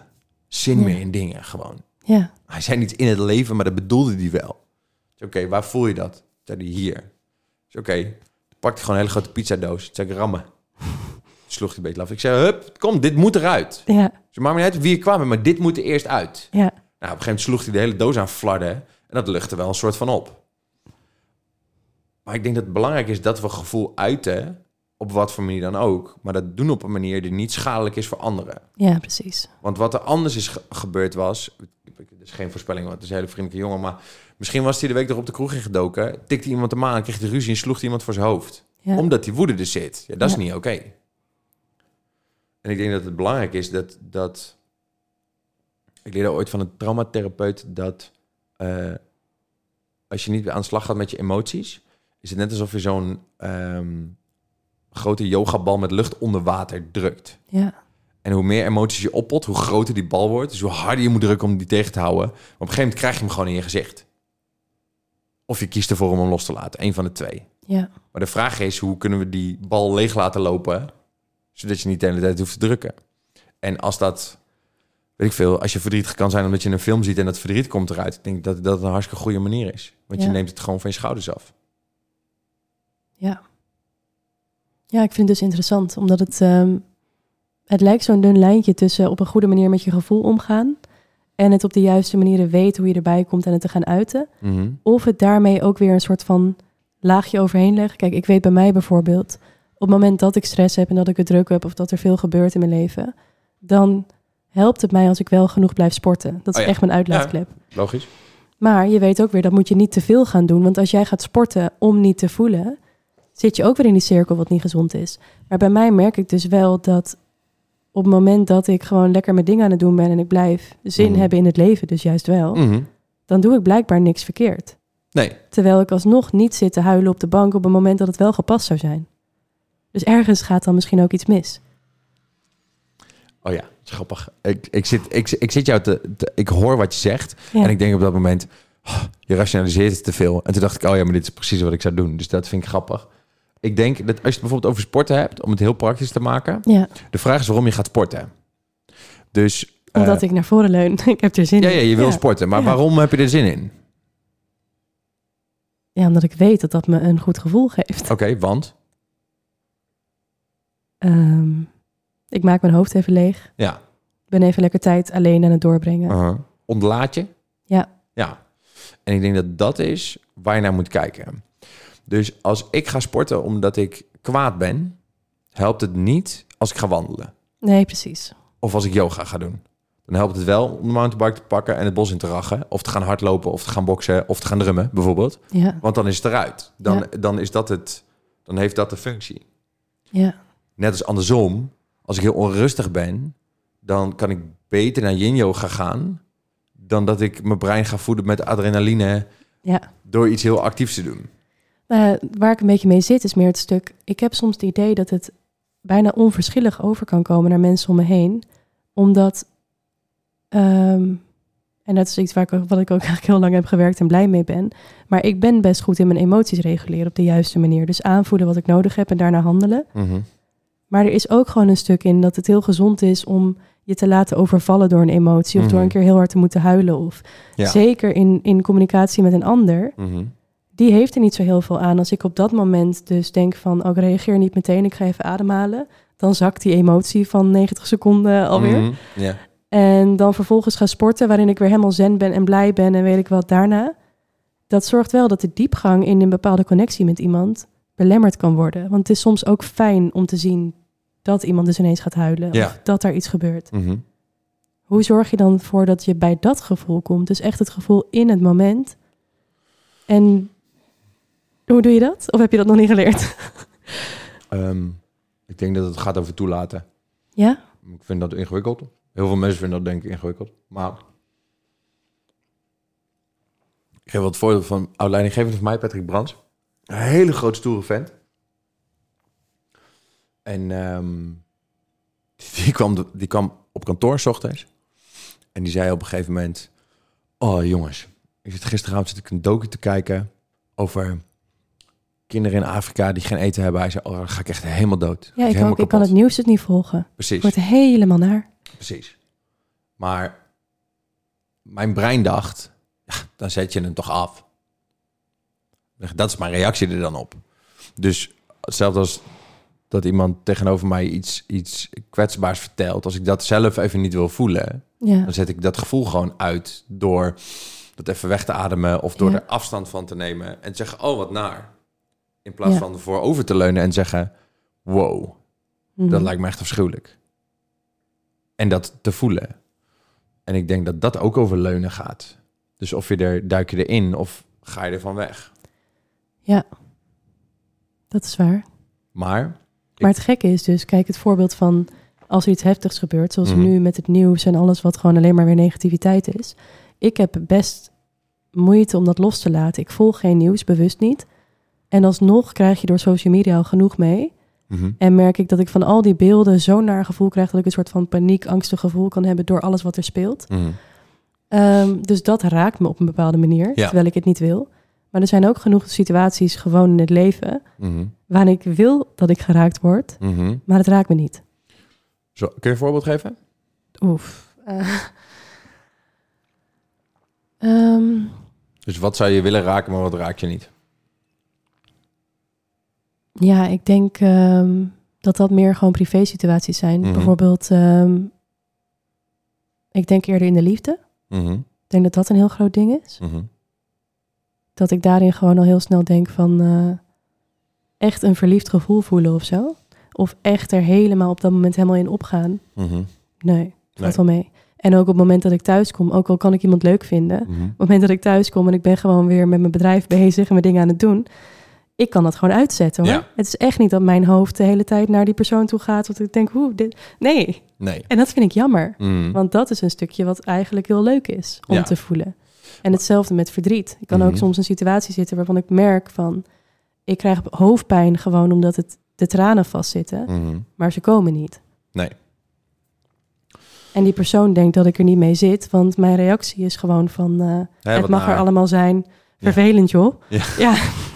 zin Ja. meer in dingen, gewoon. ja, Hij zei niet in het leven, maar dat bedoelde hij wel. Oké, waar voel je dat? Zei hij, hier. Oké, Toen pakte hij gewoon een hele grote pizzadoos. Zei ik, rammen. Sloeg hij een beetje af. Ik zei, hup, kom, dit moet eruit. ja, Ze maakt me niet uit wie er kwam, maar dit moet er eerst uit. ja. Nou, op een gegeven moment sloeg hij de hele doos aan flarden. En dat luchtte wel een soort van op. Maar ik denk dat het belangrijk is dat we gevoel uiten, op wat voor manier dan ook. Maar dat doen op een manier die niet schadelijk is voor anderen. Ja, precies. Want wat er anders is ge- gebeurd was... Is geen voorspelling, want het is een hele vriendelijke jongen. Maar misschien was hij de week erop de kroeg ingedoken. Tikte iemand hem aan, kreeg hij ruzie en sloeg hij iemand voor zijn hoofd. Ja. Omdat die woede er zit. Ja, dat is Ja. niet oké. En ik denk dat het belangrijk is dat... dat ik leerde ooit van een traumatherapeut dat... eh, als je niet aan de slag gaat met je emoties... is het net alsof je zo'n ehm, grote yogabal met lucht onder water drukt. Ja, En hoe meer emoties je oppot, hoe groter die bal wordt. Dus hoe harder je moet drukken om die tegen te houden. Maar op een gegeven moment krijg je hem gewoon in je gezicht. Of je kiest ervoor om hem los te laten. Een van de twee. ja, Maar de vraag is, hoe kunnen we die bal leeg laten lopen... zodat je niet de hele tijd hoeft te drukken. En als dat, weet ik veel... als je verdrietig kan zijn omdat je een film ziet... en dat verdriet komt eruit... ik denk dat dat een hartstikke goede manier is. Want je neemt het gewoon van je schouders af. ja. Ja, ik vind het dus interessant, omdat het, ehm, het lijkt zo'n dun lijntje tussen op een goede manier met je gevoel omgaan en het op de juiste manieren weten hoe je erbij komt en het te gaan uiten. Mhm. Of het daarmee ook weer een soort van laagje overheen leggen. Kijk, ik weet bij mij bijvoorbeeld, Op het moment dat ik stress heb en dat ik het druk heb of dat er veel gebeurt in mijn leven, dan helpt het mij als ik wel genoeg blijf sporten. Dat is Oh ja. echt mijn uitlaatklep. Logisch. Maar je weet ook weer, dat moet je niet te veel gaan doen. Want als jij gaat sporten om niet te voelen, zit je ook weer in die cirkel wat niet gezond is. Maar bij mij merk ik dus wel dat op het moment dat ik gewoon lekker mijn dingen aan het doen ben en ik blijf zin Mhm. hebben in het leven, dus juist wel, Mhm. dan doe ik blijkbaar niks verkeerd. Nee. Terwijl ik alsnog niet zit te huilen op de bank op het moment dat het wel gepast zou zijn. Dus ergens gaat dan misschien ook iets mis. Oh ja, grappig. Ik, ik, zit, ik, ik zit jou te, te- Ik hoor wat je zegt. Ja. En ik denk op dat moment... oh, je rationaliseert het te veel. En toen dacht ik, oh ja, maar dit is precies wat ik zou doen. Dus dat vind ik grappig. Ik denk dat als je het bijvoorbeeld over sporten hebt... om het heel praktisch te maken... ja, de vraag is waarom je gaat sporten. Dus... eh, omdat ik naar voren leun. ik heb er zin Ja, in. ja, je wil sporten. Maar waarom heb je er zin in? Ja, omdat ik weet dat dat me een goed gevoel geeft. Oké, want... Ehm, ik maak mijn hoofd even leeg. Ja. Ik ben even lekker tijd alleen aan het doorbrengen. Uh-huh. Ontlaat je? Ja. Ja. En ik denk dat dat is waar je naar moet kijken. Dus als ik ga sporten omdat ik kwaad ben, helpt het niet als ik ga wandelen. Nee, precies. Of als ik yoga ga doen. Dan helpt het wel om de mountainbike te pakken en het bos in te rachen. Of te gaan hardlopen, of te gaan boksen, of te gaan drummen, bijvoorbeeld. Ja, Want dan is het eruit. Dan, Ja. dan, is dat het, dan heeft dat de functie. ja, Net als andersom, als ik heel onrustig ben, dan kan ik beter naar yin yoga gaan dan dat ik mijn brein ga voeden met adrenaline ja. door iets heel actiefs te doen. Nou, waar ik een beetje mee zit is meer het stuk... Ik heb soms het idee dat het bijna onverschillig over kan komen naar mensen om me heen. Omdat... ehm, en dat is iets waar ik, ook- wat ik ook eigenlijk heel lang heb gewerkt en blij mee ben. Maar ik ben best goed in mijn emoties reguleren op de juiste manier. Dus aanvoelen wat ik nodig heb en daarna handelen. Maar er is ook gewoon een stuk in dat het heel gezond is om je te laten overvallen door een emotie. Of door Mhm. een keer heel hard te moeten huilen. Of Ja. zeker in, in communicatie met een ander. Mhm. Die heeft er niet zo heel veel aan. Als ik op dat moment dus denk van... Oh, ik reageer niet meteen, ik ga even ademhalen. Dan zakt die emotie van 90 seconden alweer. Mhm. En dan vervolgens ga sporten, waarin ik weer helemaal zen ben en blij ben en weet ik wat daarna. Dat zorgt wel dat de diepgang in een bepaalde connectie met iemand belemmerd kan worden. Want het is soms ook fijn om te zien dat iemand dus ineens gaat huilen. Of dat er iets gebeurt. Mhm. Hoe zorg je dan voor dat je bij dat gevoel komt? Dus echt het gevoel in het moment. En hoe doe je dat? Of heb je dat nog niet geleerd? Ehm, ik denk dat het gaat over toelaten. ja? Ik vind dat ingewikkeld. Heel veel mensen vinden dat denk ik ingewikkeld. Maar ik geef wat voorbeeld van oud leidinggevende van mij, Patrick Brands. Een hele grote stoere vent. En ehm, die, kwam, die kwam op kantoor 's ochtends. En die zei op een gegeven moment... Oh jongens, ik zit gisteravond zit ik een docu te kijken over kinderen in Afrika die geen eten hebben. Hij zei, oh, dan ga ik echt helemaal dood. Ja, ik ook. Ik kan het nieuws dus niet volgen. Precies. Ik word er helemaal naar. Precies. Maar mijn brein dacht, ja, dan zet je hem toch af. Dat is mijn reactie er dan op. Dus hetzelfde als dat iemand tegenover mij iets, iets kwetsbaars vertelt. Als ik dat zelf even niet wil voelen, Ja. dan zet ik dat gevoel gewoon uit door dat even weg te ademen of door Ja. er afstand van te nemen en te zeggen, oh wat naar. In plaats Ja. van ervoor over te leunen en zeggen, wow, Mhm. dat lijkt me echt afschuwelijk. En dat te voelen. En ik denk dat dat ook over leunen gaat. Dus of je er, duik je erin of ga je ervan weg. Ja, dat is waar. Maar, Maar het gekke is dus, kijk, het voorbeeld van als er iets heftigs gebeurt, zoals Mhm. nu met het nieuws en alles wat gewoon alleen maar weer negativiteit is. Ik heb best moeite om dat los te laten. Ik volg geen nieuws, bewust niet. En alsnog krijg je door social media al genoeg mee. mhm, En merk ik dat ik van al die beelden zo'n naar gevoel krijg dat ik een soort van paniek, angstig gevoel kan hebben door alles wat er speelt. mhm. Ehm, dus dat raakt me op een bepaalde manier, Ja. terwijl ik het niet wil. Maar er zijn ook genoeg situaties gewoon in het leven Mhm, waarin ik wil dat ik geraakt word, mhm. maar het raakt me niet. Zo, kun je een voorbeeld geven? Oef. Eh. Ehm, Dus wat zou je willen raken, maar wat raak je niet? Ja, ik denk ehm, dat dat meer gewoon privé situaties zijn. Mhm. Bijvoorbeeld, ehm, ik denk eerder in de liefde. Mhm, Ik denk dat dat een heel groot ding is. mhm. Dat ik daarin gewoon al heel snel denk van... eh, echt een verliefd gevoel voelen of zo. Of echt er helemaal op dat moment helemaal in opgaan. Nee, valt Nee. wel mee. En ook op het moment dat ik thuis kom, ook al kan ik iemand leuk vinden. Op het moment dat ik thuis kom en ik ben gewoon weer met mijn bedrijf bezig en mijn dingen aan het doen. Ik kan dat gewoon uitzetten hoor. Ja. Het is echt niet dat mijn hoofd de hele tijd naar die persoon toe gaat. Want ik denk, hoe, dit... Nee. Nee. En dat vind ik jammer. Mhm. Want dat is een stukje wat eigenlijk heel leuk is om Ja. te voelen. En hetzelfde met verdriet. Ik kan ook Mhm. soms in een situatie zitten waarvan ik merk van... Ik krijg hoofdpijn gewoon omdat het de tranen vastzitten. Mhm. Maar ze komen niet. Nee. En die persoon denkt dat ik er niet mee zit. Want mijn reactie is gewoon van... eh, het mag er allemaal zijn. Vervelend joh. Ja.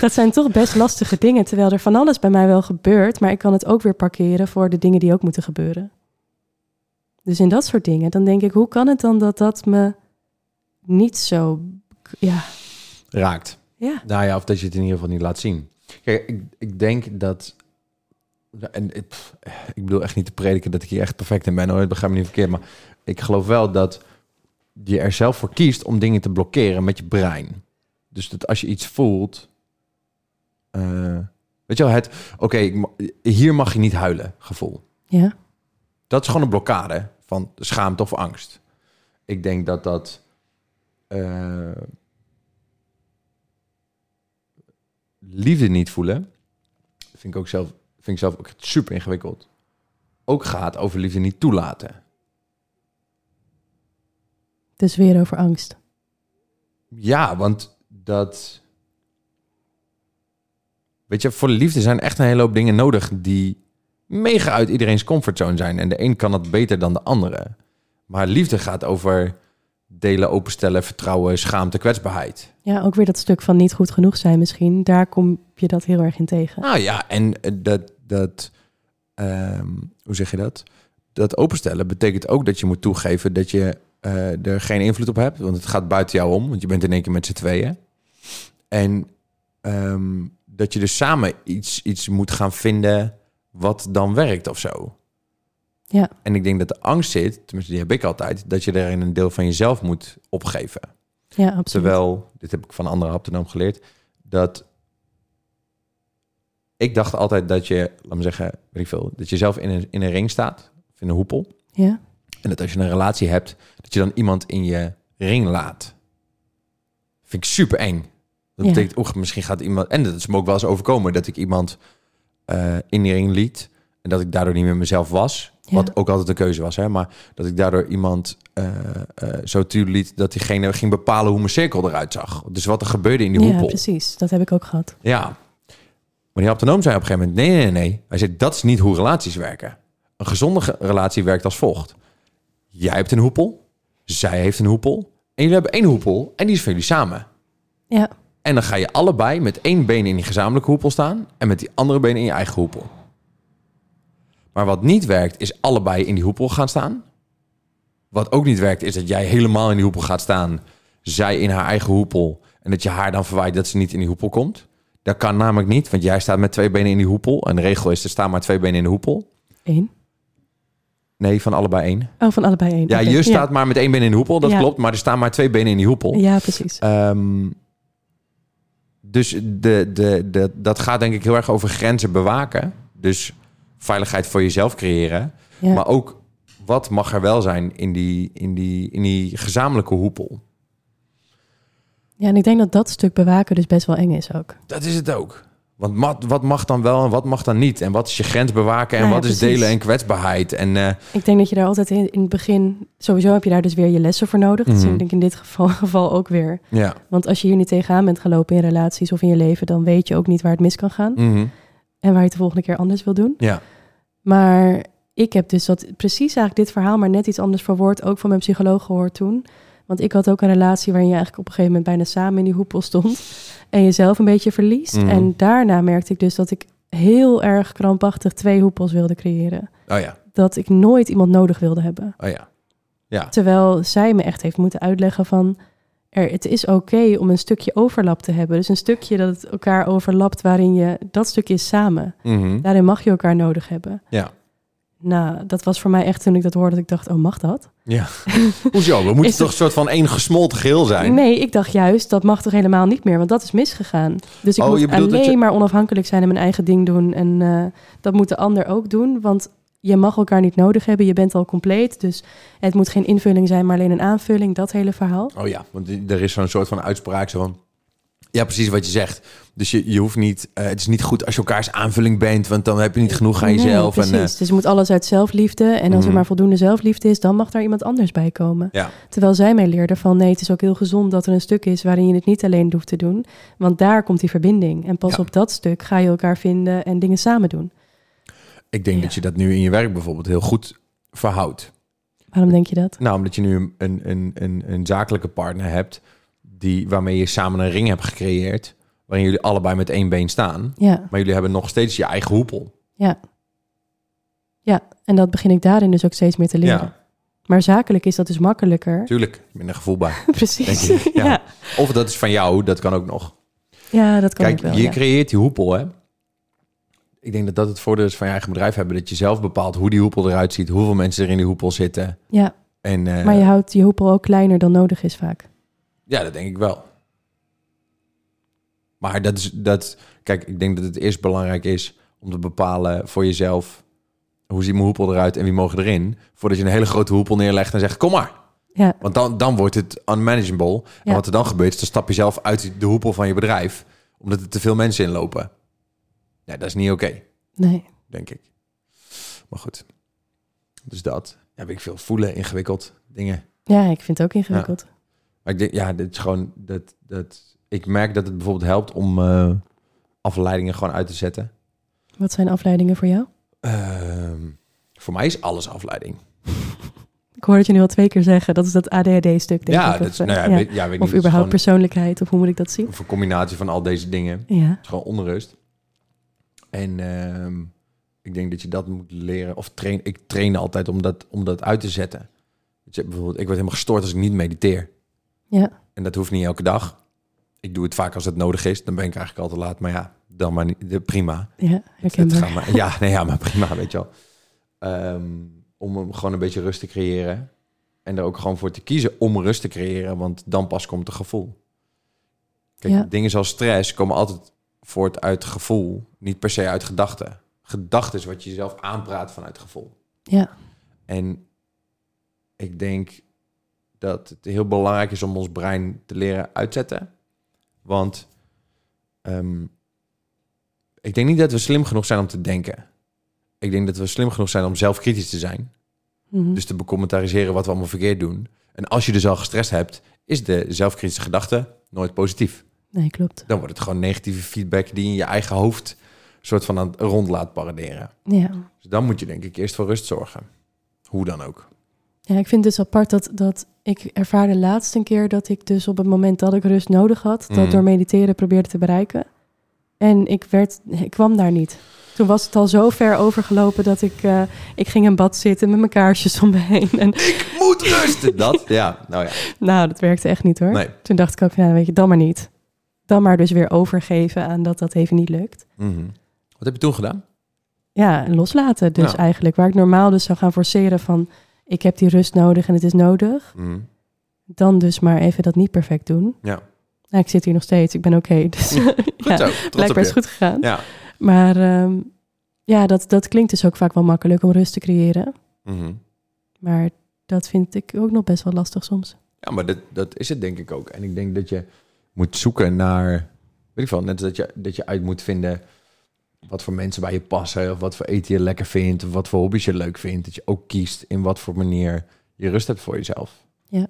Dat zijn toch best lastige dingen. Terwijl er van alles bij mij wel gebeurt. Maar ik kan het ook weer parkeren voor de dingen die ook moeten gebeuren. Dus in dat soort dingen, dan denk ik, hoe kan het dan dat dat me niet zo... Ja, Raakt. ja. Nou ja, of dat je het in ieder geval niet laat zien. Kijk, ik, ik denk dat... En ik, ik bedoel echt niet te prediken dat ik hier echt perfect in ben. Hoor. Begrijp me niet verkeerd. Maar ik geloof wel dat je er zelf voor kiest om dingen te blokkeren met je brein. Dus dat als je iets voelt... eh, weet je wel, het... Oké, hier mag je niet huilen gevoel. Ja, Dat is gewoon een blokkade van schaamte of angst. Ik denk dat dat. eh, liefde niet voelen. Vind ik ook zelf, vind ik zelf ook super ingewikkeld. Ook gaat over liefde niet toelaten. dus weer over angst. Ja, want dat. Weet je, voor de liefde zijn echt een hele hoop dingen nodig die mega uit iedereen's comfortzone zijn. En de een kan dat beter dan de andere. Maar liefde gaat over delen, openstellen, vertrouwen, schaamte, kwetsbaarheid. Ja, ook weer dat stuk van niet goed genoeg zijn misschien. Daar kom je dat heel erg in tegen. Nou ja, en eh, dat, dat ehm, hoe zeg je dat? Dat openstellen betekent ook dat je moet toegeven dat je eh, er geen invloed op hebt. Want het gaat buiten jou om, want je bent in één keer met z'n tweeën. En ehm, dat je dus samen iets, iets moet gaan vinden wat dan werkt of zo. Ja. En ik denk dat de angst zit, tenminste die heb ik altijd, dat je daarin een deel van jezelf moet opgeven. Ja, absoluut. Terwijl, dit heb ik van een andere haptonoom geleerd, dat ik dacht altijd dat je, laat me zeggen, weet ik veel, dat je zelf in een, in een ring staat, of in een hoepel. Ja, En dat als je een relatie hebt, dat je dan iemand in je ring laat. Vind ik super eng. Dat Ja. betekent, oeh, misschien gaat iemand... En dat is me ook wel eens overkomen, dat ik iemand eh, in die ring liet. En dat ik daardoor niet meer mezelf was. Ja. Wat ook altijd een keuze was, hè. Maar dat ik daardoor iemand eh, eh, zo toe liet... dat diegene ging bepalen hoe mijn cirkel eruit zag. Dus wat er gebeurde in die ja hoepel. precies. Dat heb ik ook gehad. Ja. Maar die haptonoom zei op een gegeven moment... nee, nee, nee. Hij zei, dat is niet hoe relaties werken. Een gezonde ge- relatie werkt als volgt. Jij hebt een hoepel. Zij heeft een hoepel. En jullie hebben één hoepel. En die is van jullie samen. Ja, En dan ga je allebei met één been in die gezamenlijke hoepel staan... en met die andere been in je eigen hoepel. Maar wat niet werkt, is allebei in die hoepel gaan staan. Wat ook niet werkt, is dat jij helemaal in die hoepel gaat staan... zij in haar eigen hoepel... en dat je haar dan verwijt dat ze niet in die hoepel komt. Dat kan namelijk niet, want jij staat met twee benen in die hoepel... en de regel is, er staan maar twee benen in de hoepel. één. Nee, van allebei één. Oh, van allebei één. Ja, Oké. je staat maar met één been in de hoepel, dat Ja. klopt. Maar er staan maar twee benen in die hoepel. Ja, precies. Ehm, dus de, de, de, dat gaat denk ik heel erg over grenzen bewaken. Dus veiligheid voor jezelf creëren. Ja. Maar ook wat mag er wel zijn in die, in die, in die gezamenlijke hoepel. ja, en ik denk dat dat stuk bewaken dus best wel eng is ook. Dat is het ook. Want wat, wat mag dan wel en wat mag dan niet? En wat is je grens bewaken en Nou ja, wat is delen en kwetsbaarheid? En eh, Ik denk dat je daar altijd in, in het begin... Sowieso heb je daar dus weer je lessen voor nodig. Dat is Mhm. denk ik in dit geval, geval ook weer. ja. Want als je hier niet tegenaan bent gelopen in relaties of in je leven... dan weet je ook niet waar het mis kan gaan. Mhm. En waar je het de volgende keer anders wil doen. ja. Maar ik heb dus dat precies eigenlijk dit verhaal... maar net iets anders verwoord, ook van mijn psycholoog gehoord toen. Want ik had ook een relatie waarin je eigenlijk op een gegeven moment... bijna samen in die hoepel stond. En jezelf een beetje verliest. Mhm. En daarna merkte ik dus dat ik heel erg krampachtig twee hoepels wilde creëren. Oh ja. Dat ik nooit iemand nodig wilde hebben. Oh ja. Ja. Terwijl zij me echt heeft moeten uitleggen van... Er, het is oké om een stukje overlap te hebben. Dus een stukje dat het elkaar overlapt waarin je... Dat stukje is samen. Mhm. Daarin mag je elkaar nodig hebben. Ja. Nou, dat was voor mij echt toen ik dat hoorde, dat ik dacht, oh, mag dat? Ja. Hoezo? We moeten toch een soort van één gesmolten geheel zijn? Nee, ik dacht juist, dat mag toch helemaal niet meer, want dat is misgegaan. Dus ik Oh, moet alleen je- maar onafhankelijk zijn en mijn eigen ding doen. En eh, dat moet de ander ook doen, want je mag elkaar niet nodig hebben. Je bent al compleet, dus het moet geen invulling zijn, maar alleen een aanvulling. Dat hele verhaal. Oh ja, want er is zo'n soort van uitspraak zo van... Ja, precies wat je zegt. Dus je, je hoeft niet... eh, het is niet goed als je elkaars aanvulling bent... want dan heb je niet genoeg aan Nee, jezelf. precies. en, eh, dus het moet alles uit zelfliefde. En als Mhm. er maar voldoende zelfliefde is, dan mag daar iemand anders bij komen. ja. Terwijl zij mij leerde van nee, het is ook heel gezond dat er een stuk is waarin je het niet alleen hoeft te doen. Want daar komt die verbinding. En pas Ja. op dat stuk ga je elkaar vinden en dingen samen doen. Ik denk Ja. dat je dat nu in je werk bijvoorbeeld heel goed verhoudt. Waarom denk je dat? Nou, omdat je nu een, een, een, een zakelijke partner hebt... Die, waarmee je samen een ring hebt gecreëerd... waarin jullie allebei met één been staan... Ja, maar jullie hebben nog steeds je eigen hoepel. ja. Ja, en dat begin ik daarin dus ook steeds meer te leren. Ja, Maar zakelijk is dat dus makkelijker. tuurlijk. Minder gevoel bij. Precies. Denk ik, ja. ja. Of dat is van jou, dat kan ook nog. ja, dat kan Kijk, wel. je ja. creëert die hoepel, hè. Ik denk dat dat het voordeel is van je eigen bedrijf hebben. Dat je zelf bepaalt hoe die hoepel eruit ziet. Hoeveel mensen er in die hoepel zitten. ja, En eh, maar je houdt je hoepel ook kleiner dan nodig is vaak. Ja, dat denk ik wel. Maar dat is... Dat, kijk, ik denk dat het eerst belangrijk is om te bepalen voor jezelf... Hoe ziet mijn hoepel eruit en wie mogen erin? Voordat je een hele grote hoepel neerlegt en zegt, kom maar. Ja, Want dan, dan wordt het unmanageable. En Ja. wat er dan gebeurt, is dan stap je zelf uit de hoepel van je bedrijf. Omdat er te veel mensen inlopen. Ja, dat is niet oké, nee. denk ik. Maar goed. Dus dat. Ja, weet ik veel. Voelen, ingewikkeld, dingen. Ja, ik vind het ook ingewikkeld. Maar ik denk, ja, dit is gewoon... Dat, dat, ik merk dat het bijvoorbeeld helpt om eh, afleidingen gewoon uit te zetten. Wat zijn afleidingen voor jou? Ehm, voor mij is alles afleiding. Ik hoor het je nu al twee keer zeggen. Dat is dat ADHD-stuk, denk ja, ik. dat Of, is, eh, nou ja, ja. Weet, ja, weet of niet, überhaupt persoonlijkheid, of hoe moet ik dat zien? een combinatie van al deze dingen. Ja, Het is gewoon onrust. En ehm, ik denk dat je dat moet leren. Of train, ik train altijd om dat, om dat uit te zetten. Dus bijvoorbeeld, ik word helemaal gestoord als ik niet mediteer. Ja, En dat hoeft niet elke dag. Ik doe het vaak als het nodig is. Dan ben ik eigenlijk al te laat. Maar ja, dan maar niet. Prima. ja, Het gaat maar, ja, nee, ja, maar prima, weet je wel. Ehm, om gewoon een beetje rust te creëren. En er ook gewoon voor te kiezen om rust te creëren. Want dan pas komt het gevoel. Kijk, Ja. dingen zoals stress komen altijd voort uit gevoel. Niet per se uit gedachten. Gedachten is wat je jezelf aanpraat vanuit gevoel. Ja, En ik denk dat het heel belangrijk is om ons brein te leren uitzetten. Want ehm, ik denk niet dat we slim genoeg zijn om te denken. Ik denk dat we slim genoeg zijn om zelf kritisch te zijn. mhm. Dus te becommentaliseren wat we allemaal verkeerd doen. En als je dus al gestrest hebt, is de zelfkritische gedachte nooit positief. nee, klopt. Dan wordt het gewoon negatieve feedback die in je eigen hoofd soort van aan het rond laat paraderen. Ja. Dus dan moet je denk ik eerst voor rust zorgen. Hoe dan ook. ja, ik vind het dus apart dat, dat ik ervaarde laatst een keer dat ik dus op het moment dat ik rust nodig had, Mhm. dat door mediteren probeerde te bereiken. En ik, werd, ik kwam daar niet. Toen was het al zo ver overgelopen dat ik, eh, ik ging in bad zitten met mijn kaarsjes om me heen. En Moet rusten! Dat? Ja, nou ja. nou, dat werkte echt niet hoor. Nee. Toen dacht ik ook, nou weet je, dan maar niet. Dan maar dus weer overgeven aan dat dat even niet lukt. Mhm. Wat heb je toen gedaan? Ja, en loslaten dus eigenlijk. Waar ik normaal dus zou gaan forceren van... ik heb die rust nodig en het is nodig. Mhm. Dan dus maar even dat niet perfect doen. Ja. Nou, ik zit hier nog steeds, ik ben oké. dus Goed ja, zo. Blijkbaar is goed gegaan. Ja. Maar ehm, ja, dat, dat klinkt dus ook vaak wel makkelijk om rust te creëren. Mhm. Maar dat vind ik ook nog best wel lastig soms. Ja, maar dat, dat is het denk ik ook. En ik denk dat je moet zoeken naar... Weet ik veel, net als dat je, dat je uit moet vinden... wat voor mensen bij je passen... of wat voor eten je lekker vindt... of wat voor hobby's je leuk vindt. Dat je ook kiest in wat voor manier je rust hebt voor jezelf. Ja.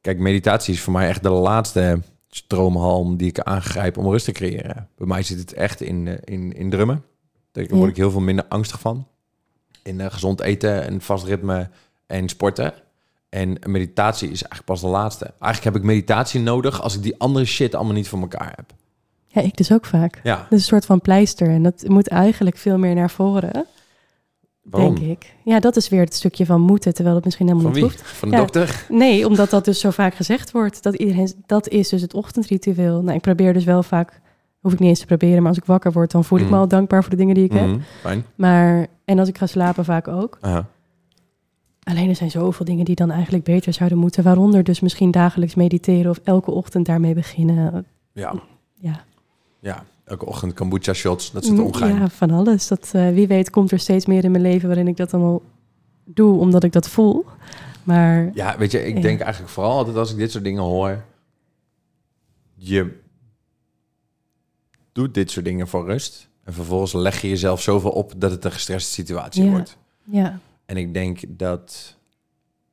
Kijk, meditatie is voor mij echt de laatste stroomhalm die ik aangrijp om rust te creëren. Bij mij zit het echt in, eh, in, in drummen. Daar word Ja. ik heel veel minder angstig van. In eh, gezond eten, een vast ritme en sporten. En meditatie is eigenlijk pas de laatste. Eigenlijk heb ik meditatie nodig als ik die andere shit allemaal niet voor elkaar heb. Ja, ik dus ook vaak. Ja, Dat is een soort van pleister. En dat moet eigenlijk veel meer naar voren, waarom? denk ik. Ja, dat is weer het stukje van moeten, terwijl het misschien helemaal Van niet wie? hoeft. Van de Ja. dokter? Nee, omdat dat dus zo vaak gezegd wordt. Dat, iedereen, dat is dus het ochtendritueel. Nou, ik probeer dus wel vaak, hoef ik niet eens te proberen, maar als ik wakker word, dan voel ik me Mhm. al dankbaar voor de dingen die ik heb. Mhm, Fijn. Maar En als ik ga slapen vaak ook. Aha. Alleen er zijn zoveel dingen die dan eigenlijk beter zouden moeten. Waaronder dus misschien dagelijks mediteren of elke ochtend daarmee beginnen. Ja. Ja, ja, elke ochtend kombucha shots, dat zit ongeheim. ja van alles. Dat, eh, wie weet komt er steeds meer in mijn leven waarin ik dat allemaal doe, omdat ik dat voel. Maar Ja, weet je, ik Ja. denk eigenlijk vooral altijd als ik dit soort dingen hoor. Je doet dit soort dingen voor rust. En vervolgens leg je jezelf zoveel op dat het een gestreste situatie Ja. wordt. ja, En ik denk dat.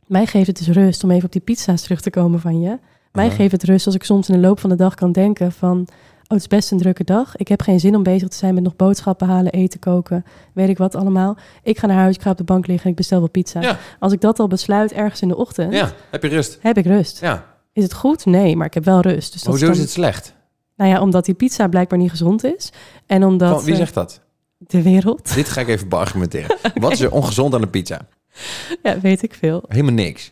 mij geeft het dus rust om even op die pizza's terug te komen van je. Mij geeft het rust als ik soms in de loop van de dag kan denken van... oh, het is best een drukke dag. Ik heb geen zin om bezig te zijn met nog boodschappen halen, eten koken, weet ik wat allemaal. Ik ga naar huis, ik ga op de bank liggen en ik bestel wel pizza. Ja. Als ik dat al besluit ergens in de ochtend, Ja, heb je rust. heb ik rust. Ja. Is het goed? Nee, maar ik heb wel rust. Dus dat Hoezo is is het slecht? Nou ja, omdat die pizza blijkbaar niet gezond is. En omdat Van, wie eh, zegt dat? de wereld... Dit ga ik even beargumenteren. Wat is er ongezond aan de pizza? Ja, weet ik veel. Helemaal niks.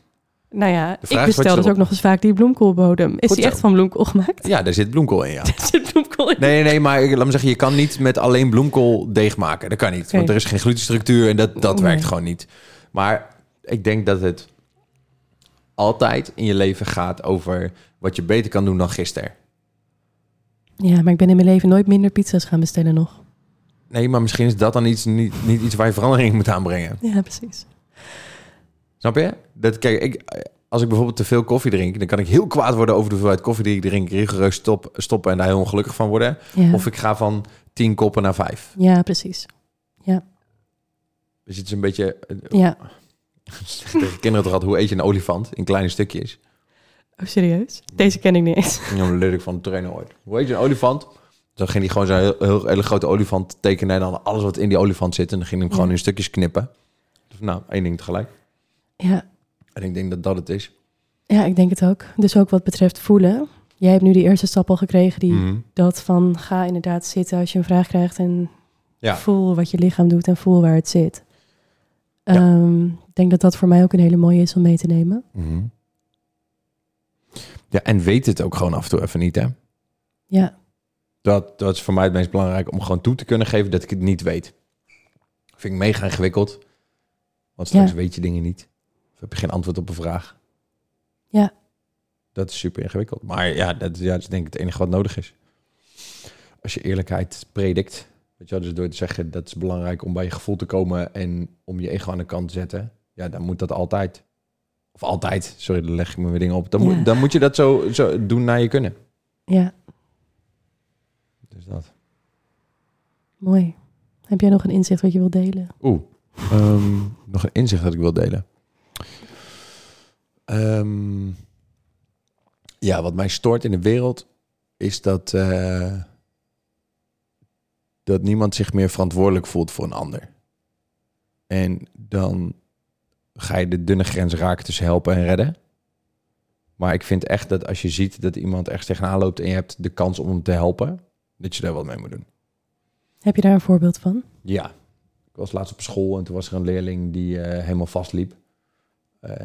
Nou ja, ik bestel dus ook nog eens vaak die bloemkoolbodem. Is Goed die zo. echt van bloemkool gemaakt? Ja, daar zit bloemkool in, ja. Er zit bloemkool in. Nee, nee, maar laat me zeggen, je kan niet met alleen bloemkool deeg maken. Dat kan niet, want er is geen glutenstructuur en dat, dat Nee. werkt gewoon niet. Maar ik denk dat het altijd in je leven gaat over wat je beter kan doen dan gisteren. Ja, maar ik ben in mijn leven nooit minder pizza's gaan bestellen nog. Nee, maar misschien is dat dan iets, niet, niet iets waar je verandering in moet aanbrengen. Ja, precies. Snap je? Dat, kijk, ik, als ik bijvoorbeeld te veel koffie drink, dan kan ik heel kwaad worden over de hoeveelheid koffie die ik drink, rigoureus stop, stoppen en daar heel ongelukkig van worden. Ja, Of ik ga van tien koppen naar vijf. ja precies. Dus het is een beetje... eh, Ja. Tegen kinderen toch altijd, hoe eet je een olifant in kleine stukjes? Oh, serieus? Deze ken ik niet eens. Ja, leer ik van de trainer ooit. Hoe eet je een olifant? Dan ging hij gewoon zo'n heel, heel, hele grote olifant tekenen en dan alles wat in die olifant zit. En dan ging hij hem gewoon Ja. in stukjes knippen. Dus, nou, één ding tegelijk. Ja. En ik denk dat dat het is. ja, ik denk het ook. Dus ook wat betreft voelen. Jij hebt nu die eerste stap al gekregen, die Mhm. dat van ga inderdaad zitten als je een vraag krijgt en Ja. voel wat je lichaam doet en voel waar het zit. Ja. Ehm, ik denk dat dat voor mij ook een hele mooie is om mee te nemen. Mhm. Ja, en weet het ook gewoon af en toe even niet, hè? Ja, Dat, dat is voor mij het meest belangrijk om gewoon toe te kunnen geven dat ik het niet weet. Vind ik mega ingewikkeld. Want straks Ja. weet je dingen niet. Of heb je geen antwoord op een vraag. Ja. Dat is super ingewikkeld. Maar ja, dat, ja, dat is denk ik het enige wat nodig is. Als je eerlijkheid predikt. Weet je wel, dus door te zeggen dat is belangrijk om bij je gevoel te komen en om je ego aan de kant te zetten. Ja, dan moet dat altijd. Of altijd, sorry, dan leg ik me weer dingen op. Dan, Ja. moet, dan moet je dat zo, zo doen naar je kunnen. ja, Dus dat. mooi. Heb jij nog een inzicht wat je wilt delen? Oeh, ehm, nog een inzicht dat ik wil delen. Ehm, ja, wat mij stoort in de wereld is dat, eh, dat niemand zich meer verantwoordelijk voelt voor een ander. En dan ga je de dunne grens raken tussen helpen en redden. Maar ik vind echt dat als je ziet dat iemand ergens tegenaan loopt en je hebt de kans om hem te helpen, dat je daar wat mee moet doen. Heb je daar een voorbeeld van? Ja. Ik was laatst op school en toen was er een leerling die eh, helemaal vastliep. Eh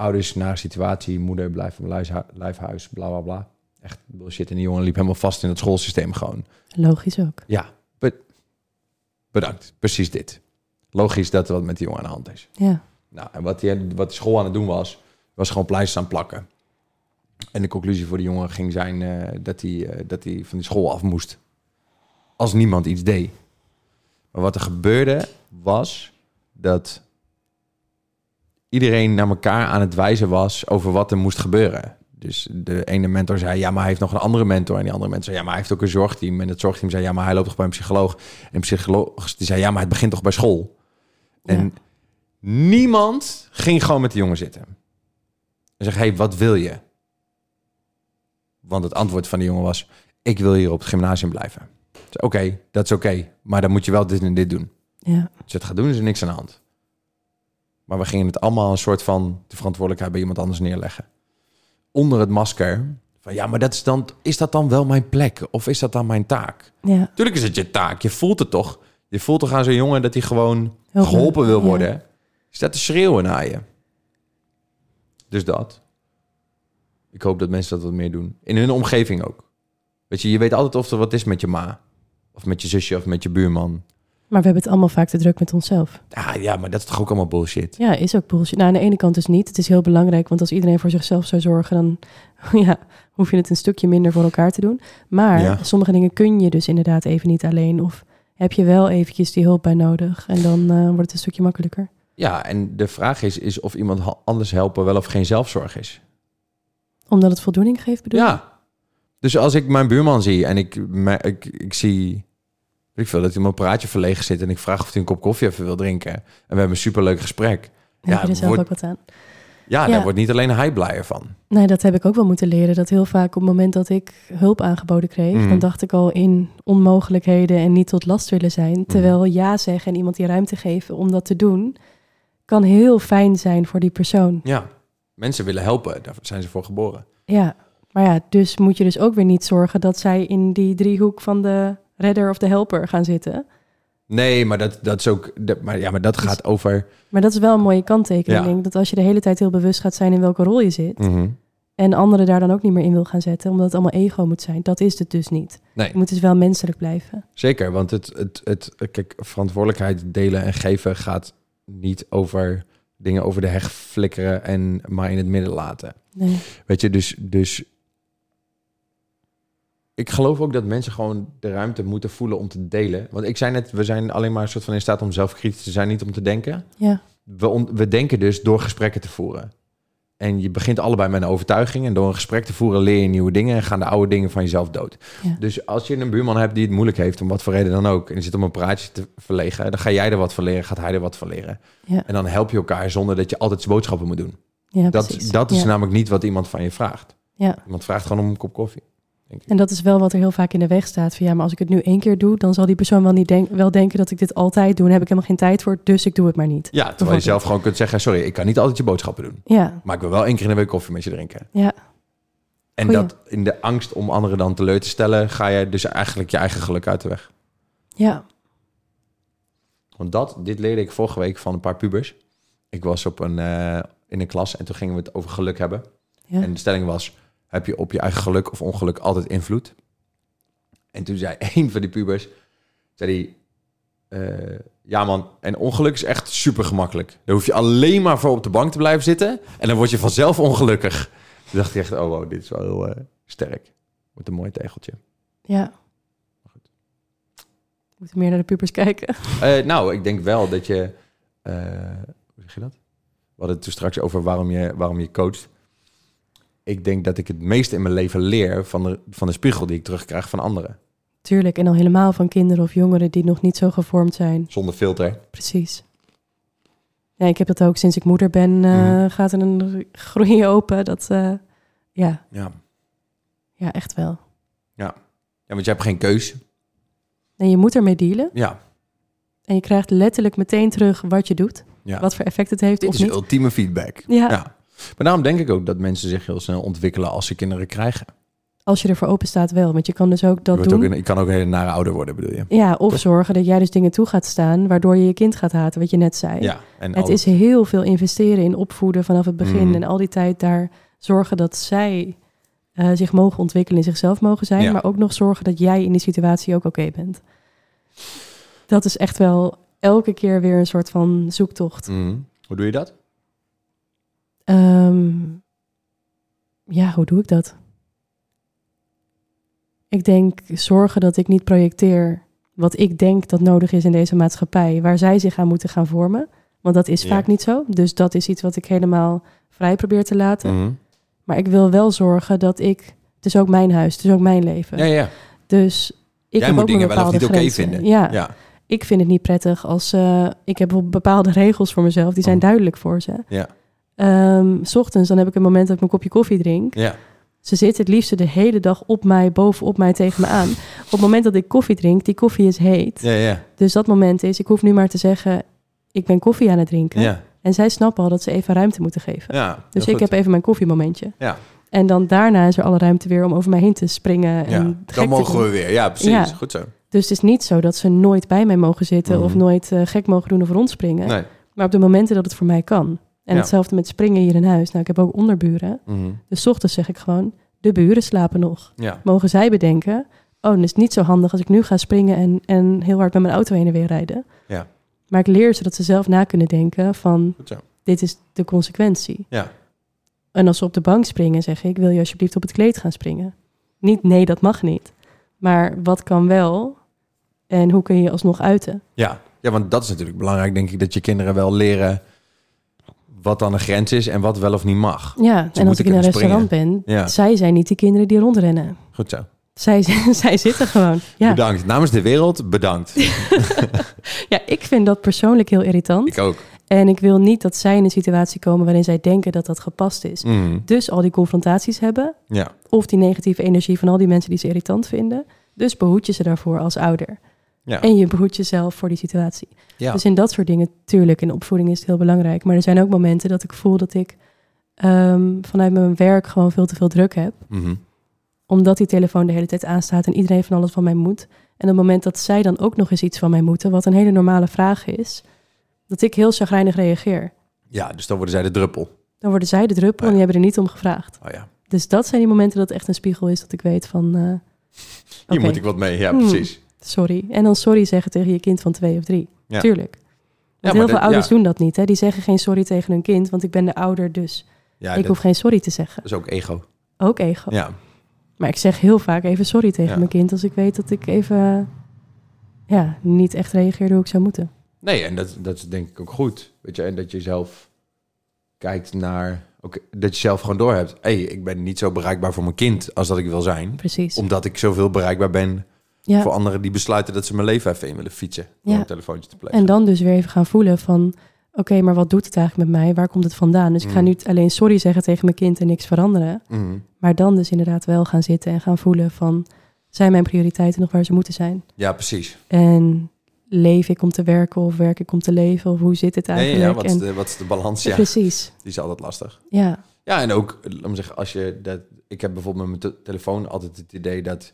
ouders naar situatie, moeder blijft van lijfhu- lijfhuis, bla bla bla. Echt bullshit. En die jongen liep helemaal vast in het schoolsysteem gewoon. Logisch ook. Ja, be- bedankt. Precies dit. Logisch dat er wat met die jongen aan de hand is. Ja, Nou, en wat die, wat die school aan het doen was, was gewoon pleisters aan plakken. En de conclusie voor de jongen ging zijn eh, dat hij eh, dat hij van die school af moest. Als niemand iets deed. Maar wat er gebeurde was dat iedereen naar elkaar aan het wijzen was over wat er moest gebeuren. Dus de ene mentor zei, ja, maar hij heeft nog een andere mentor. En die andere mentor zei, ja, maar hij heeft ook een zorgteam. En het zorgteam zei, ja, maar hij loopt toch bij een psycholoog. En de psycholoog die zei, ja, maar het begint toch bij school. En Ja. niemand ging gewoon met de jongen zitten. En zeg, hey, wat wil je? Want het antwoord van de jongen was, ik wil hier op het gymnasium blijven. Zei, Oké, dat is oké, maar dan moet je wel dit en dit doen. ja, Als je het gaat doen, is er niks aan de hand. Maar we gingen het allemaal een soort van de verantwoordelijkheid bij iemand anders neerleggen. Onder het masker van, ja, maar dat is, dan, is dat dan wel mijn plek? Of is dat dan mijn taak? ja. Tuurlijk is het je taak. Je voelt het toch? Je voelt toch aan zo'n jongen dat hij gewoon geholpen wil Ja. worden. Je staat te schreeuwen naar je. Dus dat. Ik hoop dat mensen dat wat meer doen. In hun omgeving ook. Weet je, je weet altijd of er wat is met je ma. Of met je zusje of met je buurman. Maar we hebben het allemaal vaak te druk met onszelf. Ja, ja, maar dat is toch ook allemaal bullshit? Ja, is ook bullshit. Nou, aan de ene kant dus niet. Het is heel belangrijk, want als iedereen voor zichzelf zou zorgen, dan ja, hoef je het een stukje minder voor elkaar te doen. Maar Ja. sommige dingen kun je dus inderdaad even niet alleen. Of heb je wel eventjes die hulp bij nodig. En dan eh, wordt het een stukje makkelijker. Ja, en de vraag is, is of iemand anders helpen wel of geen zelfzorg is. Omdat het voldoening geeft, bedoel je? Ja. Dus als ik mijn buurman zie en ik, ik, ik zie... Ik veel dat hij een praatje verlegen zit en ik vraag of hij een kop koffie even wil drinken. En we hebben een superleuk gesprek. Ja, je er zelf wordt- ook wat aan? Ja, Ja. daar wordt niet alleen hij blijer van. Nee, dat heb ik ook wel moeten leren. Dat heel vaak op het moment dat ik hulp aangeboden kreeg, Mhm. dan dacht ik al in onmogelijkheden en niet tot last willen Mhm. zijn. Terwijl ja zeggen en iemand die ruimte geven om dat te doen, kan heel fijn zijn voor die persoon. Ja, mensen willen helpen. Daar zijn ze voor geboren. Ja, maar ja, dus moet je dus ook weer niet zorgen dat zij in die driehoek van de redder of de helper gaan zitten. Nee, maar dat, dat is ook... Dat, maar, ja, maar dat Dus- gaat over... Maar dat is wel een mooie kanttekening. Ja. denk Dat als je de hele tijd heel bewust gaat zijn in welke rol je zit. Mhm. En anderen daar dan ook niet meer in wil gaan zetten, omdat het allemaal ego moet zijn. Dat is het dus niet. Nee. Je moet dus wel menselijk blijven. Zeker, want het, het, het, kijk, verantwoordelijkheid delen en geven gaat niet over dingen over de heg flikkeren en maar in het midden laten. Nee. Weet je, dus, dus ik geloof ook dat mensen gewoon de ruimte moeten voelen om te delen. Want ik zei net, we zijn alleen maar een soort van in staat om zelfkritisch te zijn, niet om te denken. Ja, We, on- we denken dus door gesprekken te voeren. En je begint allebei met een overtuiging. En door een gesprek te voeren leer je nieuwe dingen en gaan de oude dingen van jezelf dood. Ja. Dus als je een buurman hebt die het moeilijk heeft, om wat voor reden dan ook, en die zit om een praatje te verlegen, dan ga jij er wat van leren, gaat hij er wat van leren. ja, En dan help je elkaar zonder dat je altijd boodschappen moet doen. ja Dat, dat is namelijk niet wat iemand van je vraagt. Ja. Iemand vraagt gewoon om een kop koffie. Denk ik. En dat is wel wat er heel vaak in de weg staat. Van ja, maar als ik het nu één keer doe, dan zal die persoon wel, niet denk, wel denken dat ik dit altijd doe. En heb ik helemaal geen tijd voor, dus ik doe het maar niet. Ja, terwijl je zelf gewoon kunt zeggen, sorry, ik kan niet altijd je boodschappen doen. Ja, Maar ik wil wel één keer in de week koffie met je drinken. ja, En Goeie. dat in de angst om anderen dan teleur te stellen, ga je dus eigenlijk je eigen geluk uit de weg. ja. Want dat, dit leerde ik vorige week van een paar pubers. Ik was op een, eh, in een klas en toen gingen we het over geluk hebben. ja. En de stelling was, heb je op je eigen geluk of ongeluk altijd invloed? En toen zei een van die pubers, zei hij, eh, ja man, en ongeluk is echt super gemakkelijk. Daar hoef je alleen maar voor op de bank te blijven zitten en dan word je vanzelf ongelukkig. Toen dacht ik echt, oh wow, dit is wel heel eh, sterk. Wordt een mooi tegeltje. ja. We moeten meer naar de pubers kijken. Eh, nou, ik denk wel dat je, hoe zeg je dat? We hadden het toen straks over waarom je, waarom je coacht. Ik denk dat ik het meeste in mijn leven leer van de, van de spiegel die ik terugkrijg van anderen. Tuurlijk, en al helemaal van kinderen of jongeren die nog niet zo gevormd zijn. Zonder filter. Precies. Ja, ik heb dat ook sinds ik moeder ben, eh, Mhm. gaat er een groei open. Dat, eh, ja, Ja. ja, echt wel. ja, want je hebt geen keus. En je moet ermee dealen. Ja, En je krijgt letterlijk meteen terug wat je doet. ja. Wat voor effect het heeft Dit of is niet. ultieme feedback. Ja, Ja. Maar daarom denk ik ook dat mensen zich heel snel ontwikkelen als ze kinderen krijgen. als je ervoor open staat wel. Want je kan dus ook dat doen. ook je kan ook een hele nare ouder worden, bedoel je? Ja, of Toch? zorgen dat jij dus dingen toe gaat staan... waardoor je je kind gaat haten, wat je net zei. Ja. En Het al- is heel veel investeren in opvoeden vanaf het begin. Mhm. En al die tijd daar zorgen dat zij eh, zich mogen ontwikkelen en zichzelf mogen zijn. Ja. Maar ook nog zorgen dat jij in die situatie ook oké bent. Dat is echt wel elke keer weer een soort van zoektocht. Mhm. Hoe doe je dat? Ehm, ja, hoe doe ik dat? Ik denk zorgen dat ik niet projecteer wat ik denk dat nodig is in deze maatschappij, waar zij zich aan moeten gaan vormen. Want dat is Ja. vaak niet zo. Dus dat is iets wat ik helemaal vrij probeer te laten. Mhm. Maar ik wil wel zorgen dat ik. Het is ook mijn huis, het is ook mijn leven. Ja, ja. Dus ik Jij heb moet ook mijn dingen wel of niet oké grenzen. vinden. Ja, Ja. ik vind het niet prettig als eh, ik heb bepaalde regels voor mezelf. Die zijn Oh. duidelijk voor ze. Ja. Ehm, s ochtends dan heb ik een moment dat ik mijn kopje koffie drink. Ja. Ze zit het liefste de hele dag op mij, bovenop mij, tegen me aan. Op het moment dat ik koffie drink, die koffie is heet. Ja, ja. Dus dat moment is, ik hoef nu maar te zeggen, ik ben koffie aan het drinken. Ja. En zij snappen al dat ze even ruimte moeten geven. ja. dus ik goed. heb even mijn koffiemomentje. Ja. En dan daarna is er alle ruimte weer om over mij heen te springen. Ja. En gek Dan mogen we weer. Ja, precies. Ja. Goed zo. Dus het is niet zo dat ze nooit bij mij mogen zitten Mhm. of nooit eh, gek mogen doen of rondspringen. Nee. Maar op de momenten dat het voor mij kan. En Ja. hetzelfde met springen hier in huis. Nou, ik heb ook onderburen. Mhm. Dus ochtends zeg ik gewoon, de buren slapen nog. Ja. Mogen zij bedenken, oh, dan is het niet zo handig als ik nu ga springen en, en heel hard met mijn auto heen en weer rijden. Ja. Maar ik leer ze dat ze zelf na kunnen denken van, dit is de consequentie. Ja. En als ze op de bank springen, zeg ik, wil je alsjeblieft op het kleed gaan springen? Niet, nee, dat mag niet. Maar wat kan wel en hoe kun je je alsnog uiten? Ja. ja, want dat is natuurlijk belangrijk, denk ik, dat je kinderen wel leren wat dan een grens is en wat wel of niet mag. Ja, en als moeten ik in een restaurant ben, Ja. zij zijn niet die kinderen die rondrennen. Goed zo. Zij, zij zitten gewoon. Ja. Bedankt. Namens de wereld, bedankt. ja, ik vind dat persoonlijk heel irritant. ik ook. En ik wil niet dat zij in een situatie komen waarin zij denken dat dat gepast is. Mm. Dus al die confrontaties hebben, Ja. of die negatieve energie van al die mensen die ze irritant vinden. Dus behoed je ze daarvoor als ouder. Ja. En je behoedt jezelf voor die situatie. ja. Dus in dat soort dingen, tuurlijk, in opvoeding is het heel belangrijk. Maar er zijn ook momenten dat ik voel dat ik ehm, vanuit mijn werk gewoon veel te veel druk heb. Mhm. Omdat die telefoon de hele tijd aanstaat en iedereen van alles van mij moet. En op het moment dat zij dan ook nog eens iets van mij moeten, wat een hele normale vraag is, dat ik heel chagrijnig reageer. ja, dus dan worden zij de druppel. Dan worden zij de druppel en die hebben er niet om gevraagd. Oh ja. Dus dat zijn die momenten dat het echt een spiegel is dat ik weet van, eh, Hier moet ik wat mee. Ja, Hmm. Sorry. En dan sorry zeggen tegen je kind van twee of drie. Ja. Tuurlijk. Want heel veel dat- ouders ja. doen dat niet. Hè? Die zeggen geen sorry tegen hun kind, want ik ben de ouder, dus Ja, ik dat, hoef geen sorry te zeggen. dat is ook ego. Ook ego. Ja. Maar ik zeg heel vaak even sorry tegen mijn kind als ik weet dat ik even ja, niet echt reageerde hoe ik zou moeten. Nee, en dat, dat is denk ik ook goed. Weet je, en dat je zelf kijkt naar... dat je zelf gewoon doorhebt. Hé, hey, ik ben niet zo bereikbaar voor mijn kind als dat ik wil zijn. Precies. Omdat ik zoveel bereikbaar ben ja. voor anderen die besluiten dat ze mijn leven even in willen fietsen. Door Ja. een telefoontje te plegen. En dan dus weer even gaan voelen van... oké, maar wat doet het eigenlijk met mij? Waar komt het vandaan? Dus ik ga Mm. niet alleen sorry zeggen tegen mijn kind en niks veranderen. Mhm. Maar dan dus inderdaad wel gaan zitten en gaan voelen van... zijn mijn prioriteiten nog waar ze moeten zijn? Ja, precies. En leef ik om te werken of werk ik om te leven? Of hoe zit het ja, eigenlijk? ja, wat, is de, wat is de balans? Ja, Precies, die is altijd lastig. ja. Ja, en ook, laat me zeggen, als je dat... Ik heb bijvoorbeeld met mijn te- telefoon altijd het idee dat...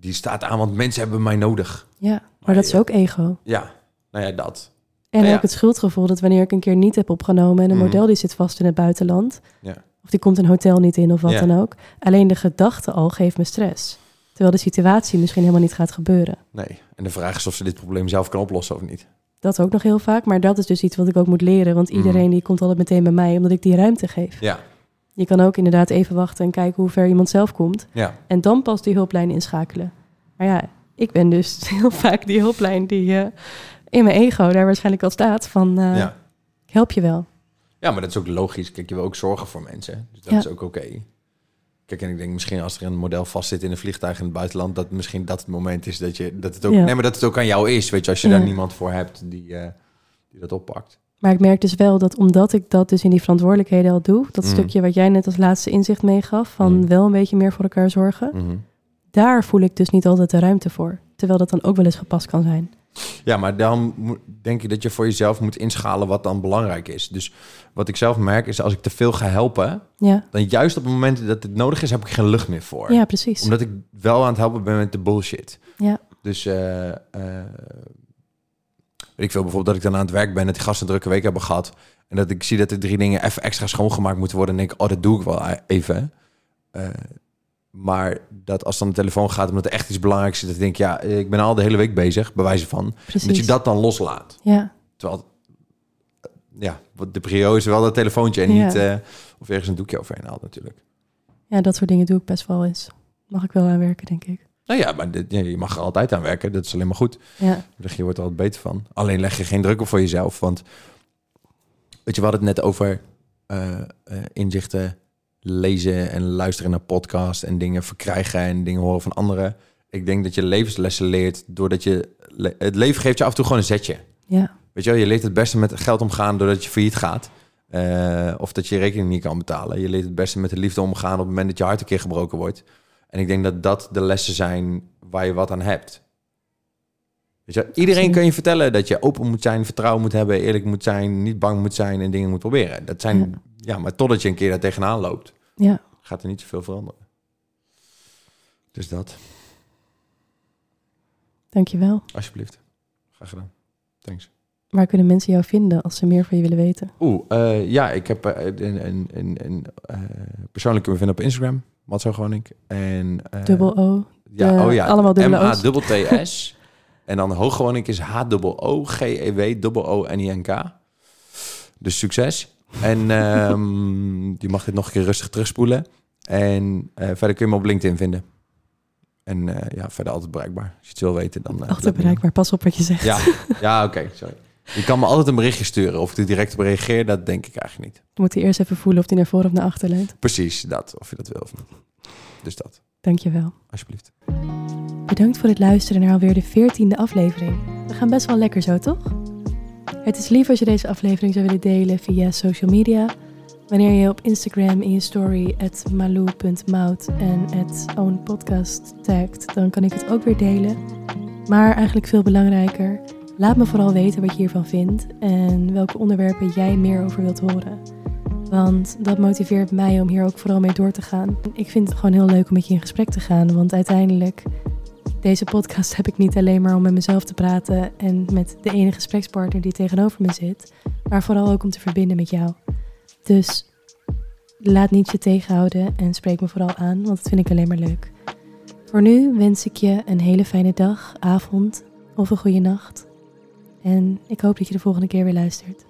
Die staat aan, want mensen hebben mij nodig. ja. Maar Maar dat is ook ego. Ja, nou ja, dat. En Ja, ja. ook het schuldgevoel dat wanneer ik een keer niet heb opgenomen... en een Mhm. model die zit vast in het buitenland... Ja. of die komt een hotel niet in of wat dan ook... alleen de gedachte al geeft me stress. Terwijl de situatie misschien helemaal niet gaat gebeuren. Nee. En de vraag is of ze dit probleem zelf kan oplossen of niet. Dat ook nog heel vaak, maar dat is dus iets wat ik ook moet leren. Want Mhm. iedereen die komt altijd meteen bij mij, omdat ik die ruimte geef. Ja, Je kan ook inderdaad even wachten en kijken hoe ver iemand zelf komt. ja. En dan pas die hulplijn inschakelen. Maar ja, ik ben dus heel vaak die hulplijn die eh, in mijn ego daar waarschijnlijk al staat van... eh, ja. ik help je wel. Ja, maar dat is ook logisch. Kijk, je wil ook zorgen voor mensen. Dus dat Ja. is ook oké. Kijk, en ik denk misschien als er een model vastzit in een vliegtuig in het buitenland, dat misschien dat het moment is dat je dat het ook. Ja. Nee, maar dat het ook aan jou is. Weet je, als je daar niemand voor hebt die, eh, die dat oppakt. Maar ik merk dus wel dat omdat ik dat dus in die verantwoordelijkheden al doe... dat Mm. stukje wat jij net als laatste inzicht meegaf... van Mm. wel een beetje meer voor elkaar zorgen... Mhm. daar voel ik dus niet altijd de ruimte voor. Terwijl dat dan ook wel eens gepast kan zijn. Ja, maar dan denk ik dat je voor jezelf moet inschalen wat dan belangrijk is. Dus wat ik zelf merk is als ik te veel ga helpen, Ja, dan juist op het moment dat het nodig is, heb ik geen lucht meer voor. ja precies. Omdat ik wel aan het helpen ben met de bullshit. Ja. Dus eh, eh, weet ik veel bijvoorbeeld dat ik dan aan het werk ben, dat die gasten een drukke week hebben gehad. En dat ik zie dat er drie dingen even extra schoongemaakt moeten worden. En denk ik, oh, dat doe ik wel even. Eh, maar dat als dan de telefoon gaat, omdat er echt iets belangrijks is, dat ik denk, ja, ik ben al de hele week bezig, bij wijze van. precies. Dat je dat dan loslaat. Ja, Terwijl, eh, ja, de prio is wel dat telefoontje en Ja. niet eh, of ergens een doekje overheen haalt natuurlijk. ja, dat soort dingen doe ik best wel eens. Mag ik wel aan werken, denk ik. Nou ja, maar dit, ja, je mag er altijd aan werken. Dat is alleen maar goed. Ja, je wordt er altijd beter van. Alleen leg je geen druk op voor jezelf. Want weet je, we hadden het net over eh, eh, inzichten lezen en luisteren naar podcasts en dingen verkrijgen en dingen horen van anderen. Ik denk dat je levenslessen leert doordat je... le- Het leven geeft je af en toe gewoon een zetje. ja, Weet je wel, je leert het beste met geld omgaan doordat je failliet gaat. Eh, of dat je je rekening niet kan betalen. Je leert het beste met de liefde omgaan op het moment dat je hart een keer gebroken wordt. En ik denk dat dat de lessen zijn waar je wat aan hebt. Weet je, iedereen kan je vertellen dat je open moet zijn, vertrouwen moet hebben, eerlijk moet zijn, niet bang moet zijn en dingen moet proberen. Dat zijn, ja, Ja. maar totdat je een keer daar tegenaan loopt, ja. gaat er niet zoveel veranderen. Dus dat, Dankjewel. alsjeblieft. Graag gedaan. Thanks. Waar kunnen mensen jou vinden als ze meer van je willen weten? Oeh, eh, ja, ik heb eh, een, een, een, een eh, persoonlijk kunnen vinden op Instagram, Matzo Groning. En, eh, Dubbel O, Ja, De- oh ja. allemaal dubbele O's. M-A-T-T-S. en dan Hooggewoning is H-O-O-G-E-W-O-O-N-I-N-K. Dus succes. En ehm, je mag dit nog een keer rustig terugspoelen. En eh, verder kun je me op LinkedIn vinden. En eh, ja, verder altijd bereikbaar. Als je het wil weten, dan... eh, Altijd bereikbaar, pas op wat je zegt. Ja, ja oké, sorry. Je kan me altijd een berichtje sturen. Of ik er direct op reageer, dat denk ik eigenlijk niet. Dan moet hij eerst even voelen of hij naar voren of naar achter leunt. Precies, dat. Of je dat wil of niet. Dus dat, Dankjewel. alsjeblieft. Bedankt voor het luisteren naar alweer de veertiende aflevering. We gaan best wel lekker zo, toch? Het is lief als je deze aflevering zou willen delen via social media. Wanneer je op Instagram in je story at malou.mout en at ownpodcast tagt, dan kan ik het ook weer delen. Maar eigenlijk veel belangrijker, laat me vooral weten wat je hiervan vindt en welke onderwerpen jij meer over wilt horen. Want dat motiveert mij om hier ook vooral mee door te gaan. Ik vind het gewoon heel leuk om met je in gesprek te gaan, want uiteindelijk deze podcast heb ik niet alleen maar om met mezelf te praten en met de ene gesprekspartner die tegenover me zit, maar vooral ook om te verbinden met jou. Dus laat niet je tegenhouden en spreek me vooral aan, want dat vind ik alleen maar leuk. Voor nu wens ik je een hele fijne dag, avond of een goede nacht. En ik hoop dat je de volgende keer weer luistert.